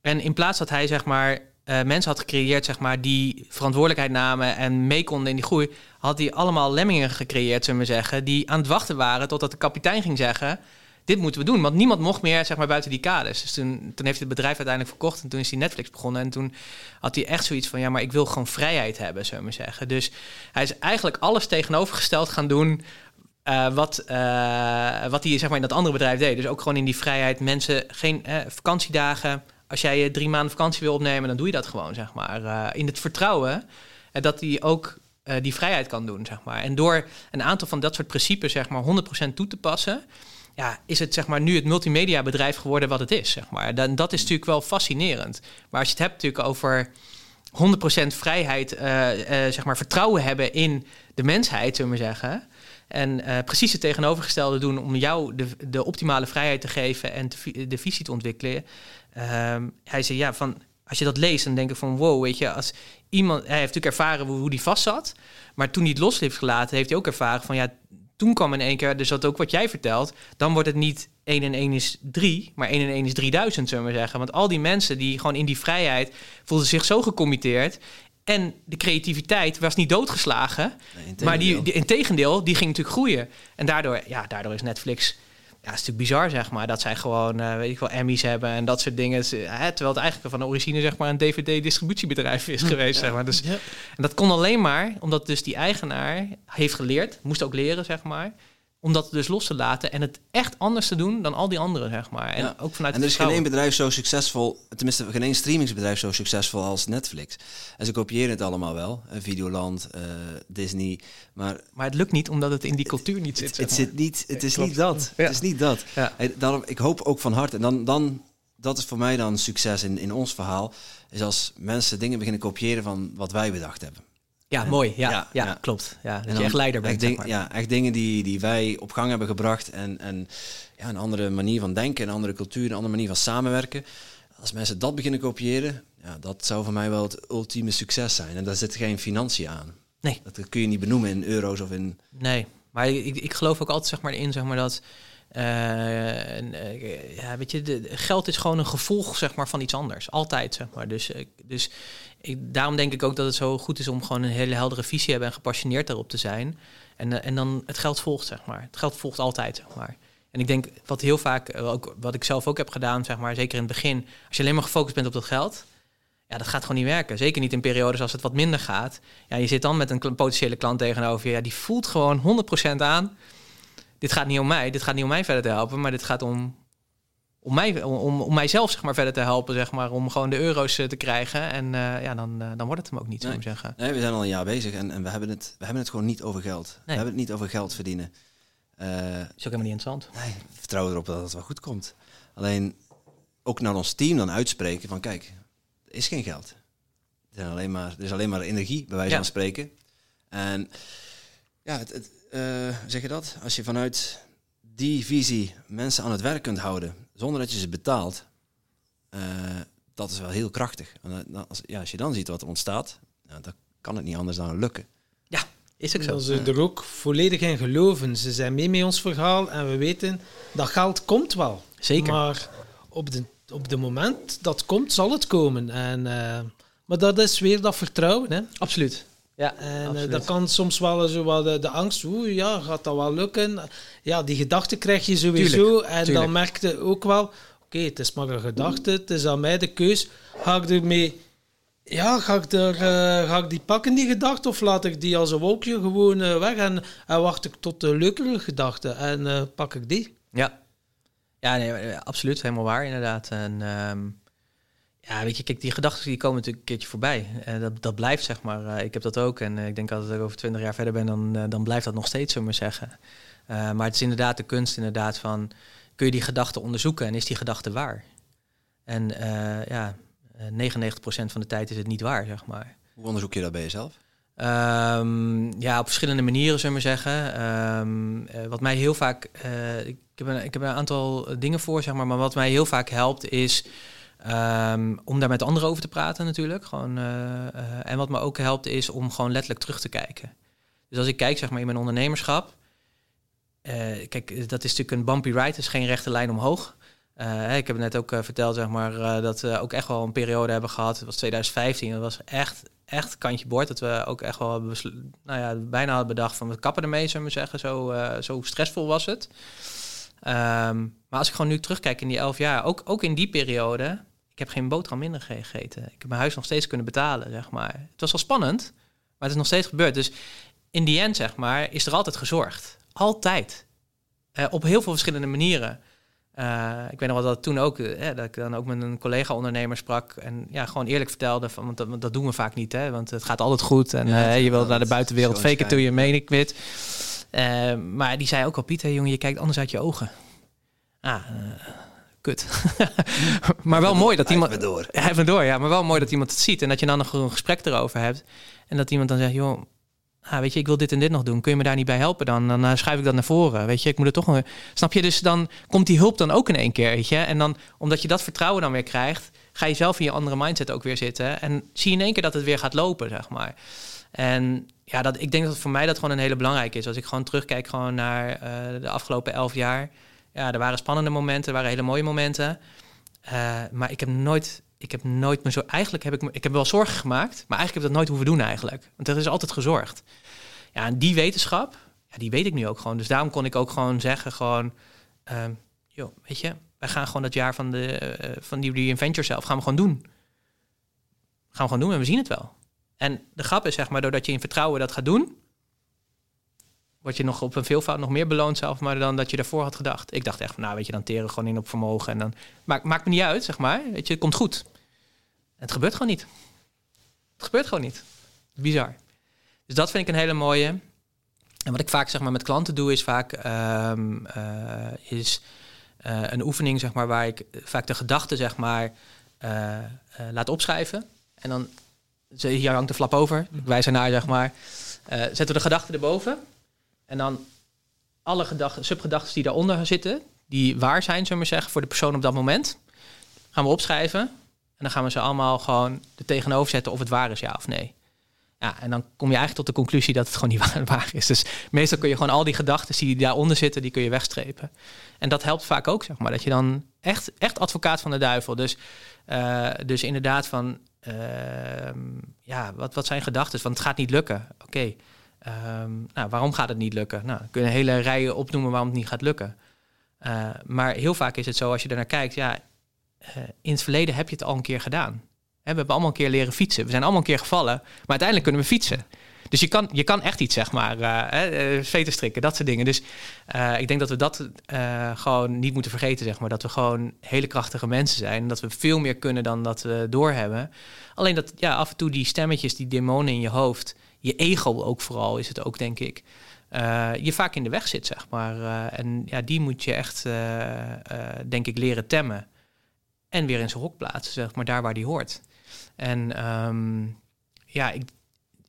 En in plaats dat hij zeg maar mensen had gecreëerd zeg maar die verantwoordelijkheid namen en mee konden in die groei, had hij allemaal lemmingen gecreëerd, zullen we zeggen, die aan het wachten waren totdat de kapitein ging zeggen dit moeten we doen. Want niemand mocht meer zeg maar, buiten die kaders. Dus toen, toen heeft het bedrijf uiteindelijk verkocht en toen is hij Netflix begonnen. En toen had hij echt zoiets van, ja, maar ik wil gewoon vrijheid hebben, zullen we zeggen. Dus hij is eigenlijk alles tegenovergesteld gaan doen uh, wat, uh, wat hij zeg maar, in dat andere bedrijf deed. Dus ook gewoon in die vrijheid. Mensen, geen uh, vakantiedagen. Als jij drie maanden vakantie wil opnemen, dan doe je dat gewoon, zeg maar. in het vertrouwen dat hij ook die vrijheid kan doen, zeg maar. En door een aantal van dat soort principes, zeg maar, 100% toe te passen ja, is het zeg maar nu het multimedia bedrijf geworden wat het is, zeg maar. Dan, dat is natuurlijk wel fascinerend. Maar als je het hebt natuurlijk over 100% vrijheid, uh, uh, zeg maar vertrouwen hebben in de mensheid, zullen we zeggen. En uh, precies het tegenovergestelde doen om jou de, de optimale vrijheid te geven en de visie te ontwikkelen. Ehm, hij zei ja, van als je dat leest, dan denk ik van wow, weet je, als iemand, hij heeft natuurlijk ervaren hoe, hoe die vast zat, maar toen hij het los heeft gelaten, heeft hij ook ervaren van ja, toen kwam in één keer, dus dat ook wat jij vertelt, dan wordt het niet 1 en 1 is 3, maar 1 en 1 is 3000, zullen we zeggen. Want al die mensen die gewoon in die vrijheid voelden zich zo gecommitteerd. En de creativiteit was niet doodgeslagen, nee, maar die, die, in tegendeel, die ging natuurlijk groeien. En daardoor, ja, daardoor is Netflix Ja, het is natuurlijk bizar, zeg maar, dat zij gewoon, eh, weet ik wel, Emmys hebben en dat soort dingen. Ze- Hè, terwijl het eigenlijk van de origine, zeg maar, een DVD-distributiebedrijf is geweest, zeg maar. Dus, Ja. en dat kon alleen maar omdat dus die eigenaar heeft geleerd, moest ook leren, zeg maar, om dat dus los te laten en het echt anders te doen dan al die anderen, zeg maar. En Ja. ook vanuit En er is geen één bedrijf zo succesvol, tenminste geen één streamingsbedrijf zo succesvol als Netflix. En ze kopiëren het allemaal wel, eh, Videoland, eh, Disney, maar Maar het lukt niet omdat het in die cultuur niet zit. het, zit niet, het is klopt. niet dat. Ja. Het is niet dat. Ja. Daarom, ik hoop ook van harte, en dan, dan, dat is voor mij dan succes in, in ons verhaal, is als mensen dingen beginnen kopiëren van wat wij bedacht hebben. Ja, mooi. Ja, Ja, ja, ja. klopt. Ja, dat je echt leider bent. Echt zeg ding- maar. Ja, echt dingen die, die wij op gang hebben gebracht en, en ja, een andere manier van denken, een andere cultuur, een andere manier van samenwerken. Als mensen dat beginnen kopiëren, ja, dat zou voor mij wel het ultieme succes zijn. En daar zit geen financiën aan. Nee. Dat kun je niet benoemen in euro's of in... Nee, maar ik, ik geloof ook altijd zeg maar, in zeg maar, dat. Eh, eh, ja, weet je, geld is gewoon een gevolg zeg maar, van iets anders. Altijd, maar. Dus, eh, dus ik, daarom denk ik ook dat het zo goed is om gewoon een hele heldere visie hebben en gepassioneerd daarop te zijn. En, en dan het geld volgt, zeg maar. Het geld volgt altijd, maar. En ik denk wat heel vaak, ook, wat ik zelf ook heb gedaan, zeg maar, zeker in het begin, als je alleen maar gefocust bent op dat geld, ja, dat gaat gewoon niet werken. Zeker niet in periodes als het wat minder gaat. Ja, je zit dan met een potentiële klant tegenover je. Ja, die voelt gewoon 100% aan. Dit gaat niet om mij. Dit gaat niet om mij verder te helpen. Maar dit gaat om, om, mij, om, om mijzelf zeg maar, verder te helpen. Zeg maar, om gewoon de euro's eh, te krijgen. En eh, ja, dan, eh, dan wordt het hem ook niet, zou ik Nee. zeggen. Nee, we zijn al een jaar bezig en, en we, hebben het, we hebben het gewoon niet over geld. We hebben het niet over geld verdienen. Eh, is ook helemaal niet interessant. nee, we vertrouwen erop dat het wel goed komt. Alleen ook naar ons team dan uitspreken van kijk, er is geen geld. Er, zijn alleen maar, er is alleen maar energie, bij wijze Ja. van spreken. En ja, het, het, eh, zeg je dat? Als je vanuit die visie mensen aan het werk kunt houden, zonder dat je ze betaalt, eh, dat is wel heel krachtig. En, eh, als, ja, als je dan ziet wat er ontstaat, nou, dan kan het niet anders dan lukken. Is ook zo. Dat ze er ook volledig in geloven. Ze zijn mee met ons verhaal en we weten dat geld komt wel. Zeker. Maar op de, op de moment dat komt, zal het komen. En, eh, maar dat is weer dat vertrouwen. Hè? Absoluut. Ja, En eh, absoluut. dat kan soms wel zo wat de, de angst, oeh, ja, gaat dat wel lukken? Ja, die gedachte krijg je sowieso. Tuurlijk, en tuurlijk. dan merkte ook wel, oké, het is maar een gedachte, het is aan mij de keus. Ga ik ermee, ja, ga ik, er, eh, ga ik die pakken, die gedachte, of laat ik die als een wolkje gewoon eh, weg en, en wacht ik tot de leukere gedachte en eh, pak ik die? Ja, ja nee, eh, absoluut. Helemaal waar, inderdaad. En ehm, ja, weet je, kijk, die gedachten die komen natuurlijk een keertje voorbij. En dat, dat blijft, zeg maar. eh, ik heb dat ook. En eh, ik denk als ik over twintig jaar verder ben, dan, eh, dan blijft dat nog steeds, zullen we maar zeggen. Eh, maar het is inderdaad de kunst, inderdaad, van... Kun je die gedachte onderzoeken en is die gedachte waar? En eh, ja, eh, 99% van de tijd is het niet waar, zeg maar. Hoe onderzoek je dat bij jezelf? Ehm, ja, op verschillende manieren, zullen we maar zeggen. Ehm, eh, wat mij heel vaak... eh, ik, heb een, ik heb een aantal dingen voor, zeg maar. Maar wat mij heel vaak helpt is... ehm, om daar met anderen over te praten natuurlijk. Gewoon, eh, eh, en wat me ook helpt is om gewoon letterlijk terug te kijken. Dus als ik kijk zeg maar, in mijn ondernemerschap... eh, kijk, dat is natuurlijk een bumpy ride. Het is geen rechte lijn omhoog. Ik heb net ook verteld zeg maar, dat we ook echt wel een periode hebben gehad. Het was 2015. Dat was echt, echt kantje boord. Dat we ook echt wel nou ja, bijna hadden bedacht van we kappen ermee, zullen we zeggen. Zo, zo stressvol was het. Ehm, maar als ik gewoon nu terugkijk in die elf jaar, ook, ook in die periode, ik heb geen boterham minder gegeten. Ik heb mijn huis nog steeds kunnen betalen, zeg maar. Het was wel spannend, maar het is nog steeds gebeurd. Dus in die end, zeg maar, is er altijd gezorgd. Altijd. Eh, op heel veel verschillende manieren. Eh, ik weet nog wel dat toen ook, eh, dat ik dan ook met een collega-ondernemer sprak en ja, gewoon eerlijk vertelde, van, want dat, want dat doen we vaak niet, hè, want het gaat altijd goed en Ja, je dat naar de buitenwereld faken till je meen ik weet. Eh, maar die zei ook al, Pieter, jongen, je kijkt anders uit je ogen. Ah, kut. maar wel mooi dat iemand... Even door. Even door, ja. Maar wel mooi dat iemand het ziet. En dat je dan nog een gesprek erover hebt. En dat iemand dan zegt, joh, ah, weet je, ik wil dit en dit nog doen. Kun je me daar niet bij helpen dan? Dan eh, schuif ik dat naar voren. Weet je, ik moet het toch... nog- Snap je? Dus dan komt die hulp dan ook in één keer, weet je. En dan, omdat je dat vertrouwen dan weer krijgt... ga je zelf in je andere mindset ook weer zitten. En zie je in één keer dat het weer gaat lopen, zeg maar. En ja, dat, ik denk dat voor mij dat gewoon een hele belangrijke is. Als ik gewoon terugkijk gewoon naar eh, de afgelopen elf jaar... Ja, er waren spannende momenten, er waren hele mooie momenten. Eh, maar ik heb nooit, ik heb nooit me zo. Eigenlijk heb ik me, ik heb wel zorgen gemaakt, maar eigenlijk heb ik dat nooit hoeven doen eigenlijk. Want er is altijd gezorgd. Ja, en die wetenschap, ja, die weet ik nu ook gewoon. Dus daarom kon ik ook gewoon zeggen, gewoon, ehm, joh, weet je, wij gaan gewoon dat jaar van, de, eh, van die Reinvent Yourself, gaan we gewoon doen. Gaan we gewoon doen en we zien het wel. En de grap is, zeg maar, doordat je in vertrouwen dat gaat doen, word je nog op een veelvoud nog meer beloond zelf, maar dan dat je daarvoor had gedacht. Ik dacht echt van, nou weet je, dan teren gewoon in op vermogen en dan maakt, maakt me niet uit, zeg maar. Weet je, het komt goed. het gebeurt gewoon niet. Het gebeurt gewoon niet. Bizar. Dus dat vind ik een hele mooie. En wat ik vaak zeg maar met klanten doe, is vaak um, uh, is uh, een oefening, zeg maar, waar ik vaak de gedachten zeg maar uh, laat opschrijven. En dan hier hangt de flap over. Wij zijn naar, zeg maar. zetten we de gedachten erboven. En dan alle gedachten, subgedachten die daaronder zitten, die waar zijn, zullen we zeggen, voor de persoon op dat moment, gaan we opschrijven. En dan gaan we ze allemaal gewoon er tegenover zetten of het waar is, ja of nee. Ja, en dan kom je eigenlijk tot de conclusie dat het gewoon niet waar, is. Dus meestal kun je gewoon al die gedachten die daaronder zitten, die kun je wegstrepen. En dat helpt vaak ook, zeg maar, dat je dan echt, echt advocaat van de duivel. Dus, uh, dus inderdaad van, uh, ja, wat, wat zijn gedachten? Want het gaat niet lukken. Oké, Um, nou, waarom gaat het niet lukken? Nou, kun je een hele rij opnoemen waarom het niet gaat lukken. Uh, maar heel vaak is het zo, als je er naar kijkt, ja, uh, in het verleden heb je het al een keer gedaan. we hebben allemaal een keer leren fietsen. We zijn allemaal een keer gevallen, maar uiteindelijk kunnen we fietsen. Dus je kan, je kan echt iets, zeg maar, uh, strikken, dat soort dingen. Dus ik denk dat we dat gewoon niet moeten vergeten, zeg maar. Dat we gewoon hele krachtige mensen zijn. Dat we veel meer kunnen dan dat we doorhebben. Alleen dat ja, af en toe die stemmetjes, die demonen in je hoofd je ego ook vooral is het ook, denk ik. Uh, je vaak in de weg zit, zeg maar. Uh, en ja, die moet je echt, uh, denk ik, leren temmen. En weer in zijn hok plaatsen, zeg maar, daar waar die hoort. En um, ja, ik,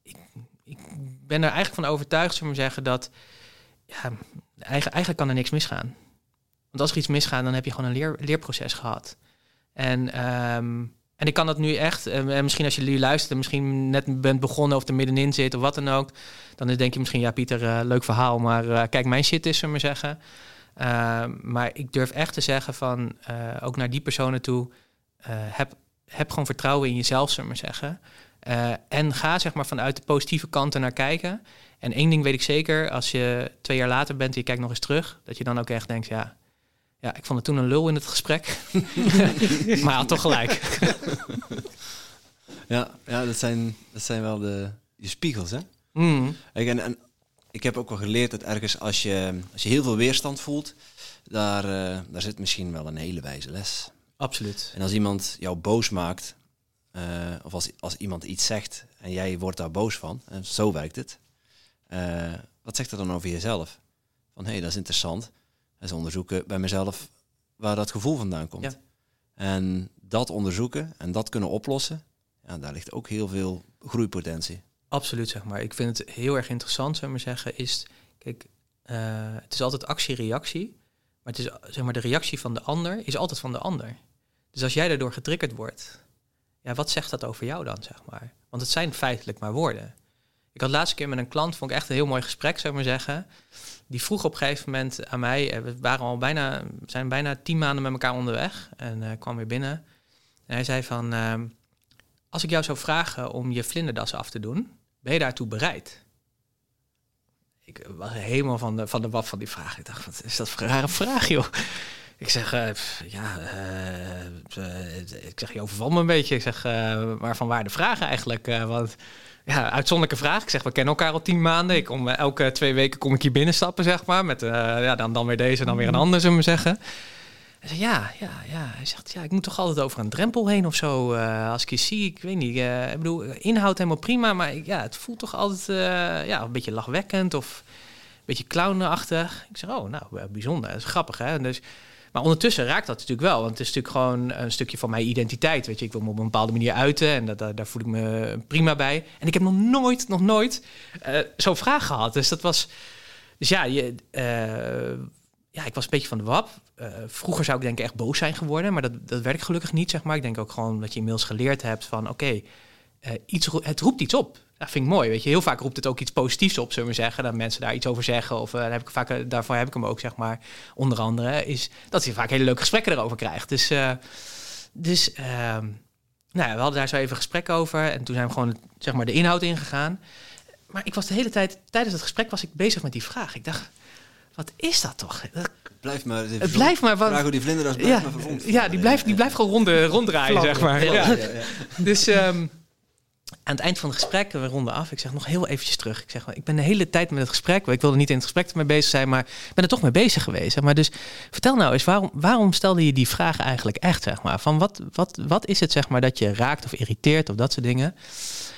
ik, ik, ben er eigenlijk van overtuigd, zullen we zeggen, dat ja, eigenlijk, eigenlijk kan er niks misgaan. Want als er iets misgaat, dan heb je gewoon een leer, leerproces gehad. En um, en ik kan dat nu echt, en eh, misschien als je jullie luistert, misschien net bent begonnen of er middenin zit of wat dan ook, dan denk je misschien, ja Pieter, uh, leuk verhaal, maar kijk, mijn shit is, zullen maar zeggen. maar ik durf echt te zeggen van, ook naar die personen toe, heb, heb gewoon vertrouwen in jezelf, zullen maar zeggen. en ga zeg maar vanuit de positieve kanten naar kijken. En één ding weet ik zeker, als je twee jaar later bent en je kijkt nog eens terug, dat je dan ook echt denkt, ja, ja, ik vond het toen een lul in het gesprek. maar had toch gelijk. ja, ja dat, zijn, dat zijn wel de, je spiegels, hè? Mm. En, en ik heb ook wel geleerd dat ergens als je, als je heel veel weerstand voelt, daar, uh, daar zit misschien wel een hele wijze les. Absoluut. En als iemand jou boos maakt, uh, of als, als iemand iets zegt en jij wordt daar boos van, en zo werkt het, uh, wat zegt er dan over jezelf? Van hé, hey, dat is interessant eens onderzoeken bij mezelf waar dat gevoel vandaan komt. Ja. En dat onderzoeken en dat kunnen oplossen, ja, daar ligt ook heel veel groeipotentie. Absoluut, zeg maar. Ik vind het heel erg interessant, zou maar zeggen, is, kijk, uh, het is altijd actie-reactie, maar het is, zeg maar, de reactie van de ander is altijd van de ander. Dus als jij daardoor getriggerd wordt, ja, wat zegt dat over jou dan, zeg maar? Want het zijn feitelijk maar woorden. Ik had laatste keer met een klant, vond ik echt een heel mooi gesprek, zou ik maar zeggen die vroeg op een gegeven moment aan mij, eh, we waren al bijna, zijn bijna tien maanden met elkaar onderweg en uh, kwam weer binnen. En hij zei van, uh, als ik jou zou vragen om je vlinderdas af te doen, ben je daartoe bereid? Ik was helemaal van de, van de wap van die vraag. Ik dacht, wat is dat voor een rare vraag, joh? Ik zeg, uh, ja, ik zeg, je overvalt me een beetje. Ik zeg, maar van waar de vraag eigenlijk? want ja, uitzonderlijke vraag. Ik zeg, we kennen elkaar al tien maanden. Ik kom, eh, elke twee weken kom ik hier binnenstappen, zeg maar. Met uh, ja, dan, dan weer deze, dan weer een mm. ander, zullen we zeggen. Hij zegt, ja, ja, ja. Hij zegt, ja, ik moet toch altijd over een drempel heen of zo. Uh, als ik je zie, ik weet niet. Uh, ik bedoel, inhoud helemaal prima, maar ja, het voelt toch altijd ja, een beetje lachwekkend of een beetje clownachtig. Ik zeg, oh, nou, bijzonder. Dat is grappig, hè? Dus maar ondertussen raakt dat natuurlijk wel. Want het is natuurlijk gewoon een stukje van mijn identiteit. Weet je, ik wil me op een bepaalde manier uiten. En dat, daar voel ik me prima bij. En ik heb nog nooit, nog nooit uh, zo'n vraag gehad. Dus dat was. Dus ja, je, uh, ja, ik was een beetje van de wap. Uh, vroeger zou ik denk ik echt boos zijn geworden. Maar dat, dat werkt gelukkig niet, zeg maar. Ik denk ook gewoon dat je inmiddels geleerd hebt van... oké, iets, het roept iets op dat vind ik mooi. Weet je, heel vaak roept het ook iets positiefs op, zullen we zeggen. Dat mensen daar iets over zeggen. Of uh, heb ik vaak, eh, daarvoor heb ik hem ook, zeg maar. Onder andere is dat je vaak hele leuke gesprekken erover krijgt. Dus, uh, dus uh, nou ja, we hadden daar zo even gesprek over. En toen zijn we gewoon zeg maar, de inhoud ingegaan. Maar ik was de hele tijd, tijdens het gesprek was ik bezig met die vraag. Ik dacht, wat is dat toch? Dat- Blijf maar. het blijft maar wat. Vraag hoe die vlinderdas blijft Ja, maar verwond. ja, die blijft, die blijft gewoon rond, ronddraaien, zeg maar. Ja. Ja. Ja, ja, ja. Dus ehm, aan het eind van het gesprek, we ronden af. Ik zeg nog heel eventjes terug. Ik zeg, ik ben de hele tijd met het gesprek. Ik wilde niet in het gesprek mee bezig zijn, maar ik ben er toch mee bezig geweest. Maar. Dus vertel nou eens, waarom, waarom stelde je die vraag eigenlijk echt? Zeg maar? Van wat, wat, wat is het zeg maar, dat je raakt of irriteert of dat soort dingen?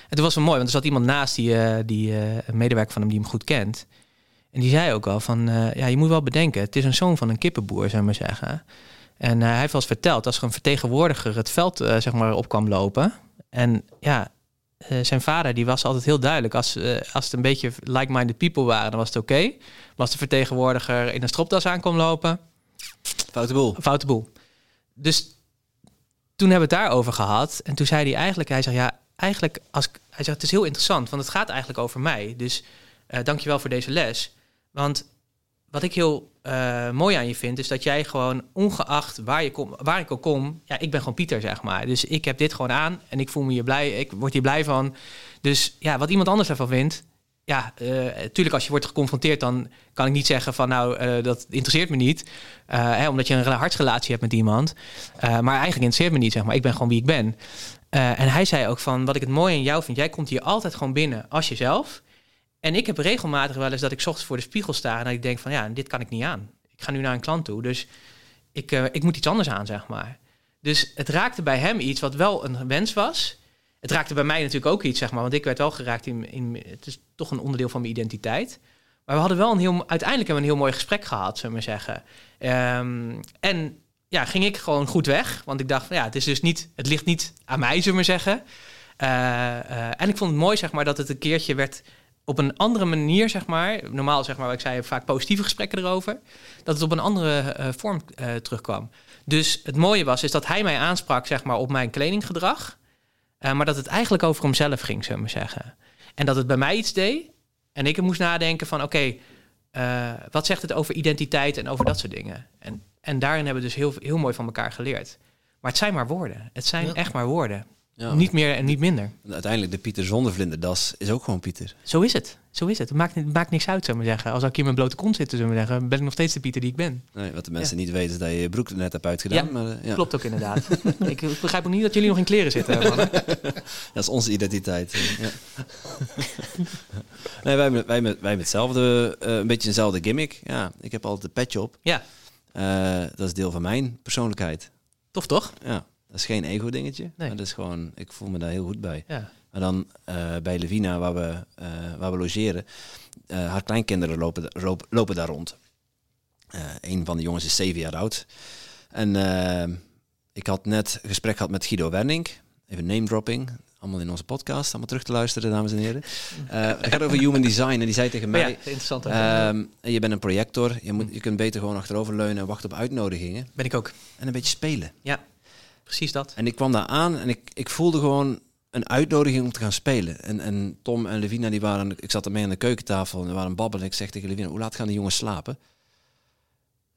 En toen was het mooi, want er zat iemand naast die, eh, die eh, medewerker van hem die hem goed kent. En die zei ook al van, eh, ja, je moet wel bedenken, het is een zoon van een kippenboer, zou maar zeggen. En hij heeft wel verteld, als er een vertegenwoordiger het veld zeg maar, op kwam lopen. En ja, eh, zijn vader die was altijd heel duidelijk. Als, eh, als het een beetje like-minded people waren, dan was het oké. Maar als de vertegenwoordiger in een stropdas aan kwam lopen, Foute boel. foute boel. Dus toen hebben we het daarover gehad. En toen zei hij eigenlijk, hij zegt ja, eigenlijk, als, ik- hij zegt het is heel interessant, want het gaat eigenlijk over mij. Dus eh dankjewel voor deze les. Want wat ik heel eh, mooi aan je vind, is dat jij gewoon ongeacht waar, je kom, waar ik ook kom, ja, ik ben gewoon Pieter, zeg maar. Dus ik heb dit gewoon aan en ik voel me hier blij, ik word hier blij van. Dus ja, wat iemand anders ervan vindt, ja, natuurlijk als je wordt geconfronteerd, dan kan ik niet zeggen van nou, eh, dat interesseert me niet. Eh, hè, omdat je een hartsrelatie hebt met iemand. Eh, maar eigenlijk interesseert me niet, zeg maar. Ik ben gewoon wie ik ben. Eh, en hij zei ook van, wat ik het mooi in jou vind, jij komt hier altijd gewoon binnen als jezelf. En ik heb regelmatig wel eens dat ik ochtends voor de spiegel sta en dat ik denk van, ja, dit kan ik niet aan. Ik ga nu naar een klant toe, dus ik, eh, ik moet iets anders aan, zeg maar. Dus het raakte bij hem iets wat wel een wens was. Het raakte bij mij natuurlijk ook iets, zeg maar, want ik werd wel geraakt in, in het is toch een onderdeel van mijn identiteit. Maar we hadden wel een heel, uiteindelijk hebben we een heel mooi gesprek gehad, zullen we zeggen. Ehm, en ja, ging ik gewoon goed weg, want ik dacht, van, ja, het is dus niet, het ligt niet aan mij, zullen we zeggen. Eh, eh, en ik vond het mooi, zeg maar, dat het een keertje werd op een andere manier, zeg maar. Normaal, zeg maar, wat ik zei, vaak positieve gesprekken erover. Dat het op een andere eh, vorm eh, terugkwam. Dus het mooie was, is dat hij mij aansprak, zeg maar, op mijn kledinggedrag. Eh, maar dat het eigenlijk over hemzelf ging, zullen we maar zeggen. En dat het bij mij iets deed. En ik moest nadenken van, oké, wat zegt het over identiteit en over dat soort dingen? En, en daarin hebben we dus heel, heel mooi van elkaar geleerd. Maar het zijn maar woorden. Het zijn Ja. echt maar woorden. Ja. Niet meer en niet minder. En Uiteindelijk, de Pieter zonder vlinderdas is ook gewoon Pieter. Zo is het. Zo is het. Het maakt, het maakt niks uit, zou ik maar zeggen. Als ik hier met blote kont zit, zullen we zeggen, ben ik nog steeds de Pieter die ik ben. Nee, wat de mensen niet weten is dat je je broek er net hebt uitgedaan. Ja, maar, eh, ja. Klopt ook inderdaad. ik begrijp ook niet dat jullie nog in kleren zitten, mannen. Dat is onze identiteit. eh, ja. nee, wij, hebben- wij, met, wij hebben hetzelfde, eh, een beetje eenzelfde gimmick. Ja, ik heb altijd een petje op. Ja, dat is deel van mijn persoonlijkheid. tof toch? Ja, dat is geen ego-dingetje. Nee. Dat is gewoon, ik voel me daar heel goed bij. Ja. Maar dan eh, bij Levina, waar we, eh, waar we logeren, eh, haar kleinkinderen lopen, lopen, lopen daar rond. Een van de jongens is zeven jaar oud. En ik had net een gesprek gehad met Guido Werning. Even name dropping. Allemaal in onze podcast. Allemaal terug te luisteren, dames en heren. Het gaat over human design. En die zei tegen mij... ja, interessant. ehm, je bent een projector. Je, moet, je kunt beter gewoon achterover leunen en wachten op uitnodigingen. ben ik ook. En een beetje spelen. Ja, precies dat. En ik kwam daar aan en ik, ik voelde gewoon een uitnodiging om te gaan spelen. En, en Tom en Levina, die waren, ik zat ermee aan de keukentafel en we waren babbelen. En ik zeg tegen Levina, hoe laat gaan die jongens slapen?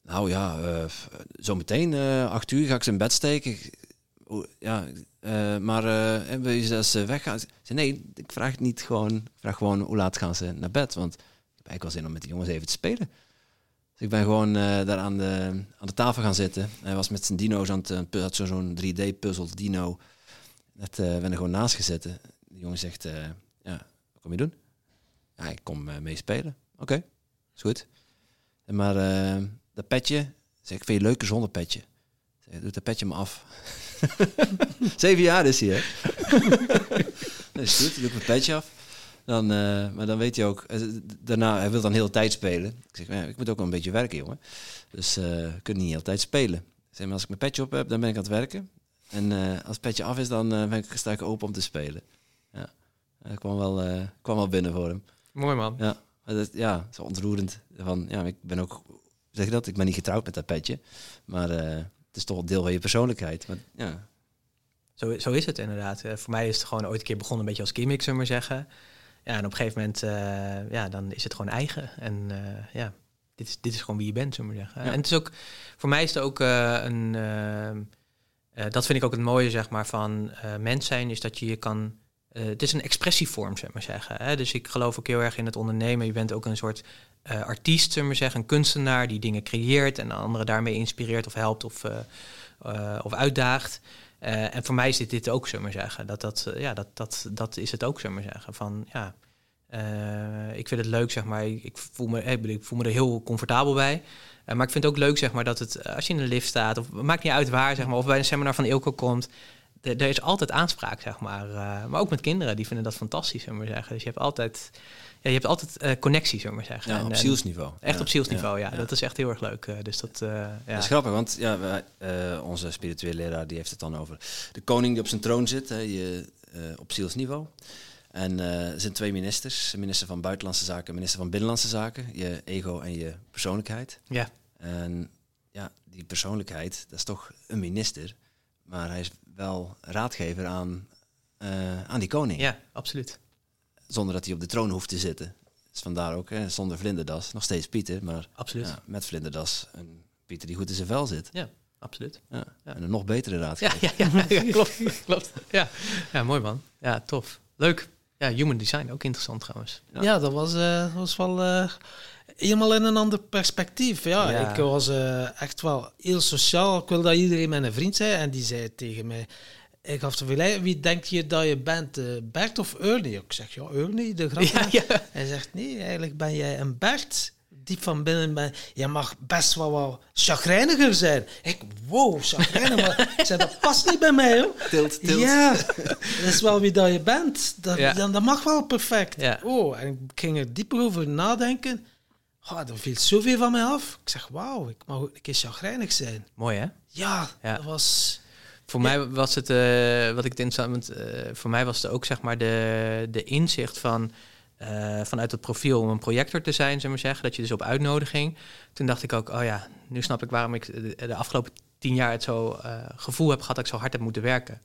Nou ja, eh zo meteen, eh acht uur ga ik ze in bed steken. Ja, eh, maar eh, wil je ze weggaan? Zei, nee, ik vraag niet gewoon. Ik vraag gewoon hoe laat gaan ze naar bed? Want ik heb eigenlijk wel zin om met die jongens even te spelen. Dus ik ben gewoon eh, daar aan de, aan de tafel gaan zitten. Hij was met zijn dino's aan het eh, had zo- zo'n 3D-puzzel dino. Net eh ben er gewoon naast gezeten. De jongen zegt, ja, wat kom je doen? Ja, ik kom eh, mee spelen. Oké, is goed. En maar dat petje, zeg ik, vind je leuker zonder petje? Zeg, doe dat petje maar af. Zeven jaar is hij, hè? dat is goed, doe ik mijn petje af. Dan, eh, maar dan weet hij ook, eh, daarna, hij wil dan heel de tijd spelen. Ik zeg, ja, ik moet ook wel een beetje werken, jongen. Dus eh we kunnen niet heel de tijd spelen. Ik zeg, maar als ik mijn petje op heb, dan ben ik aan het werken. En eh, als het petje af is, dan eh, ben ik, sta ik open om te spelen. Ja, dat kwam wel, eh, kwam wel binnen voor hem. Mooi man. Ja, maar dat, ja, zo ontroerend. Van, ja, ik ben ook, zeg je dat? Ik ben niet getrouwd met dat petje. Maar eh, het is toch een deel van je persoonlijkheid. Maar, ja, Zo, zo is het inderdaad. Eh, voor mij is het gewoon ooit een keer begonnen een beetje als gimmick, zullen we maar zeggen. Ja, en op een gegeven moment, eh, ja, dan is het gewoon eigen. En eh, ja, dit is, dit is gewoon wie je bent, zullen we zeggen. Ja. En het is ook, voor mij is het ook eh, een, eh, eh, dat vind ik ook het mooie, zeg maar, van mens zijn, is dat je je kan het is een expressievorm, zeg maar zeggen. Hè? Dus ik geloof ook heel erg in het ondernemen. Je bent ook een soort artiest, zeg maar zeggen, een kunstenaar die dingen creëert en anderen daarmee inspireert of helpt of, of uitdaagt. En voor mij is dit, dit ook, zeg maar zeggen. Dat, dat, ja, dat, dat, dat is het ook, zeg maar zeggen. Van ja, ik vind het leuk, zeg maar. Ik voel me, ik voel me er heel comfortabel bij. maar ik vind het ook leuk, zeg maar, dat het als je in de lift staat, of maakt niet uit waar, zeg maar, of bij een seminar van Ilko komt er is altijd aanspraak, zeg maar. Maar ook met kinderen, die vinden dat fantastisch, zullen we zeggen. Dus je hebt altijd, ja, je hebt altijd uh, connectie, zullen we zeggen. Ja, op zielsniveau. Echt ja. op zielsniveau, ja, Dat is echt heel erg leuk. Uh, dus dat, ja. dat is grappig, want ja, wij, onze spirituele leraar die heeft het dan over de koning die op zijn troon zit, hè, je, op zielsniveau. En er zijn twee ministers, minister van Buitenlandse Zaken minister van Binnenlandse Zaken. Je ego en je persoonlijkheid. Ja. En ja, die persoonlijkheid, dat is toch een minister. Maar hij is wel raadgever aan, uh, aan die koning. Ja, absoluut. Zonder dat hij op de troon hoeft te zitten. Dus vandaar ook, hè, zonder vlinderdas, nog steeds Pieter, maar absoluut. Ja, met vlinderdas een Pieter die goed in zijn vel zit. Ja, absoluut. Ja, En een nog betere raadgever. Ja, ja, ja, klopt, klopt. Ja. ja, mooi man. Ja, tof. Leuk. Ja, human design, ook interessant trouwens. Ja, dat was, uh, was wel uh, helemaal in een ander perspectief. Ja, ik was uh, echt wel heel sociaal. Ik wil dat iedereen mijn vriend zei. En die zei tegen mij... Ik gaf te vergelijken, wie denk je dat je bent? Uh, Bert of Ernie? Ik zeg, ja, Ernie, de grap. Ja, ja. Hij zegt, nee, eigenlijk ben jij een Bert. Diep van binnen ben je mag best wel wat chagrijniger zijn. Ik, wow, chagrijnig. maar ik zei, dat past niet bij mij, hoor. Tilt, tilt. Ja, dat is wel wie dat je bent. Dat, Ja. dan, dat mag wel perfect. Oh, en ik ging er dieper over nadenken. Oh, er viel zoveel van mij af. Ik zeg, wauw, ik mag ook een keer chagrijnig zijn. Mooi hè? Ja, Ja. dat was... Voor mij was het, eh, wat ik het interessant eh, voor mij was het ook zeg maar de, de inzicht van eh, vanuit het profiel om een projector te zijn, zeg maar zeggen, dat je dus op uitnodiging. Toen dacht ik ook, oh ja, nu snap ik waarom ik de, de afgelopen tien jaar het zo gevoel heb gehad dat ik zo hard heb moeten werken.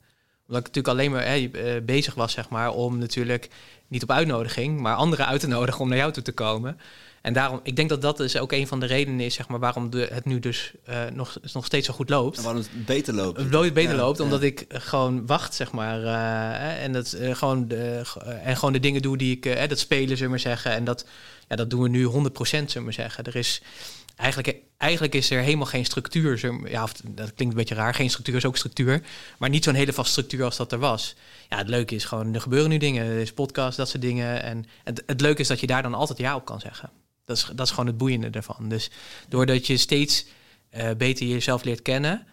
Omdat ik natuurlijk alleen maar hè, bezig was, zeg maar, om natuurlijk niet op uitnodiging, maar anderen uit te nodigen om naar jou toe te komen. En daarom, ik denk dat dat dus ook een van de redenen is, zeg maar, waarom de, het nu dus eh, nog, nog steeds zo goed loopt. En waarom het beter loopt. Het beter Ja, loopt, ja. omdat ik gewoon wacht, zeg maar. eh, en, dat, eh, gewoon de, eh, en gewoon de dingen doe die ik... eh, dat spelen, zullen we maar zeggen. En dat, ja, dat doen we nu 100%, zullen we maar zeggen. Er is... Eigenlijk, eigenlijk is er helemaal geen structuur. Ja, of, dat klinkt een beetje raar. Geen structuur is ook structuur. Maar niet zo'n hele vaste structuur als dat er was. Ja, het leuke is gewoon, er gebeuren nu dingen. Er is podcast, dat soort dingen. En het, het leuke is dat je daar dan altijd ja op kan zeggen. Dat is, dat is gewoon het boeiende ervan. Dus doordat je steeds eh, beter jezelf leert kennen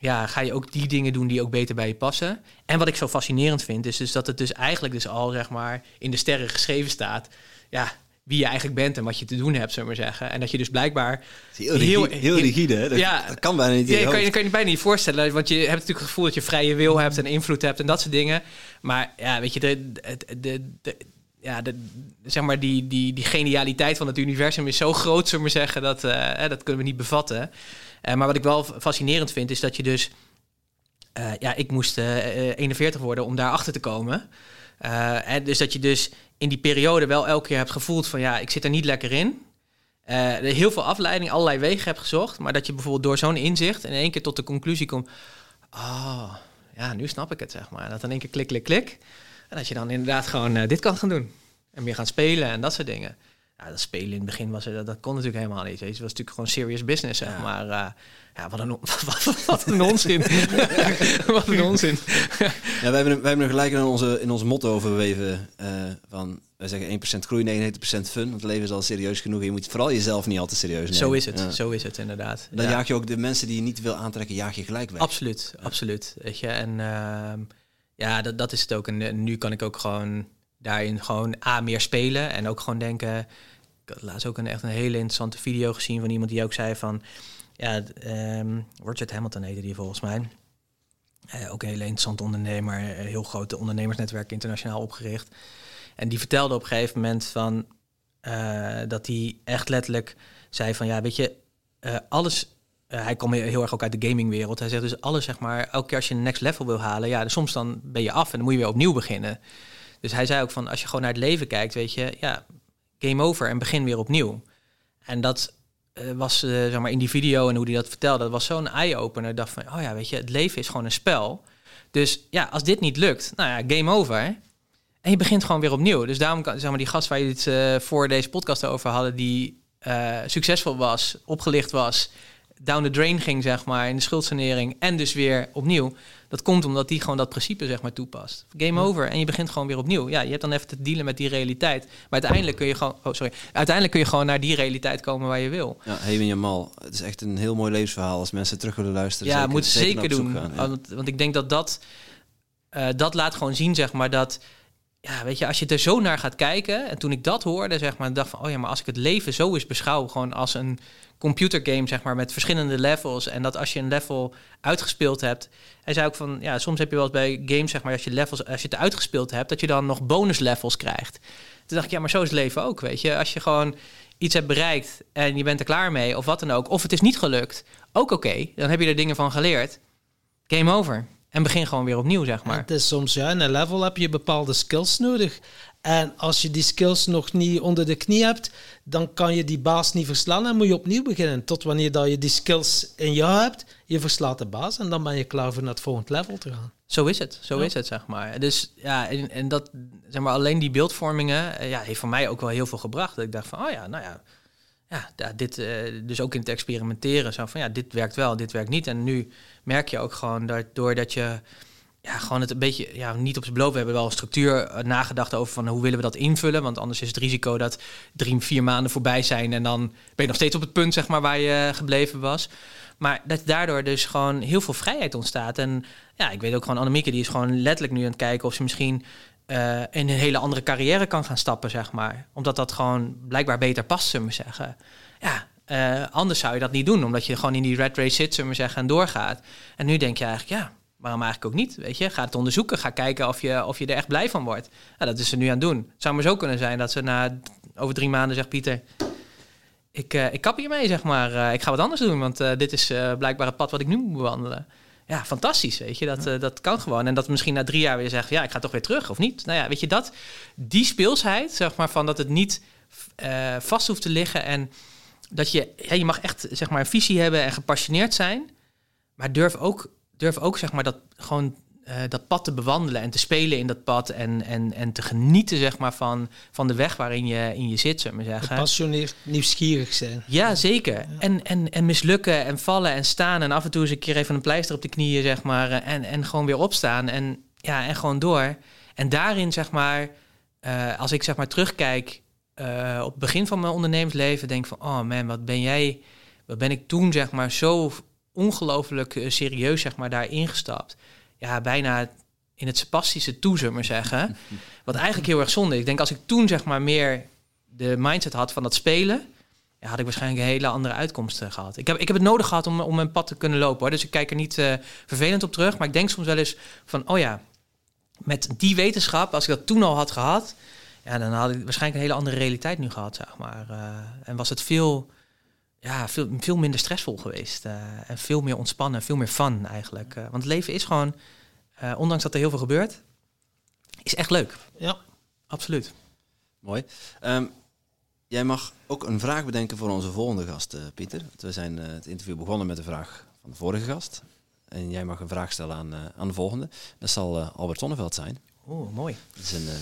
ja, ga je ook die dingen doen die ook beter bij je passen. En wat ik zo fascinerend vind, is dus dat het dus eigenlijk dus al zeg maar in de sterren geschreven staat. Ja, wie je eigenlijk bent en wat je te doen hebt, zullen we maar zeggen. En dat je dus blijkbaar. Heel, rigide, heel, rigide, hè? Dat, Ja. dat kan bijna niet Ja, je kan je, kan je bijna niet voorstellen, want je hebt natuurlijk het gevoel dat je vrije wil hebt en invloed hebt en dat soort dingen. Maar ja, weet je, de, de, de- ja, zeg maar die, die, die genialiteit van het universum is zo groot, zullen we zeggen, dat, eh, dat kunnen we niet bevatten. Eh, maar wat ik wel fascinerend vind, is dat je dus eh, ja, ik moest eh, eh, 41 worden om daar achter te komen. Hè, dus dat je dus in die periode wel elke keer hebt gevoeld van ja, ik zit er niet lekker in. Heel veel afleiding, allerlei wegen hebt gezocht. Maar dat je bijvoorbeeld door zo'n inzicht in één keer tot de conclusie komt. Oh, ja, nu snap ik het, zeg maar. Dat in één keer klik, klik, klik. En dat je dan inderdaad gewoon eh, dit kan gaan doen. En meer gaan spelen en dat soort dingen. Ja, dat spelen in het begin was er, dat, dat kon natuurlijk helemaal niet. Weet je. Het was natuurlijk gewoon serious business, zeg Ja. maar. eh, ja, wat een, on- wat, wat een onzin. wat een onzin. Ja, wij, hebben, wij hebben er gelijk in onze, in ons motto verweven eh, van... Wij zeggen 1% groei, 99% fun. Want het leven is al serieus genoeg. en Je moet vooral jezelf niet al te serieus nemen. Zo is het, Ja. zo is het inderdaad. Dan Ja. jaag je ook de mensen die je niet wil aantrekken, jaag je gelijk weg. Absoluut, absoluut. Weet je, en ehm, ja, dat, dat is het ook. En eh, nu kan ik ook gewoon daarin gewoon A, meer spelen. En ook gewoon denken... Ik had laatst ook een, echt een hele interessante video gezien van iemand die ook zei van... Ja, ehm Richard Hamilton heette die volgens mij. Eh, ook een hele interessante ondernemer. eh, heel groot ondernemersnetwerk internationaal opgericht. En die vertelde op een gegeven moment van... dat hij echt letterlijk zei van... Ja, weet je, eh, alles eh, hij kwam heel erg ook uit de gamingwereld. Hij zegt dus alles, zeg maar, elke keer als je een next level wil halen, ja, dus soms dan ben je af en dan moet je weer opnieuw beginnen. Dus hij zei ook van, als je gewoon naar het leven kijkt, weet je, ja, game over en begin weer opnieuw. En dat eh, was, eh, zeg maar, in die video en hoe hij dat vertelde, dat was zo'n eye-opener. Dacht van, oh ja, weet je, het leven is gewoon een spel. Dus ja, als dit niet lukt, nou ja, game over. En je begint gewoon weer opnieuw. Dus daarom kan zeg maar, die gast waar je het voor deze podcast over hadden, die succesvol was, opgelicht was, down the drain ging, zeg maar, in de schuldsanering en dus weer opnieuw. Dat komt omdat die gewoon dat principe, zeg maar, toepast. Game over en je begint gewoon weer opnieuw. Ja, je hebt dan even te dealen met die realiteit. Maar uiteindelijk kun je gewoon, oh sorry, uiteindelijk kun je gewoon naar die realiteit komen waar je wil. Ja, Jamal. Het is echt een heel mooi levensverhaal als mensen terug willen luisteren. Ja, zeker, moet zeker, op zoek doen. gaan, ja. want, want ik denk dat dat, eh, dat laat gewoon zien, zeg maar, dat... Ja, weet je, als je er zo naar gaat kijken... En toen ik dat hoorde, zeg maar, dacht van... Oh ja, maar als ik het leven zo eens beschouw... Gewoon als een computergame, zeg maar, met verschillende levels... En dat als je een level uitgespeeld hebt... Hij zei ook van... Ja, soms heb je wel bij games, zeg maar... Als je, levels, als je het uitgespeeld hebt... Dat je dan nog bonus levels krijgt. Toen dacht ik, ja, maar zo is leven ook, weet je. Als je gewoon iets hebt bereikt... En je bent er klaar mee, of wat dan ook... Of het is niet gelukt, ook oké. Dan heb je er dingen van geleerd. Game over. En begin gewoon weer opnieuw, zeg maar. Het is soms, ja, in een level heb je bepaalde skills nodig. En als je die skills nog niet onder de knie hebt, dan kan je die baas niet verslaan en moet je opnieuw beginnen. Tot wanneer dat je die skills in jou hebt, je verslaat de baas en dan ben je klaar voor naar het volgende level te gaan. Zo is het, zo Ja. is het, zeg maar. Dus ja, en, en dat, zeg maar, alleen die beeldvormingen, eh, ja, heeft voor mij ook wel heel veel gebracht. Dat ik dacht van, oh ja, nou ja, ja, dit, eh, dus ook in het experimenteren, zo van, ja, dit werkt wel, dit werkt niet. En nu merk je ook gewoon dat, doordat je, ja, gewoon het een beetje, ja, niet op zijn beloven. We hebben wel een structuur eh, nagedacht over van hoe willen we dat invullen, want anders is het risico dat drie, vier maanden voorbij zijn en dan ben je nog steeds op het punt, zeg maar, waar je gebleven was. Maar dat daardoor dus gewoon heel veel vrijheid ontstaat. En ja, ik weet ook gewoon, Annemieke die is gewoon letterlijk nu aan het kijken of ze misschien eh, in een hele andere carrière kan gaan stappen, zeg maar. Omdat dat gewoon blijkbaar beter past, zullen we zeggen. Ja, eh, anders zou je dat niet doen, omdat je gewoon in die red race zit, zullen we zeggen, en doorgaat. En nu denk je eigenlijk, ja, waarom eigenlijk ook niet? Weet je, ga het onderzoeken, ga kijken of je, of je er echt blij van wordt. Ja, dat is ze nu aan het doen. Het zou maar zo kunnen zijn dat ze na over drie maanden zegt, Pieter, ik, eh, ik kap hiermee, zeg maar. Eh, ik ga wat anders doen, want eh, dit is blijkbaar het pad wat ik nu moet bewandelen. Ja, fantastisch, weet je. Dat, dat kan gewoon. En dat misschien na drie jaar weer zegt, ja, ik ga toch weer terug, of niet? Nou ja, weet je, dat, die speelsheid, zeg maar, van dat het niet vast hoeft te liggen en dat je, ja, je mag echt, zeg maar, een visie hebben en gepassioneerd zijn, maar durf ook, durf ook, zeg maar, dat gewoon eh, dat pad te bewandelen en te spelen in dat pad en, en, en te genieten, zeg maar, van, van de weg waarin je, in je zit, zullen we zeggen. Gepassioneerd, nieuwsgierig zijn. Ja, zeker. En, en, en mislukken en vallen en staan en af en toe eens een keer even een pleister op de knieën, zeg maar. eh, En, en gewoon weer opstaan en, ja, en gewoon door. En daarin, zeg maar, eh, als ik zeg maar terugkijk op het begin van mijn ondernemersleven, denk ik van, oh man, wat ben jij, wat ben ik toen, zeg maar, zo ongelooflijk eh, serieus, zeg maar, daar ingestapt. Ja, bijna in het spastische toe, zullen maar zeggen. Wat eigenlijk heel erg zonde is. Ik denk, als ik toen, zeg maar, meer de mindset had van dat spelen, ja, had ik waarschijnlijk een hele andere uitkomst eh, gehad. Ik heb, ik heb het nodig gehad om, om mijn pad te kunnen lopen. Hoor. Dus ik kijk er niet eh, vervelend op terug. Maar ik denk soms wel eens van, oh ja, met die wetenschap, als ik dat toen al had gehad, ja, dan had ik waarschijnlijk een hele andere realiteit nu gehad, zeg maar. Eh, en was het veel, ja, veel, veel minder stressvol geweest. eh, en veel meer ontspannen, veel meer fun eigenlijk. Eh, want het leven is gewoon, eh, ondanks dat er heel veel gebeurt, is echt leuk. Ja. Absoluut. Mooi. Ehm, jij mag ook een vraag bedenken voor onze volgende gast, eh, Pieter. Want We zijn eh, het interview begonnen met de vraag van de vorige gast. En jij mag een vraag stellen aan, eh, aan de volgende. Dat zal eh, Albert Sonneveld zijn. Oeh, mooi. Dat is een eh,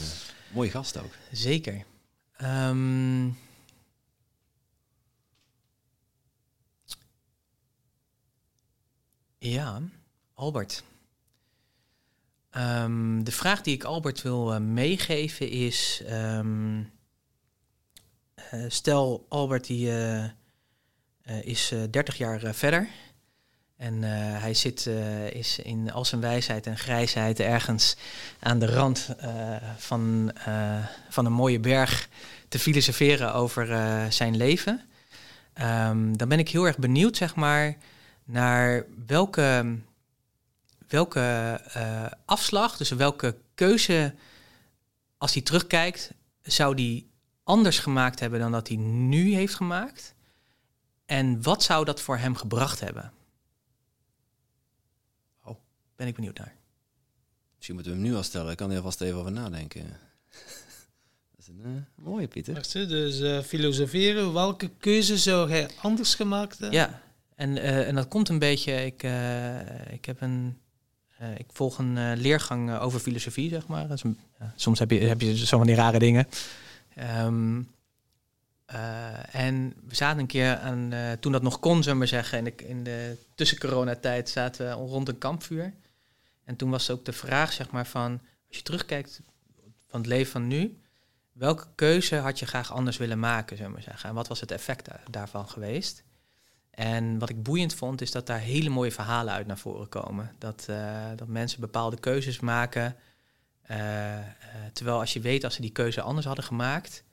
mooie gast ook. Zeker. Ehm, ja, Albert. Ehm, de vraag die ik Albert wil eh, meegeven is... ehm, eh, stel, Albert die, eh, is eh 30 jaar verder... En hij zit, is in al zijn wijsheid en grijsheid ergens aan de rand van, van een mooie berg te filosoferen over zijn leven. Ehm, dan ben ik heel erg benieuwd, zeg maar, naar welke, welke eh, afslag, dus welke keuze, als hij terugkijkt, zou hij anders gemaakt hebben dan dat hij nu heeft gemaakt? En wat zou dat voor hem gebracht hebben? Oh, ben ik benieuwd naar. Misschien moeten we hem nu al stellen. Ik kan er alvast even over nadenken. Dat is een eh, mooie, Pieter. Wacht, Dus eh, filosoferen, welke keuze zou hij anders gemaakt hebben? Ja, en, eh, en dat komt een beetje. Ik, eh, ik heb een, eh, ik volg een leergang over filosofie, zeg maar. Soms heb je, heb je zo van die rare dingen. Ehm, eh, en we zaten een keer aan, toen dat nog kon, zullen we zeggen, in de, in de tussen-coronatijd zaten we rond een kampvuur. En toen was ook de vraag, zeg maar, van als je terugkijkt van het leven van nu, welke keuze had je graag anders willen maken, zullen we zeggen? En wat was het effect da- daarvan geweest? En wat ik boeiend vond, is dat daar hele mooie verhalen uit naar voren komen. Dat, eh, dat mensen bepaalde keuzes maken. eh, eh, terwijl als je weet, als ze die keuze anders hadden gemaakt,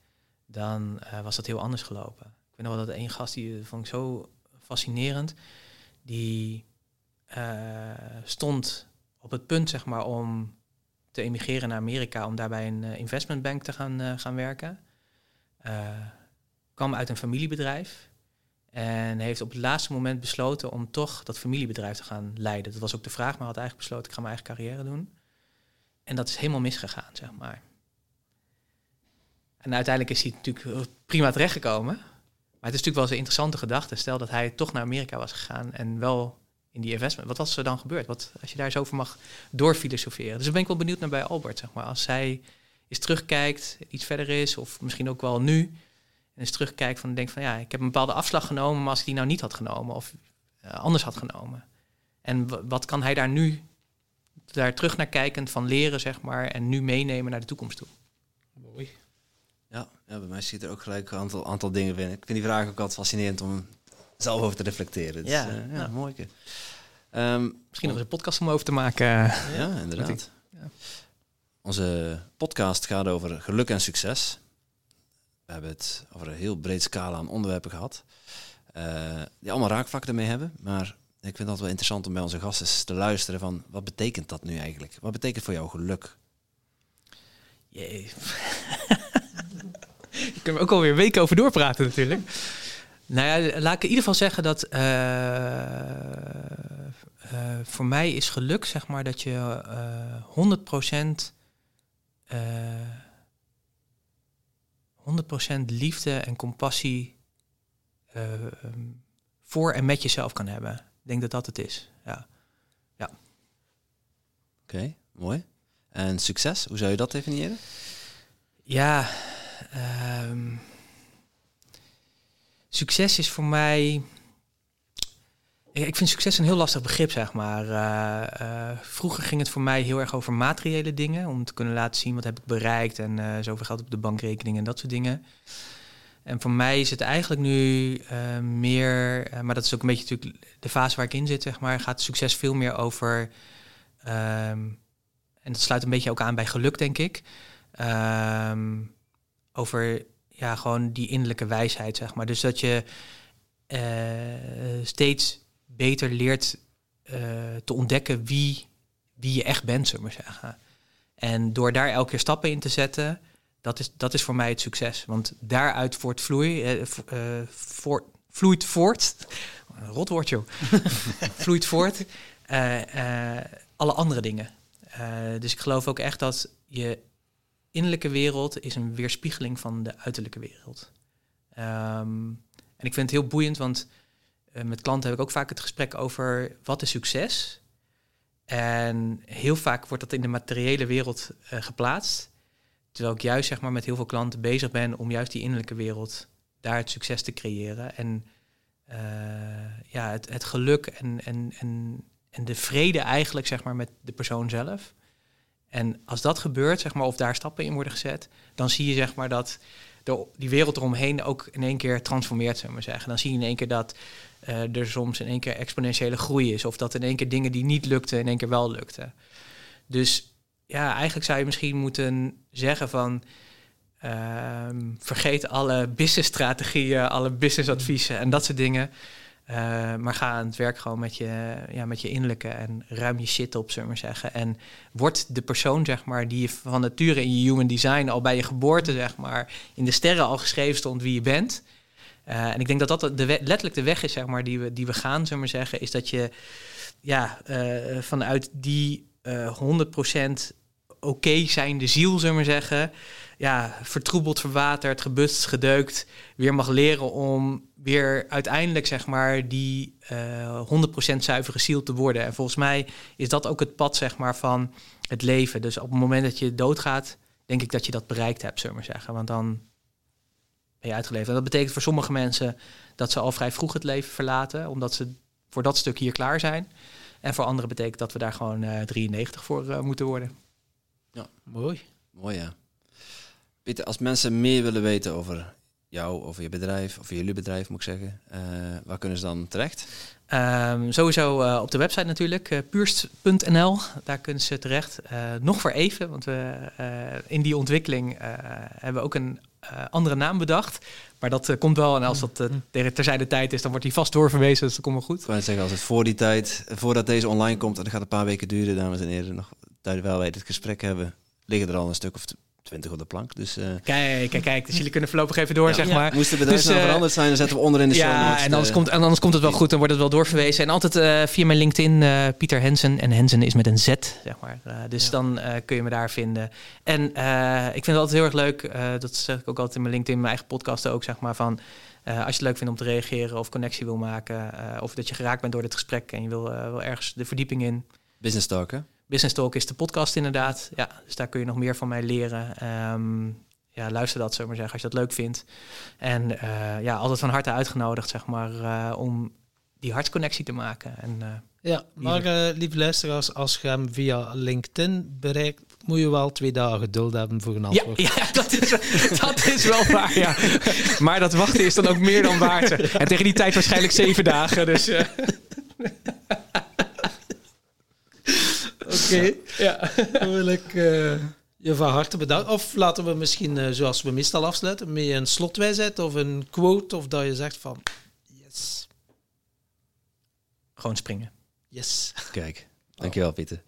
dan was dat heel anders gelopen. Ik weet nog wel dat één gast, die vond ik zo fascinerend, die stond op het punt, zeg maar, om te emigreren naar Amerika, om daarbij een eh, investmentbank te gaan, gaan werken. Kwam uit een familiebedrijf. En heeft op het laatste moment besloten om toch dat familiebedrijf te gaan leiden. Dat was ook de vraag, maar had eigenlijk besloten, ik ga mijn eigen carrière doen. En dat is helemaal misgegaan, zeg maar. En uiteindelijk is hij natuurlijk prima terechtgekomen. Maar het is natuurlijk wel een interessante gedachte. Stel dat hij toch naar Amerika was gegaan en wel in die investment. Wat was er dan gebeurd? Wat, als je daar zo over mag doorfilosoferen. Dus daar ben ik wel benieuwd naar bij Albert, zeg maar. Als zij eens terugkijkt, iets verder is, of misschien ook wel nu... En eens terugkijkt van denk van ja, ik heb een bepaalde afslag genomen, maar als ik die nou niet had genomen of eh, anders had genomen. En wat kan hij daar nu, daar terug naar kijkend van leren, zeg maar, en nu meenemen naar de toekomst toe? Mooi. Ja, ja, bij mij zit er ook gelijk een aantal, aantal dingen binnen. Ik vind die vraag ook altijd fascinerend om zelf over te reflecteren. Dus, Ja, ja, ja, ja. mooi. Ehm, Misschien nog eens een podcast om over te maken. Ja, inderdaad. Ja. Onze podcast gaat over geluk en succes. We hebben het over een heel breed scala aan onderwerpen gehad. eh, die allemaal raakvlakken ermee hebben. Maar ik vind dat wel interessant om bij onze gasten te luisteren van wat betekent dat nu eigenlijk? Wat betekent voor jou geluk? Jee. Daar kunnen we ook alweer weken over doorpraten natuurlijk. Nou ja, laat ik in ieder geval zeggen dat eh, eh, voor mij is geluk, zeg maar, dat je eh 100% eh 100% liefde en compassie eh, ehm, voor en met jezelf kan hebben. Ik denk dat dat het is. Ja. Oké, mooi. En succes, hoe zou je dat definiëren? Ja, ehm, succes is voor mij. Ik vind succes een heel lastig begrip, zeg maar. Eh, eh, vroeger ging het voor mij heel erg over materiële dingen. Om te kunnen laten zien wat heb ik bereikt en eh, zoveel geld op de bankrekening en dat soort dingen. En voor mij is het eigenlijk nu meer, maar dat is ook een beetje natuurlijk de fase waar ik in zit, zeg maar, gaat succes veel meer over. ehm, en dat sluit een beetje ook aan bij geluk, denk ik. Ehm, over ja, gewoon die innerlijke wijsheid, zeg maar. Dus dat je steeds beter leert eh, te ontdekken wie, wie je echt bent, zullen we zeggen. En door daar elke keer stappen in te zetten, dat is, dat is voor mij het succes. Want daaruit voortvloei, eh, eh, voort, vloeit voort, vloeit voort eh, alle andere dingen. Dus ik geloof ook echt dat je innerlijke wereld is een weerspiegeling van de uiterlijke wereld. Ehm, en ik vind het heel boeiend, want met klanten heb ik ook vaak het gesprek over wat is succes. En heel vaak wordt dat in de materiële wereld eh, geplaatst. Terwijl ik juist zeg maar, met heel veel klanten bezig ben om juist die innerlijke wereld daar het succes te creëren. En eh, ja, het, het geluk en, en, en, en de vrede eigenlijk zeg maar, met de persoon zelf. En als dat gebeurt, zeg maar, of daar stappen in worden gezet, dan zie je zeg maar, dat de, die wereld eromheen ook in één keer transformeert, zullen we zeggen. Dan zie je in één keer dat eh, er soms in één keer exponentiële groei is. Of dat in één keer dingen die niet lukten, in één keer wel lukten. Dus ja, eigenlijk zou je misschien moeten zeggen van... ehm, vergeet alle businessstrategieën, alle businessadviezen en dat soort dingen. Eh, maar ga aan het werk gewoon met je, ja, met je innerlijke en ruim je shit op, zullen we zeggen. En word de persoon, zeg maar, die je van nature in je human design al bij je geboorte, zeg maar, in de sterren al geschreven stond wie je bent. Eh, en ik denk dat dat de letterlijk de weg is, zeg maar, die we, die we gaan, zullen maar zeggen, is dat je ja, eh, vanuit die eh 100% oké zijnde ziel, zullen maar zeggen, ja, vertroebeld, verwaterd, gebutst, gedeukt, weer mag leren om weer uiteindelijk zeg maar die uh, 100% zuivere ziel te worden. En volgens mij is dat ook het pad zeg maar van het leven. Dus op het moment dat je doodgaat, denk ik dat je dat bereikt hebt, zullen we maar zeggen. Want dan ben je uitgeleverd. En dat betekent voor sommige mensen dat ze al vrij vroeg het leven verlaten, omdat ze voor dat stuk hier klaar zijn. En voor anderen betekent dat we daar gewoon uh, 93 voor uh, moeten worden. Ja, mooi. Mooi ja. Peter, als mensen meer willen weten over jou, over je bedrijf, of jullie bedrijf moet ik zeggen, uh, waar kunnen ze dan terecht? Um, sowieso uh, op de website natuurlijk, uh, puurst.nl. Daar kunnen ze terecht. nog voor even, want we in die ontwikkeling hebben we ook een andere naam bedacht. Maar dat komt wel. En als dat uh, terzijde tijd is, dan wordt die vast doorverwezen. Dus dat komt wel goed. Ik wou zeggen, als het voor die tijd, voordat deze online komt, en dat gaat een paar weken duren, dames en heren, nog terwijl wij dit gesprek hebben, liggen er al een stuk of 20 op de plank. Dus, uh... Kijk, kijk, kijk. Dus jullie kunnen voorlopig even door, ja, zeg maar. Moest de bedrijfsnaam dus, uh, veranderd zijn, dan zetten we onder in de show Ja, en anders, komt, en anders komt het wel goed, dan wordt het wel doorverwezen. En altijd uh, via mijn LinkedIn, Pieter Hensen. En Hensen is met een Z, zeg maar. dus ja. dan kun je me daar vinden. En ik vind het altijd heel erg leuk, dat zeg ik ook altijd in mijn LinkedIn, mijn eigen podcast ook, zeg maar, van... als je het leuk vindt om te reageren of connectie wil maken... of dat je geraakt bent door dit gesprek en je wil, wil ergens de verdieping in... Business Talk, hè? Business Talk is de podcast inderdaad. Ja, dus daar kun je nog meer van mij leren. Um, ja, luister dat, zomaar zeggen, als je dat leuk vindt. En uh, ja, altijd van harte uitgenodigd, zeg maar, uh, om die hartsconnectie te maken. En, uh, ja, maar uh, lieve luisteraars, als je hem via LinkedIn bereikt, moet je wel twee dagen geduld hebben voor een antwoord. Ja, ja dat, is, dat is wel waar, ja. Maar dat wachten is dan ook meer dan waard. En tegen die tijd waarschijnlijk zeven dagen, dus... Oké, okay. ja. Dan wil ik uh, je van harte bedanken. Of laten we misschien, uh, zoals we meestal afsluiten, met een slotwijsheid of een quote, of dat je zegt van, yes. Gewoon springen. Yes. Kijk, dankjewel Pieter.